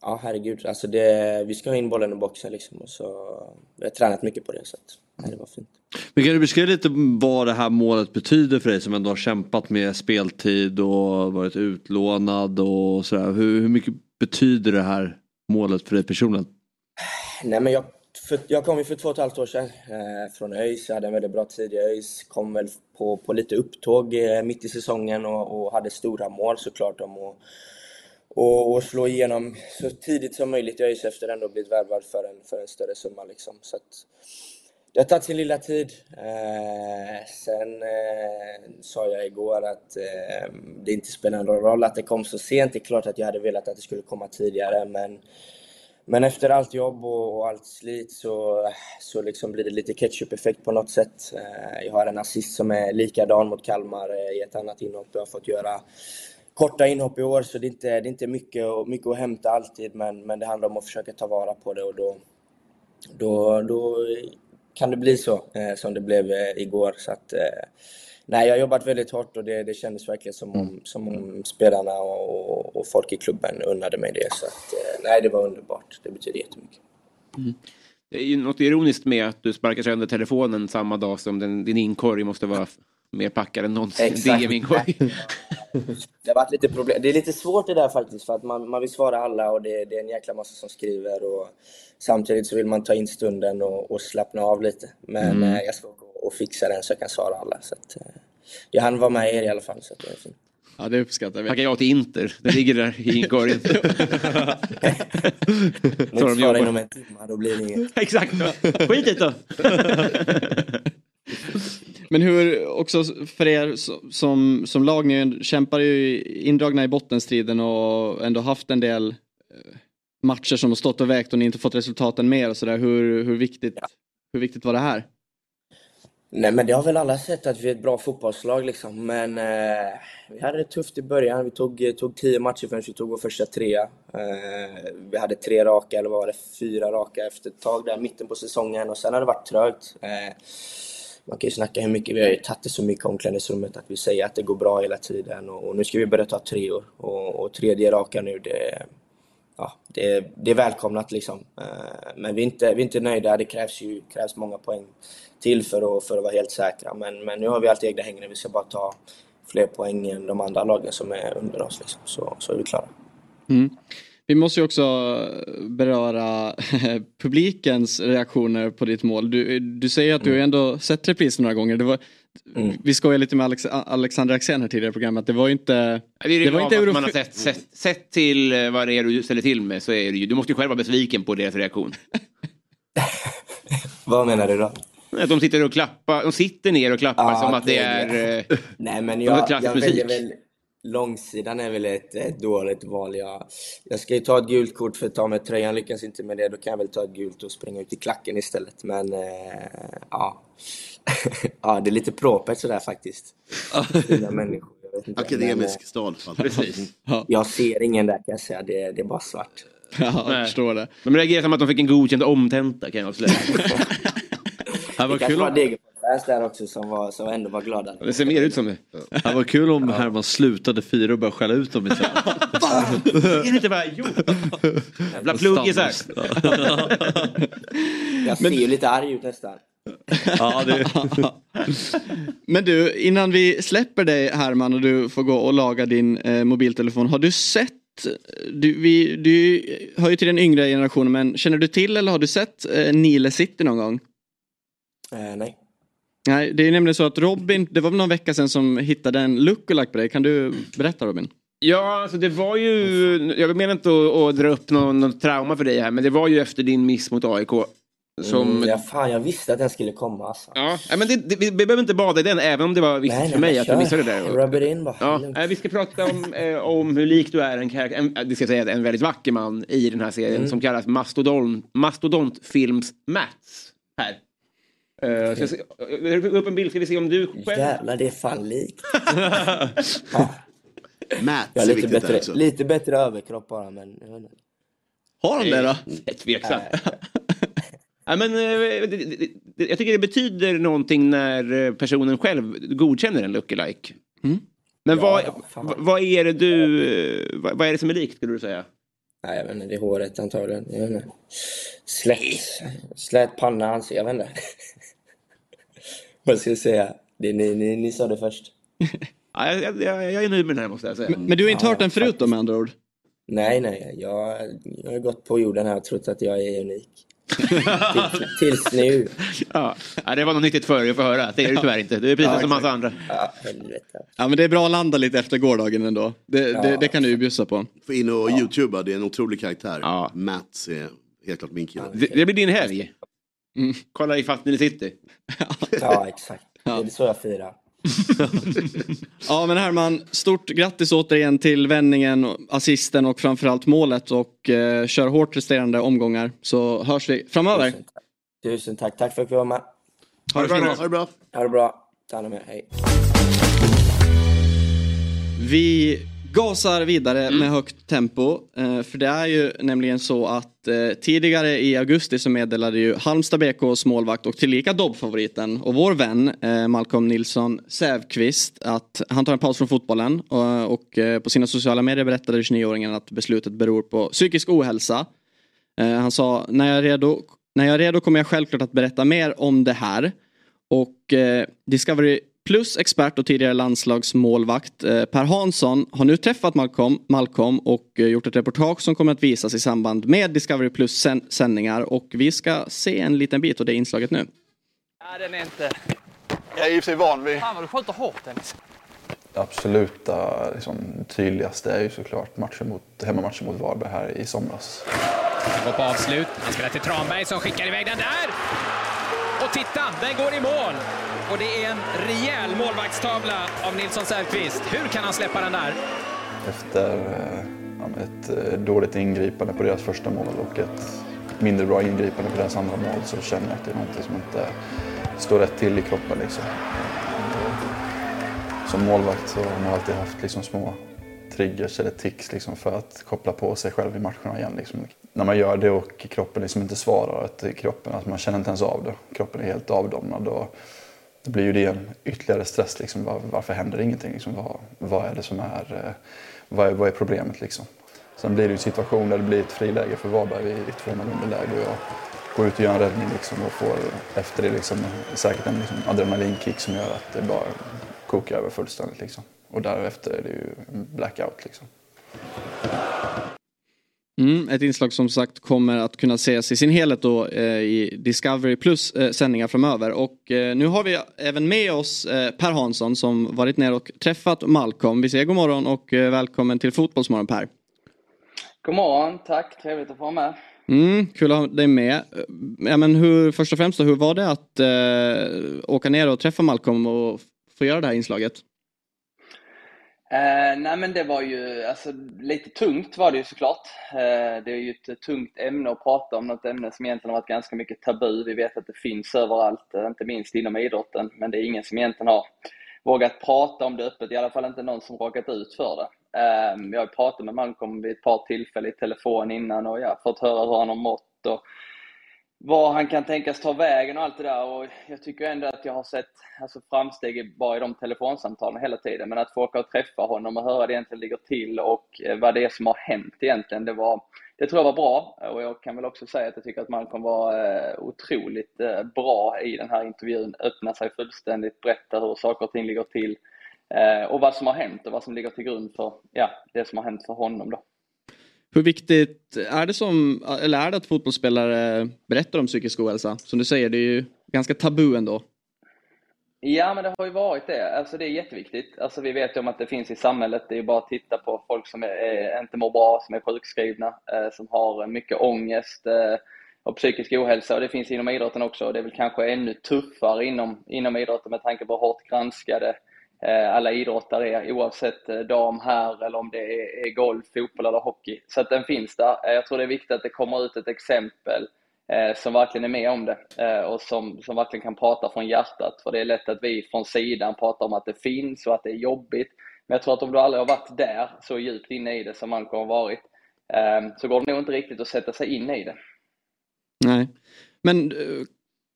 S: ja, herregud. Alltså det, vi ska ha in bollen i boxen liksom och så vi har tränat mycket på det så att, nej, det var fint.
C: Men kan du beskriva lite vad det här målet betyder för dig som ändå har kämpat med speltid och varit utlånad och sådär. Hur, hur mycket betyder det här målet för dig personligen?
S: Nej, men jag, för, jag kom ju för två och ett halvt år sedan eh, från ÖIS. Jag hade en väldigt bra tid i ÖIS. Kom väl på, på lite upptåg eh, mitt i säsongen och, och hade stora mål såklart om att och, och slå igenom så tidigt som möjligt i ÖIS efter ändå blivit värvad för en, för en större summa. Liksom. Så att, det har tagit sin lilla tid. Eh, sen eh, sa jag igår att eh, det inte spelar någon roll att det kom så sent. Det är klart att jag hade velat att det skulle komma tidigare men men efter allt jobb och, och allt slit så, så liksom blir det lite ketchup-effekt på något sätt. Eh, Jag har en assist som är likadan mot Kalmar eh, i ett annat inhopp. Jag har fått göra korta inhopp i år så det är inte, det är inte mycket, att- mycket att hämta alltid men, men det handlar om att försöka ta vara på det och då, då, då kan det bli så eh, som det blev eh, igår. Så att, eh, nej, jag har jobbat väldigt hårt och det, det kändes verkligen som om, som om spelarna och, och, folk i klubben unnade mig det. Så att, nej, det var underbart. Det betyder jättemycket.
B: Det är ju något ironiskt med att du sparkar sönder telefonen samma dag som den, din inkorg måste vara mer packad än någonsin.
S: Exakt.
B: Det är min korg.
S: Det har varit lite problem. Det är lite svårt det där faktiskt för att man, man vill svara alla och det, det är en jäkla massa som skriver och samtidigt så vill man ta in stunden och, och slappna av lite. Men
B: Mm.
S: eh, jag ska gå och fixa den så jag kan svara alla. Så att, eh, jag hann vara med er i alla fall. Så det är fint.
A: Ja, det uppskattar vi.
B: Tackar ja till Inter. Det ligger där i inkorgen. Jobbar.
S: inom en timme, då blir det inget.
B: Exakt. Skit i det då.
A: Men hur, också för er so- som, som lag, ni kämpar ju indragna i bottenstriden och ändå haft en del eh, matcher som har stått och vägt och ni inte fått resultaten med och sådär. Hur, hur, viktigt, hur viktigt var det här?
S: Nej men det har väl alla sett att vi är ett bra fotbollslag liksom. Men eh, vi hade det tufft i början. Vi tog, eh, tog tio matcher förrän vi tog vår första trea. Eh, vi hade tre raka, eller vad var det, fyra raka efter ett tag där, mitten på säsongen. Och sen har det varit trögt. Eh, man kan ju snacka hur mycket, vi har ju tagit det så mycket i omklädningsrummet att vi säger att det går bra hela tiden. Och, och nu ska vi börja ta treor. Och, och tredje raka nu, det, ja, det, det är välkomnat liksom. Eh, men vi är inte, vi är inte nöjda. Det krävs ju krävs många poäng till för att, för att vara helt säkra. Men, men nu har vi allt egna hängande. Vi ska bara ta fler poäng än de andra lagen som är under oss. Liksom. Så, så är vi klara.
A: Mm. Vi måste ju också beröra publikens reaktioner på ditt mål. Du, du säger att du
S: Mm.
A: har ändå sett reprisen några gånger. Det var, Vi skojade lite med Alex, Alexander Axén här tidigare i programmet. Det var ju inte...
B: Det är det,
A: var inte
B: att
A: Euro-
B: man har sett, sett, sett till eh, vad det är du ställer till med så är det ju, du måste ju själv vara besviken på deras reaktion.
S: Vad menar du då?
B: Att de sitter och klappar, de sitter ner och klappar
S: Ja,
B: som att det
S: det-
B: är... eh,
S: Nej men jag,
B: klassisk
S: jag
B: musik.
S: väljer väl Långsidan är väl ett, ett dåligt val. Jag, jag ska ju ta ett gult kort för att ta med tröjan, lyckas inte med det, då kan jag väl ta ett gult och springa ut i klacken istället. Men eh, ja. ja, det är lite propert sådär faktiskt. Fina människor. jag vet inte.
O: Akademisk
S: Men,
O: stad.
S: eh, Precis. Jag ser ingen där kan jag säga, det, det är bara svart.
A: Ja,
B: Nej.
A: förstår det.
B: De reagerar som att de fick en godkänd omtenta kan jag avslöja.
C: Det var
S: Det
C: kul
S: var Degerfors där också som, var, som ändå var glada.
B: Det ser mer ut som det.
C: det var kul om Herman slutade fira och började skälla ut dem istället.
B: Är det inte vad jag gjort? Jävla pluggisar.
S: Jag ser ju lite arg ut nästan.
C: Ja, det...
A: Men du, innan vi släpper dig Herman och du får gå och laga din eh, mobiltelefon. Har du sett, du, vi, du hör ju till den yngre generationen, men känner du till eller har du sett eh, Nile City någon gång?
S: Eh, nej.
A: Nej, det är nämligen så att Robin, det var väl någon vecka sedan som hittade en lookalike på dig. Kan du berätta Robin?
B: Ja, alltså det var ju, jag menar inte att, att dra upp någon, någon trauma för dig här, men det var ju efter din miss mot AIK. Som...
S: Mm, ja, fan, jag visste att den skulle komma alltså.
B: Ja, men det, det, vi behöver inte bada i den, även om det var viktigt
S: Nej,
B: för
S: nej,
B: mig att du missade det där.
S: Rub it in bara.
B: Ja, nej, vi ska prata om, eh, om hur lik du är en karaktär, en, det ska jag säga, en väldigt vacker man i den här serien
S: Mm.
B: som kallas Mastodon, Mastodontfilms Mats. Här. Uh, ska jag se, jag lägger upp en bild, ska vi se om du själv...
S: Jävlar, det är fan likt.
O: Matt
S: Jag
O: är
S: lite bättre,
O: också.
S: lite bättre överkropp bara, men...
A: Har han det då?
B: Tveksamt. Ja, men, eh, jag tycker det betyder någonting när eh, personen själv godkänner en lookalike.
A: Mm.
B: Men
S: Ja,
B: vad,
S: ja,
B: vad, är det du... eh, Vad, vad är det som är likt skulle du säga?
S: Nej, jag vet inte, det är håret antagligen. Jag vet inte. Slät, slät panna, ansikte, jag vet inte. Vad ska jag säga? Det, ni, ni, ni sa det först.
B: Ja, jag, jag, jag, är nöjd med den här måste jag säga.
A: Men, men du har inte
S: Ja,
A: hört den förut då med andra ord?
S: Nej, nej, jag, jag har gått på jorden här och trott att jag är unik. Till, tills nu.
B: Ja. ja, det var något nyttigt för dig att få höra. Det är det tyvärr inte. Du är precis
S: Ja,
B: som massa andra.
S: Ja, helvete.
A: Ja men det är bra att landa lite efter gårdagen ändå. Det, det,
S: Ja.
A: det kan du ju bjussa på.
O: Få in och youtuba, det är en otrolig karaktär.
B: Ja.
O: Matt är helt klart min kille.
B: Det, det blir din helg.
A: Mm.
B: Kolla i Nile City.
S: Ja, exakt. Det är så jag firar.
A: Ja men Herman, stort grattis återigen till vändningen, assisten och framförallt målet och eh, kör hårt resterande omgångar så hörs vi framöver.
S: Tusen tack. Tusen tack. Tack för att jag var med.
A: Ha det fint.
O: Ha det bra.
S: Ha det bra. Ta hand om er. Hej.
A: Vi gasar vidare med högt tempo. eh, För det är ju nämligen så att eh, tidigare i augusti så meddelade ju Halmstad BKs målvakt och tillika Dobb-favoriten och vår vän eh, Malcolm Nilsson Sävqvist att han tar en paus från fotbollen och, på sina sociala medier berättade 29-åringen att beslutet beror på psykisk ohälsa. Han sa när jag, är redo, när jag är redo kommer jag självklart att berätta mer om det här. Och eh, Discovery plus expert och tidigare landslagsmålvakt eh, Per Hansson har nu träffat Malcolm, Malcolm och eh, gjort ett reportage som kommer att visas i samband med Discovery Plus sändningar och vi ska se en liten bit av det inslaget nu.
T: Nej, den är inte...
U: Jag är i och för sig van vid...
T: Fan vad du skjuter hårt Dennis.
U: Det absoluta liksom, tydligaste är ju såklart matchen mot, hemmamatchen mot Varberg här i somras.
V: Han går på avslut. Han spelar till Tranberg som skickar iväg den där. Och titta, den går i mål. Och det är en rejäl målvaktstavla av Nilsson Säfqvist. Hur kan han släppa den där?
U: Efter eh, ja, ett eh, dåligt ingripande på deras första mål och ett mindre bra ingripande på deras andra mål så känner jag att det är något som inte står rätt till i kroppen. Liksom. Som målvakt så har man alltid haft liksom små triggers eller tics liksom för att koppla på sig själv i matcherna igen. Liksom. När man gör det och kroppen liksom inte svarar, att kroppen, att man känner inte ens av det. Kroppen är helt avdomnad. Och då blir ju det en ytterligare stress. Liksom. Var, varför händer ingenting? Liksom? Vad, vad är det som är, eh, vad är, vad är problemet? Liksom? Sen blir det en situation där det blir ett friläge för Varberg i ett 2 underläge. Och jag går ut och gör en räddning liksom, och får efter det liksom, säkert en liksom, adrenalinkick som gör att det bara kokar över fullständigt. Liksom. Och därefter är det ju blackout. Liksom.
A: Mm, ett inslag som sagt kommer att kunna ses i sin helhet då eh, i Discovery Plus eh, sändningar framöver. Och eh, nu har vi även med oss eh, Per Hansson som varit ner och träffat Malcolm. Vi säger god morgon och eh, välkommen till Fotbollsmorgon Per.
W: God morgon, tack. Trevligt att få vara med.
A: Mm, kul att ha dig med. Ja, men hur, först och främst då, hur var det att eh, åka ner och träffa Malcolm och få göra det här inslaget?
W: Eh, nej men det var ju alltså, lite tungt var det ju såklart. Eh, det är ju ett tungt ämne att prata om, något ämne som egentligen har varit ganska mycket tabu. Vi vet att det finns överallt, eh, inte minst inom idrotten, men det är ingen som egentligen har vågat prata om det öppet, i alla fall inte någon som råkat ut för det. Eh, jag har pratat med Malcolm vid ett par tillfällen i telefon innan och ja, fått höra hur han har mått och var han kan tänkas ta vägen och allt det där. Och jag tycker ändå att jag har sett alltså, framsteg bara i de telefonsamtalen hela tiden. Men att få åka och träffa honom och höra det egentligen ligger till och eh, vad det är som har hänt egentligen, det, var, det tror jag var bra. Och jag kan väl också säga att jag tycker att Malcolm var eh, otroligt eh, bra i den här intervjun. Öppna sig fullständigt, berätta hur saker och ting ligger till. Eh, och vad som har hänt och vad som ligger till grund för ja, det som har hänt för honom. Då.
A: Hur viktigt är det, som, eller är det att fotbollsspelare berättar om psykisk ohälsa? Som du säger, det är ju ganska tabu ändå.
W: Ja, men det har ju varit det. Alltså det är jätteviktigt. Alltså vi vet ju om att det finns i samhället. Det är ju bara att titta på folk som är, är, inte mår bra, som är sjukskrivna, eh, som har mycket ångest eh, och psykisk ohälsa. Och det finns inom idrotten också. Och det är väl kanske ännu tuffare inom, inom idrotten med tanke på hur hårt granskade Eh, alla idrottare är, oavsett eh, dam, här eller om det är golf, fotboll eller hockey. Så att den finns där. Eh, jag tror det är viktigt att det kommer ut ett exempel som verkligen är med om det och som, som verkligen kan prata från hjärtat. För det är lätt att vi från sidan pratar om att det finns och att det är jobbigt. Men jag tror att om du aldrig har varit där, så djupt inne i det som man har varit, så går det nog inte riktigt att sätta sig in i det.
A: Nej. Men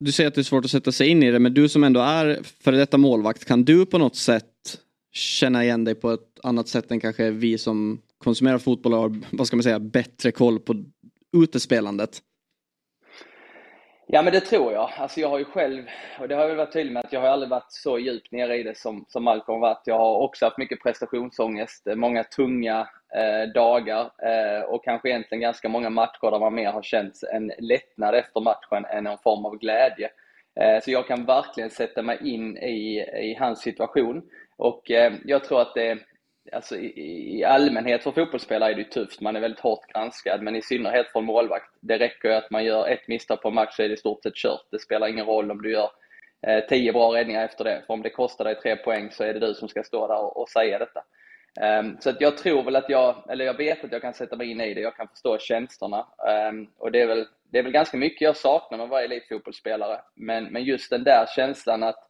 A: du säger att det är svårt att sätta sig in i det, men du som ändå är före detta målvakt, kan du på något sätt känna igen dig på ett annat sätt än kanske vi som konsumerar fotboll och har, vad ska man säga, bättre koll på utespelandet?
W: Ja men det tror jag. Alltså jag har ju själv, och det har jag väl varit tydlig med, att jag har aldrig varit så djupt nere i det som, som Malcolm varit. Jag har också haft mycket prestationsångest, eh, många tunga eh, dagar eh, och kanske egentligen ganska många matcher där man mer har känt en lättnad efter matchen än en form av glädje. Eh, så jag kan verkligen sätta mig in i, i hans situation. Och eh, jag tror att det alltså i, i allmänhet för fotbollsspelare är det tufft. Man är väldigt hårt granskad, men i synnerhet för en målvakt. Det räcker ju att man gör ett misstag på en match så är det i stort sett kört. Det spelar ingen roll om du gör eh, tio bra räddningar efter det. För om det kostar dig tre poäng så är det du som ska stå där och, och säga detta. Um, så att jag tror väl att jag, eller jag vet att jag kan sätta mig in i det. Jag kan förstå känslorna. Um, och det är, väl, det är väl ganska mycket jag saknar med varje elitfotbollsspelare. Men, men just den där känslan att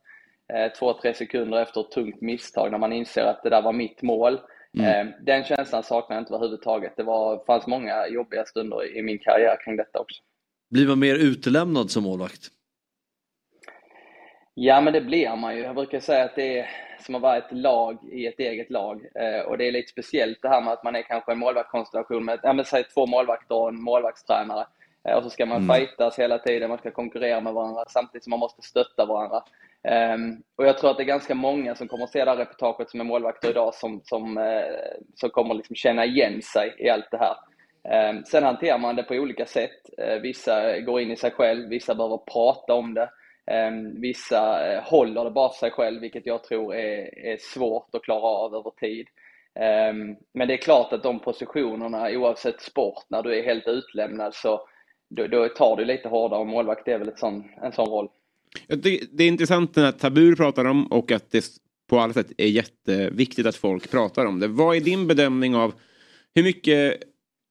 W: två, tre sekunder efter ett tungt misstag när man inser att det där var mitt mål. Mm. Eh, den känslan saknar jag inte överhuvudtaget. Det var, fanns många jobbiga stunder i min karriär kring detta också.
C: Blir man mer utelämnad som målvakt?
W: Ja, men det blir man ju. Jag brukar säga att det är som att vara ett lag i ett eget lag. Eh, och det är lite speciellt det här med att man är kanske en målvaktskonstellation med, ja, men säg två målvakter och en målvaktstränare. Eh, Och så ska man
B: Mm.
W: fightas hela tiden, man ska konkurrera med varandra samtidigt som man måste stötta varandra. Um, och jag tror att det är ganska många som kommer att se det här reportaget som är målvakter idag som, som, uh, som kommer liksom känna igen sig i allt det här. Um, sen hanterar man det på olika sätt. Uh, vissa går in i sig själv, vissa behöver prata om det. Um, vissa uh, håller det bara för sig själv, vilket jag tror är, är svårt att klara av över tid. Men det är klart att de positionerna, oavsett sport, när du är helt utlämnad så då, då tar du lite hårdare och målvakt är väl ett sån, en sån roll.
B: Det, Det är intressant när Tabur pratar om och att det på alla sätt är jätteviktigt att folk pratar om det. Vad är din bedömning av hur mycket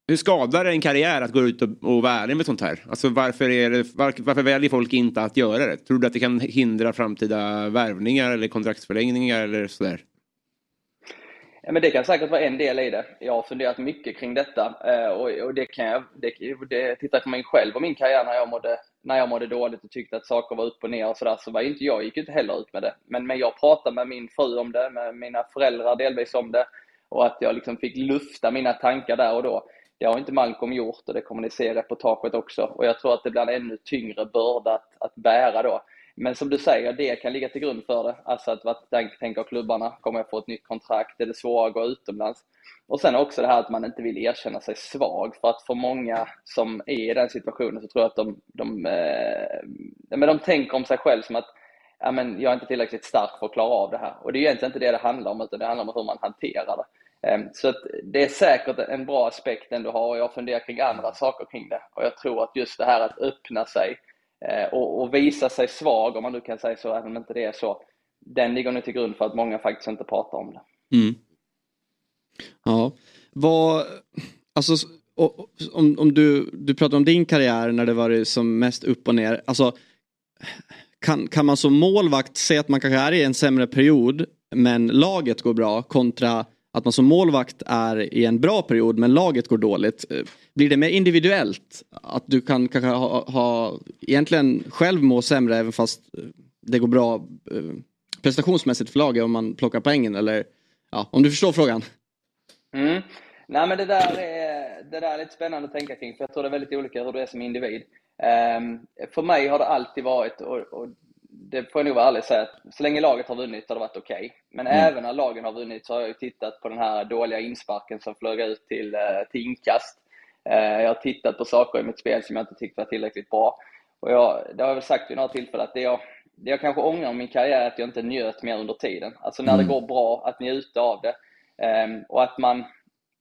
B: hur skadar det en karriär att gå ut och, och vara ärlig med sånt här? Alltså varför, är det, var, varför väljer folk inte att göra det? Tror du att det kan hindra framtida värvningar eller kontraktsförlängningar eller sådär?
W: Ja, men det kan säkert vara en del i det. Jag har funderat mycket kring detta eh, och, och det kan jag, det, det tittar på mig själv och min karriär när jag mådde, när jag mådde dåligt och tyckte att saker var upp och ner och sådär så var inte jag, gick ju inte heller ut med det. Men, men jag pratade med min fru om det, med mina föräldrar delvis om det och att jag liksom fick lufta mina tankar där och då. Det har inte Malcolm gjort och det kommer ni se i reportaget också. Och jag tror att det blir en ännu tyngre börda att, att bära då. Men som du säger, det kan ligga till grund för det. Alltså att vad tänker klubbarna? Kommer jag få ett nytt kontrakt? Är det svårare att gå utomlands? Och sen också det här att man inte vill erkänna sig svag. För att för många som är i den situationen så tror jag att de, de, eh, men de tänker om sig själv som att ja, men jag är inte tillräckligt stark för att klara av det här. Och det är egentligen inte det det handlar om, utan det handlar om hur man hanterar det. Ehm, så att det är säkert en bra aspekt den du har och jag funderar kring andra saker kring det. Och jag tror att just det här att öppna sig Eh, och, och visa sig svag, om man nu kan säga så, även om inte det är så, den ligger nu till grund för att många faktiskt inte pratar om det.
A: Mm. Ja, vad, alltså och- och- om, om du, du pratar om din karriär när det varit som mest upp och ner. Alltså, kan, kan man som målvakt se att man kanske är i en sämre period men laget går bra kontra att man som målvakt är i en bra period men laget går dåligt. Eh, blir det mer individuellt? Att du kan kanske ha, ha egentligen själv må sämre även fast eh, det går bra eh, prestationsmässigt för laget om man plockar poängen eller ja, om du förstår frågan.
W: Mm. Nej, men det där, är, det där är lite spännande att tänka kring, för jag tror det är väldigt olika hur du är som individ. Ehm, för mig har det alltid varit, och, och det får jag nog vara ärlig och säga, att så länge laget har vunnit har det varit okej. Men
B: Mm.
W: även när lagen har vunnit så har jag tittat på den här dåliga insparken som flög ut till, eh, till inkast. Eh, jag har tittat på saker i mitt spel som jag inte tyckte var tillräckligt bra. Och jag, det har jag väl sagt vid några tillfällen att det jag, det jag kanske ångrar om min karriär är att jag inte njöt mer under tiden. Alltså när det
B: Mm.
W: går bra, att njuta av det. Ehm, och att man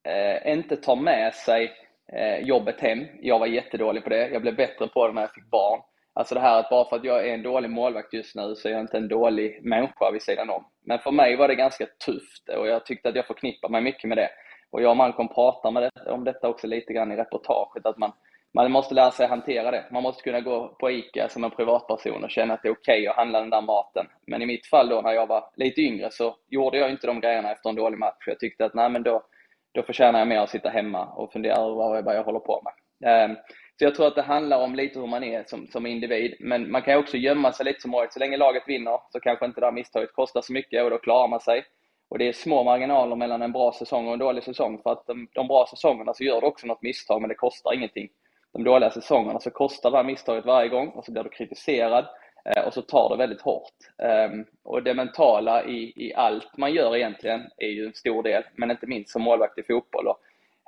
W: eh, inte tar med sig eh, jobbet hem. Jag var jättedålig på det. Jag blev bättre på det när jag fick barn. Alltså det här att bara för att jag är en dålig målvakt just nu så är jag inte en dålig människa vid sidan om. Men för mig var det ganska tufft och jag tyckte att jag förknippar mig mycket med det. Och jag och Malcolm pratar med det, om detta också lite grann i reportaget, att man, man måste lära sig hantera det. Man måste kunna gå på ICA som en privatperson och känna att det är okej att handla den där maten. Men i mitt fall då när jag var lite yngre så gjorde jag inte de grejerna efter en dålig match. Jag tyckte att nej men då, då förtjänar jag mer att sitta hemma och fundera över vad, jag håller på med. Ehm, så jag tror att det handlar om lite hur man är som, som individ. Men man kan ju också gömma sig lite som året. Så länge laget vinner så kanske inte det här misstaget kostar så mycket och då klarar man sig. Och det är små marginaler mellan en bra säsong och en dålig säsong. För att de, de bra säsongerna så gör du också något misstag men det kostar ingenting. De dåliga säsongerna så kostar det här misstaget varje gång och så blir du kritiserad eh, och så tar det väldigt hårt. Ehm, och det mentala i, i allt man gör egentligen är ju en stor del, men inte minst som målvakt i fotboll. Och,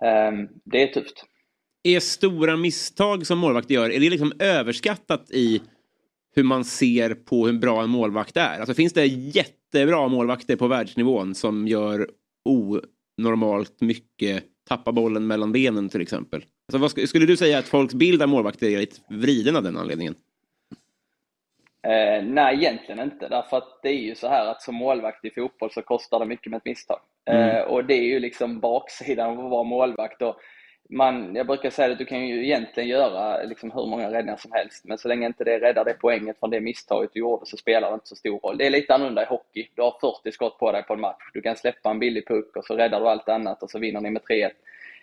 W: ehm, det är tufft.
B: Är stora misstag som målvakt gör, är det liksom överskattat i hur man ser på hur bra en målvakt är? Alltså finns det jättebra målvakter på världsnivån som gör onormalt mycket, tappar bollen mellan benen till exempel? Alltså vad sk- skulle du säga att folks bild av målvakter är lite vriden av den anledningen?
W: Eh, nej, egentligen inte. Därför att det är ju så här att som målvakt i fotboll så kostar det mycket med ett misstag.
B: Mm.
W: Eh, och det är ju liksom baksidan av att vara målvakt. Och man, jag brukar säga att du kan ju egentligen göra liksom hur många räddningar som helst, men så länge inte det räddar det poänget från det misstaget du gjorde så spelar det inte så stor roll. Det är lite annorlunda i hockey. Du har 40 skott på dig på en match. Du kan släppa en billig puck och så räddar du allt annat och så vinner ni med 3-1.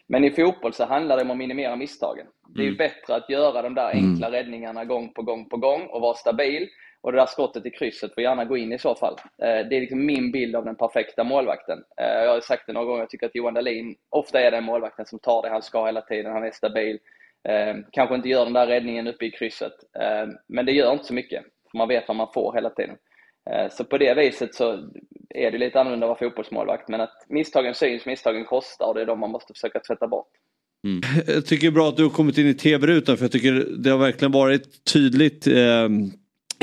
W: Men i fotboll så handlar det om att minimera misstagen. Det är ju
B: Mm.
W: bättre att göra de där enkla räddningarna gång på gång på gång och vara stabil. Och det där skottet i krysset får gärna gå in i så fall. Eh, Det är liksom min bild av den perfekta målvakten. Eh, Jag har sagt det några gånger, jag tycker att Johan Dahlin ofta är den målvakten som tar det han ska hela tiden. Han är stabil. Eh, kanske inte gör den där räddningen uppe i krysset. Men det gör inte så mycket. För man vet vad man får hela tiden. Så på det viset så är det lite annorlunda att vara fotbollsmålvakt. Men att misstagen syns, misstagen kostar och det är de man måste försöka tvätta bort.
C: Jag tycker det är bra att du har kommit in i tv-rutan för jag tycker det har verkligen varit tydligt eh,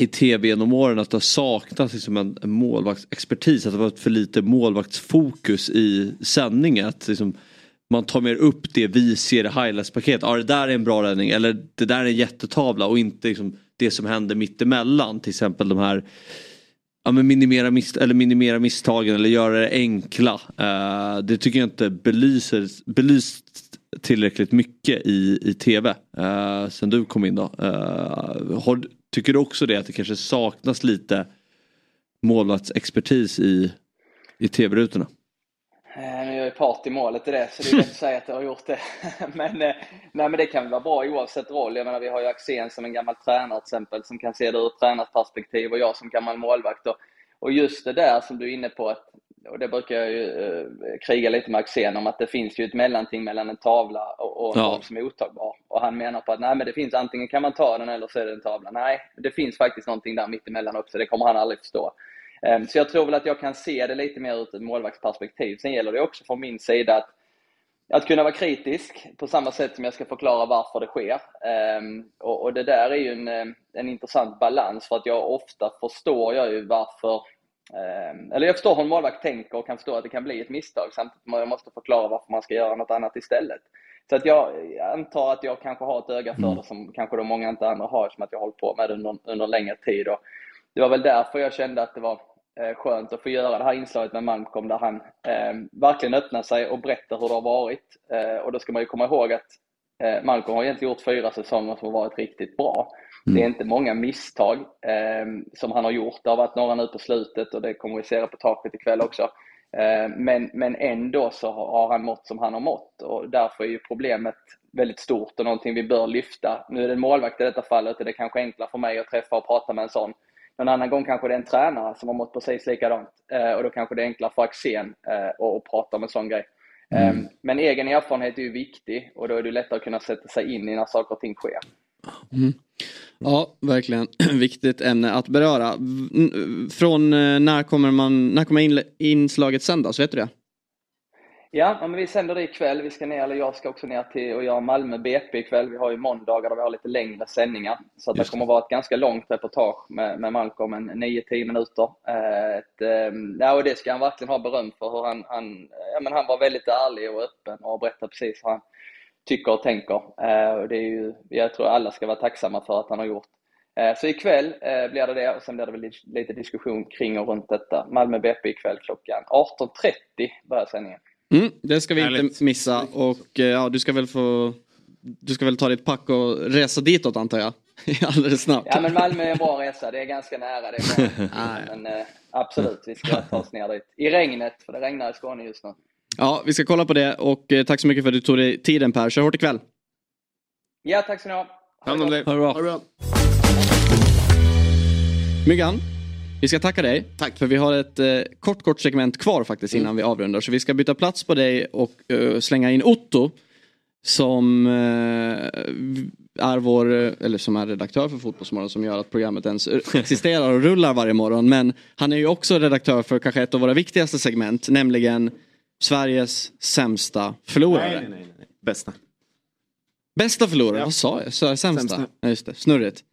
C: i tv genom åren att det har saknats liksom en, en målvaktsexpertis. Att det har varit för lite målvaktsfokus i sändningen. Att liksom, man tar mer upp det vi ser i highlights-paket. Ja det där är en bra räddning eller det där är en jättetavla och inte liksom, det som händer mittemellan. Till exempel de här ja, men minimera, mis eller minimera misstagen eller göra det enkla. Uh, det tycker jag inte belyser, belyst tillräckligt mycket i, i tv uh, eh, sen du kom in då. Uh, har, tycker du också det att det kanske saknas lite målvaktsexpertis i, i tv-rutorna?
W: Jag Nu är jag part i målet i det, så det är lätt att säga att jag har gjort det. men, eh, nej, men det kan väl vara bra oavsett roll. Jag menar, vi har ju Axén som en gammal tränare till exempel, som kan se det ur ett tränarperspektiv och jag som gammal målvakt. Och, och just det där som du är inne på, att, och det brukar jag ju eh, kriga lite med Axén om, att det finns ju ett mellanting mellan en tavla och, och
C: Ja.
W: boll som är ottagbar. Och han menar på att nej, men det finns antingen kan man ta den eller så är det en tavla. Nej, det finns faktiskt någonting där mittemellan också. Det kommer han aldrig förstå. Ehm, Så jag tror väl att jag kan se det lite mer ur ett målvaktsperspektiv. Sen gäller det också från min sida att, att kunna vara kritisk på samma sätt som jag ska förklara varför det sker. Ehm, Och, och det där är ju en, eh, en intressant balans för att jag ofta förstår jag ju varför eller jag förstår hur en målvakt tänker och kan förstå att det kan bli ett misstag samtidigt som jag måste förklara varför man ska göra något annat istället. Så att jag antar att jag kanske har ett öga för det som kanske då många inte andra har som att jag har hållit på med det under, under längre tid. Och det var väl därför jag kände att det var eh, skönt att få göra det här inslaget med Malmkom där han eh, verkligen öppnar sig och berättar hur det har varit. Eh, och då ska man ju komma ihåg att eh, Malcolm har egentligen gjort fyra säsonger som har varit riktigt bra. Det är inte många misstag eh, som han har gjort. Det har varit några nu på slutet och det kommer vi se i reportaget ikväll också. Eh, men, men ändå så har han mått som han har mått och därför är ju problemet väldigt stort och någonting vi bör lyfta. Nu är det en målvakt i detta fallet och det är kanske enklare för mig att träffa och prata med en sån. Någon annan gång kanske det är en tränare som har mått precis likadant eh, och då kanske det är enklare för Axén eh, att att prata om en sån grej. Eh, Men egen erfarenhet är ju viktig och då är det lättare att kunna sätta sig in i när saker och ting sker.
A: Mm. Ja, verkligen viktigt ämne att beröra. Från eh, när kommer, man, när kommer inslaget sändas, vet du det?
W: Ja, men vi sänder det ikväll. Vi ska ner, eller jag ska också ner till och göra Malmö BP ikväll. Vi har ju måndagar där vi har lite längre sändningar. Så att det kommer vara ett ganska långt reportage med, med Malcolm, en 9-10 minuter. Eh, Ett, eh, ja, och det ska han verkligen ha beröm för. Hur han, han, ja, men han var väldigt ärlig och öppen och berättade precis vad han tycker och tänker. Eh, Och det är ju, jag tror alla ska vara tacksamma för att han har gjort. Eh, Så ikväll eh, blir det det och sen blir det väl lite- diskussion kring och runt detta. Malmö BP ikväll klockan 18.30 börjar sändningen.
A: Mm, det ska vi
W: Härligt.
A: inte missa och ja, du ska väl få Du ska väl ta ditt pack och resa ditåt antar jag? Alldeles snart.
W: Ja men Malmö är en bra resa, det är ganska nära. Det är bra. men eh, absolut, vi ska ta oss ner dit. I regnet, för det regnar i Skåne just nu.
A: Ja, vi ska kolla på det och eh, tack så mycket för att du tog dig tiden Per. Kör hårt ikväll.
W: Ja, tack ska ni ha.
A: Hand om dig. Ha det bra. Myggan, vi ska tacka dig. Tack. För vi har ett eh, kort, kort segment kvar faktiskt innan vi avrundar. Så vi ska byta plats på dig och eh, slänga in Otto. Som eh, är vår, eller som är redaktör för Fotbollsmorgon som gör att programmet ens existerar och rullar varje morgon. Men han är ju också redaktör för kanske ett av våra viktigaste segment, nämligen Sveriges sämsta förlorare.
X: Nej, nej, nej, nej. Bästa.
A: Bästa förlorare, vad sa jag? Så, sämsta?
X: Sämsta.
A: Ja, just det, snurrigt.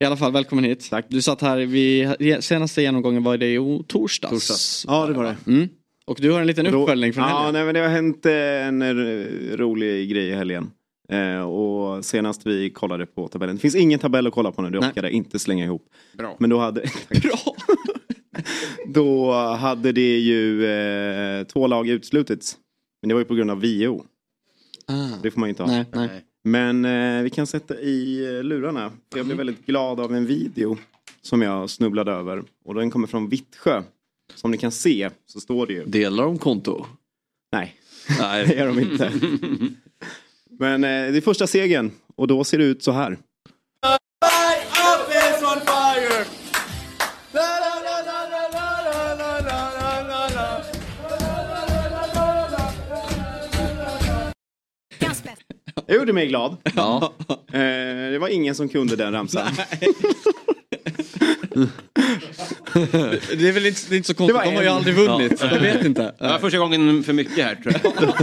A: I alla fall, välkommen hit. Tack. Du satt här, vid, senaste genomgången var det i torsdags.
X: Torsdags. Ja, det var det.
A: Mm. Och du har en liten
X: då-
A: uppföljning från
X: Ja,
A: helgen.
X: nej, men det har hänt eh, en rolig grej i helgen. Eh, och senast vi kollade på tabellen. Det finns ingen tabell att kolla på nu, det
A: Nej.
X: orkade jag inte slänga ihop.
A: Bra.
X: Men då hade...
A: Bra!
X: Då hade det ju eh, två lag utslutits. Men det var ju på grund av VO.
A: Ah.
X: Det får man ju inte ha.
A: Nej, nej.
X: Men eh, vi kan sätta i eh, lurarna. Jag blev väldigt glad av en video som jag snubblade över. Och den kommer från Vittsjö. Som ni kan se så står det ju.
C: Delar de konto?
X: Nej,
C: Nej.
X: det gör de inte. Men eh, det är första segern och då ser det ut så här. Jag gjorde mig glad. Ja. Eh, det var ingen som kunde den ramsan.
A: Det är väl inte, det är inte så konstigt, de har ju aldrig vunnit.
B: Ja.
A: Jag vet inte.
B: Det var första gången för mycket här tror jag.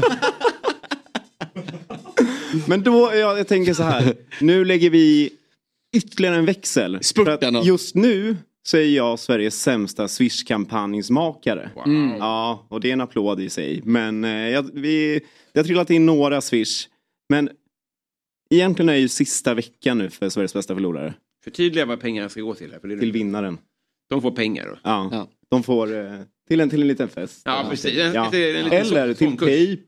X: Men då, ja, jag tänker så här. Nu lägger vi ytterligare en växel. För att just nu så är jag Sveriges sämsta Swish-kampanjsmakare.
A: Mm.
X: Ja, och det är en applåd i sig. Men eh, jag, vi, det har trillat in några Swish. Men egentligen är det ju sista veckan nu för Sveriges bästa förlorare.
B: Förtydliga vad pengarna ska gå till. Här, för det är
X: Till vinnaren.
B: De får pengar då?
X: Ja, de får eh, till, en, till en liten fest.
B: Ja, precis.
X: Ja. Eller till tejp.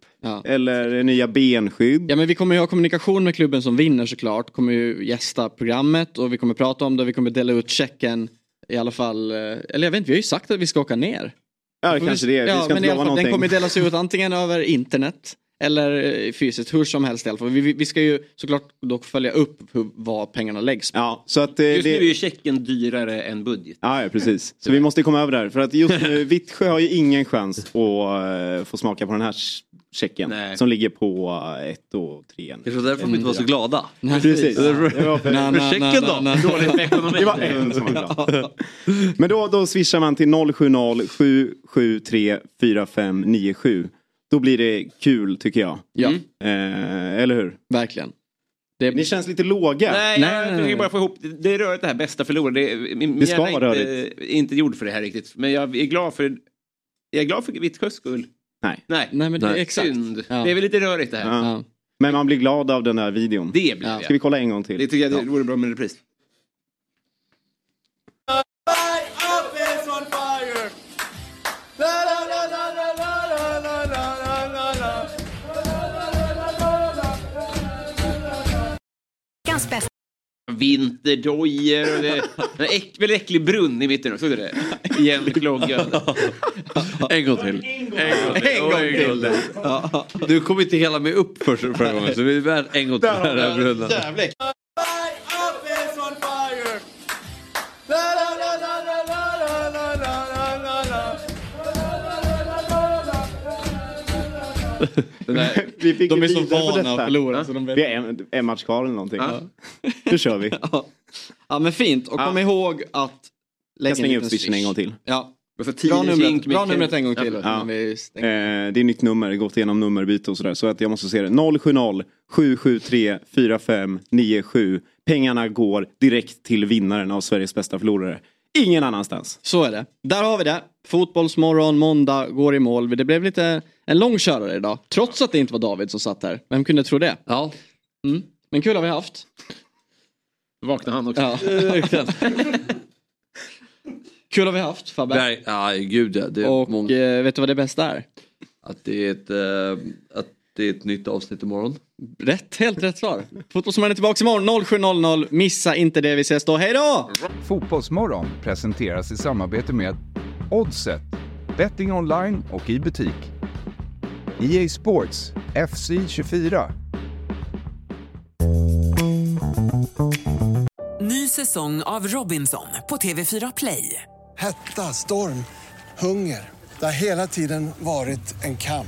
X: Eller nya benskydd.
A: Ja men vi kommer ju ha kommunikation med klubben som vinner såklart. Kommer ju gästa programmet och vi kommer prata om det. Vi kommer dela ut checken. I alla fall, eh, eller jag vet inte, vi har ju sagt att vi ska åka ner.
X: Ja, det kanske det är. Vi
A: Ja,
X: ska
A: men
X: inte
A: alla
X: lova
A: fall, den
X: någonting.
A: kommer delas ut antingen över internet eller eh, fysiskt, hur som helst i alla fall. Vi, vi, ska ju såklart dock följa upp hur, vad pengarna läggs på.
X: Ja, så att, eh,
B: Just nu är ju checken dyrare än budget.
X: Ja, ja, precis. Så vi måste komma över där. För att just nu, Vittsjö har ju ingen chans att eh, få smaka på den här ch- checken. Som ligger på eh, ett och tre.
C: Det är därför de inte var så glada.
X: Precis.
C: Var-
X: Det var för-
C: Men checken då?
B: Dåligt med ekonomi.
X: Det var en som var glad. Men då, då swishar man till 070 773 4597. Då blir det kul tycker jag.
A: Ja.
X: Eh, eller hur?
A: Verkligen.
X: Ni känns lite låga.
B: Nej, jag försöker bara få ihop det. Det är rörigt det här bästa förlorare. Det, min
X: Det ska vara
B: inte, inte gjord för det här riktigt. Men jag är glad för, jag är glad för Vittsjös skull.
X: Nej.
B: Nej,
A: Nej men det är exakt.
B: synd.
A: Ja.
B: Det är väl lite rörigt det här.
X: Ja. Men man blir glad av den där videon.
B: Det blir jag.
X: Ska vi kolla en gång till?
B: Det tycker jag det vore bra med en repris. Vinterdojor och det en äck, väldigt äcklig brunn i mitten. Såg du det? Kloggen.
C: En gång till.
B: En gång
C: En gång till. Ja. Du kom inte hela med upp första, förra gången så vi är värd en gång till den här brunnen.
X: Vi fick
A: De är så vana att förlora, så de vet-
X: Vi har en, en match kvar eller någonting.
A: Ja.
X: Nu kör vi.
A: Ja men fint, och kom
X: Ja.
A: ihåg att lägga liten
X: upp switchen en gång till.
A: Ja. Bra numret, bra numret en gång till.
X: Ja. Eh, det är nytt nummer, gått igenom nummerbyte och sådär. Så att jag måste se det. 070 773 4597. Pengarna går direkt till vinnaren av Sveriges bästa förlorare. Ingen annanstans.
A: Så är det. Där har vi det. Fotbollsmorgon, måndag, går i mål. Det blev lite en lång körare idag. Trots att det inte var David som satt här. Vem kunde tro det?
C: Ja.
A: Mm. Men kul har vi haft.
B: Vaknade han också.
A: Ja. Kul har vi haft Fabbe.
C: Nej, ja, gud ja.
A: Och
C: många,
A: eh, vet du vad det bästa är?
C: att, det är ett, eh, att det är ett nytt avsnitt imorgon.
A: Rätt, helt rätt svar. Fotbollsmorgon är tillbaka imorgon 07.00. Missa inte det. Vi ses då. Hej då!
Y: Fotbollsmorgon presenteras i samarbete med Oddset, betting online och i butik. EA Sports, FC 24.
G: Ny säsong av Robinson på TV4 Play.
M: Hetta, storm, hunger. Det har hela tiden varit en kamp.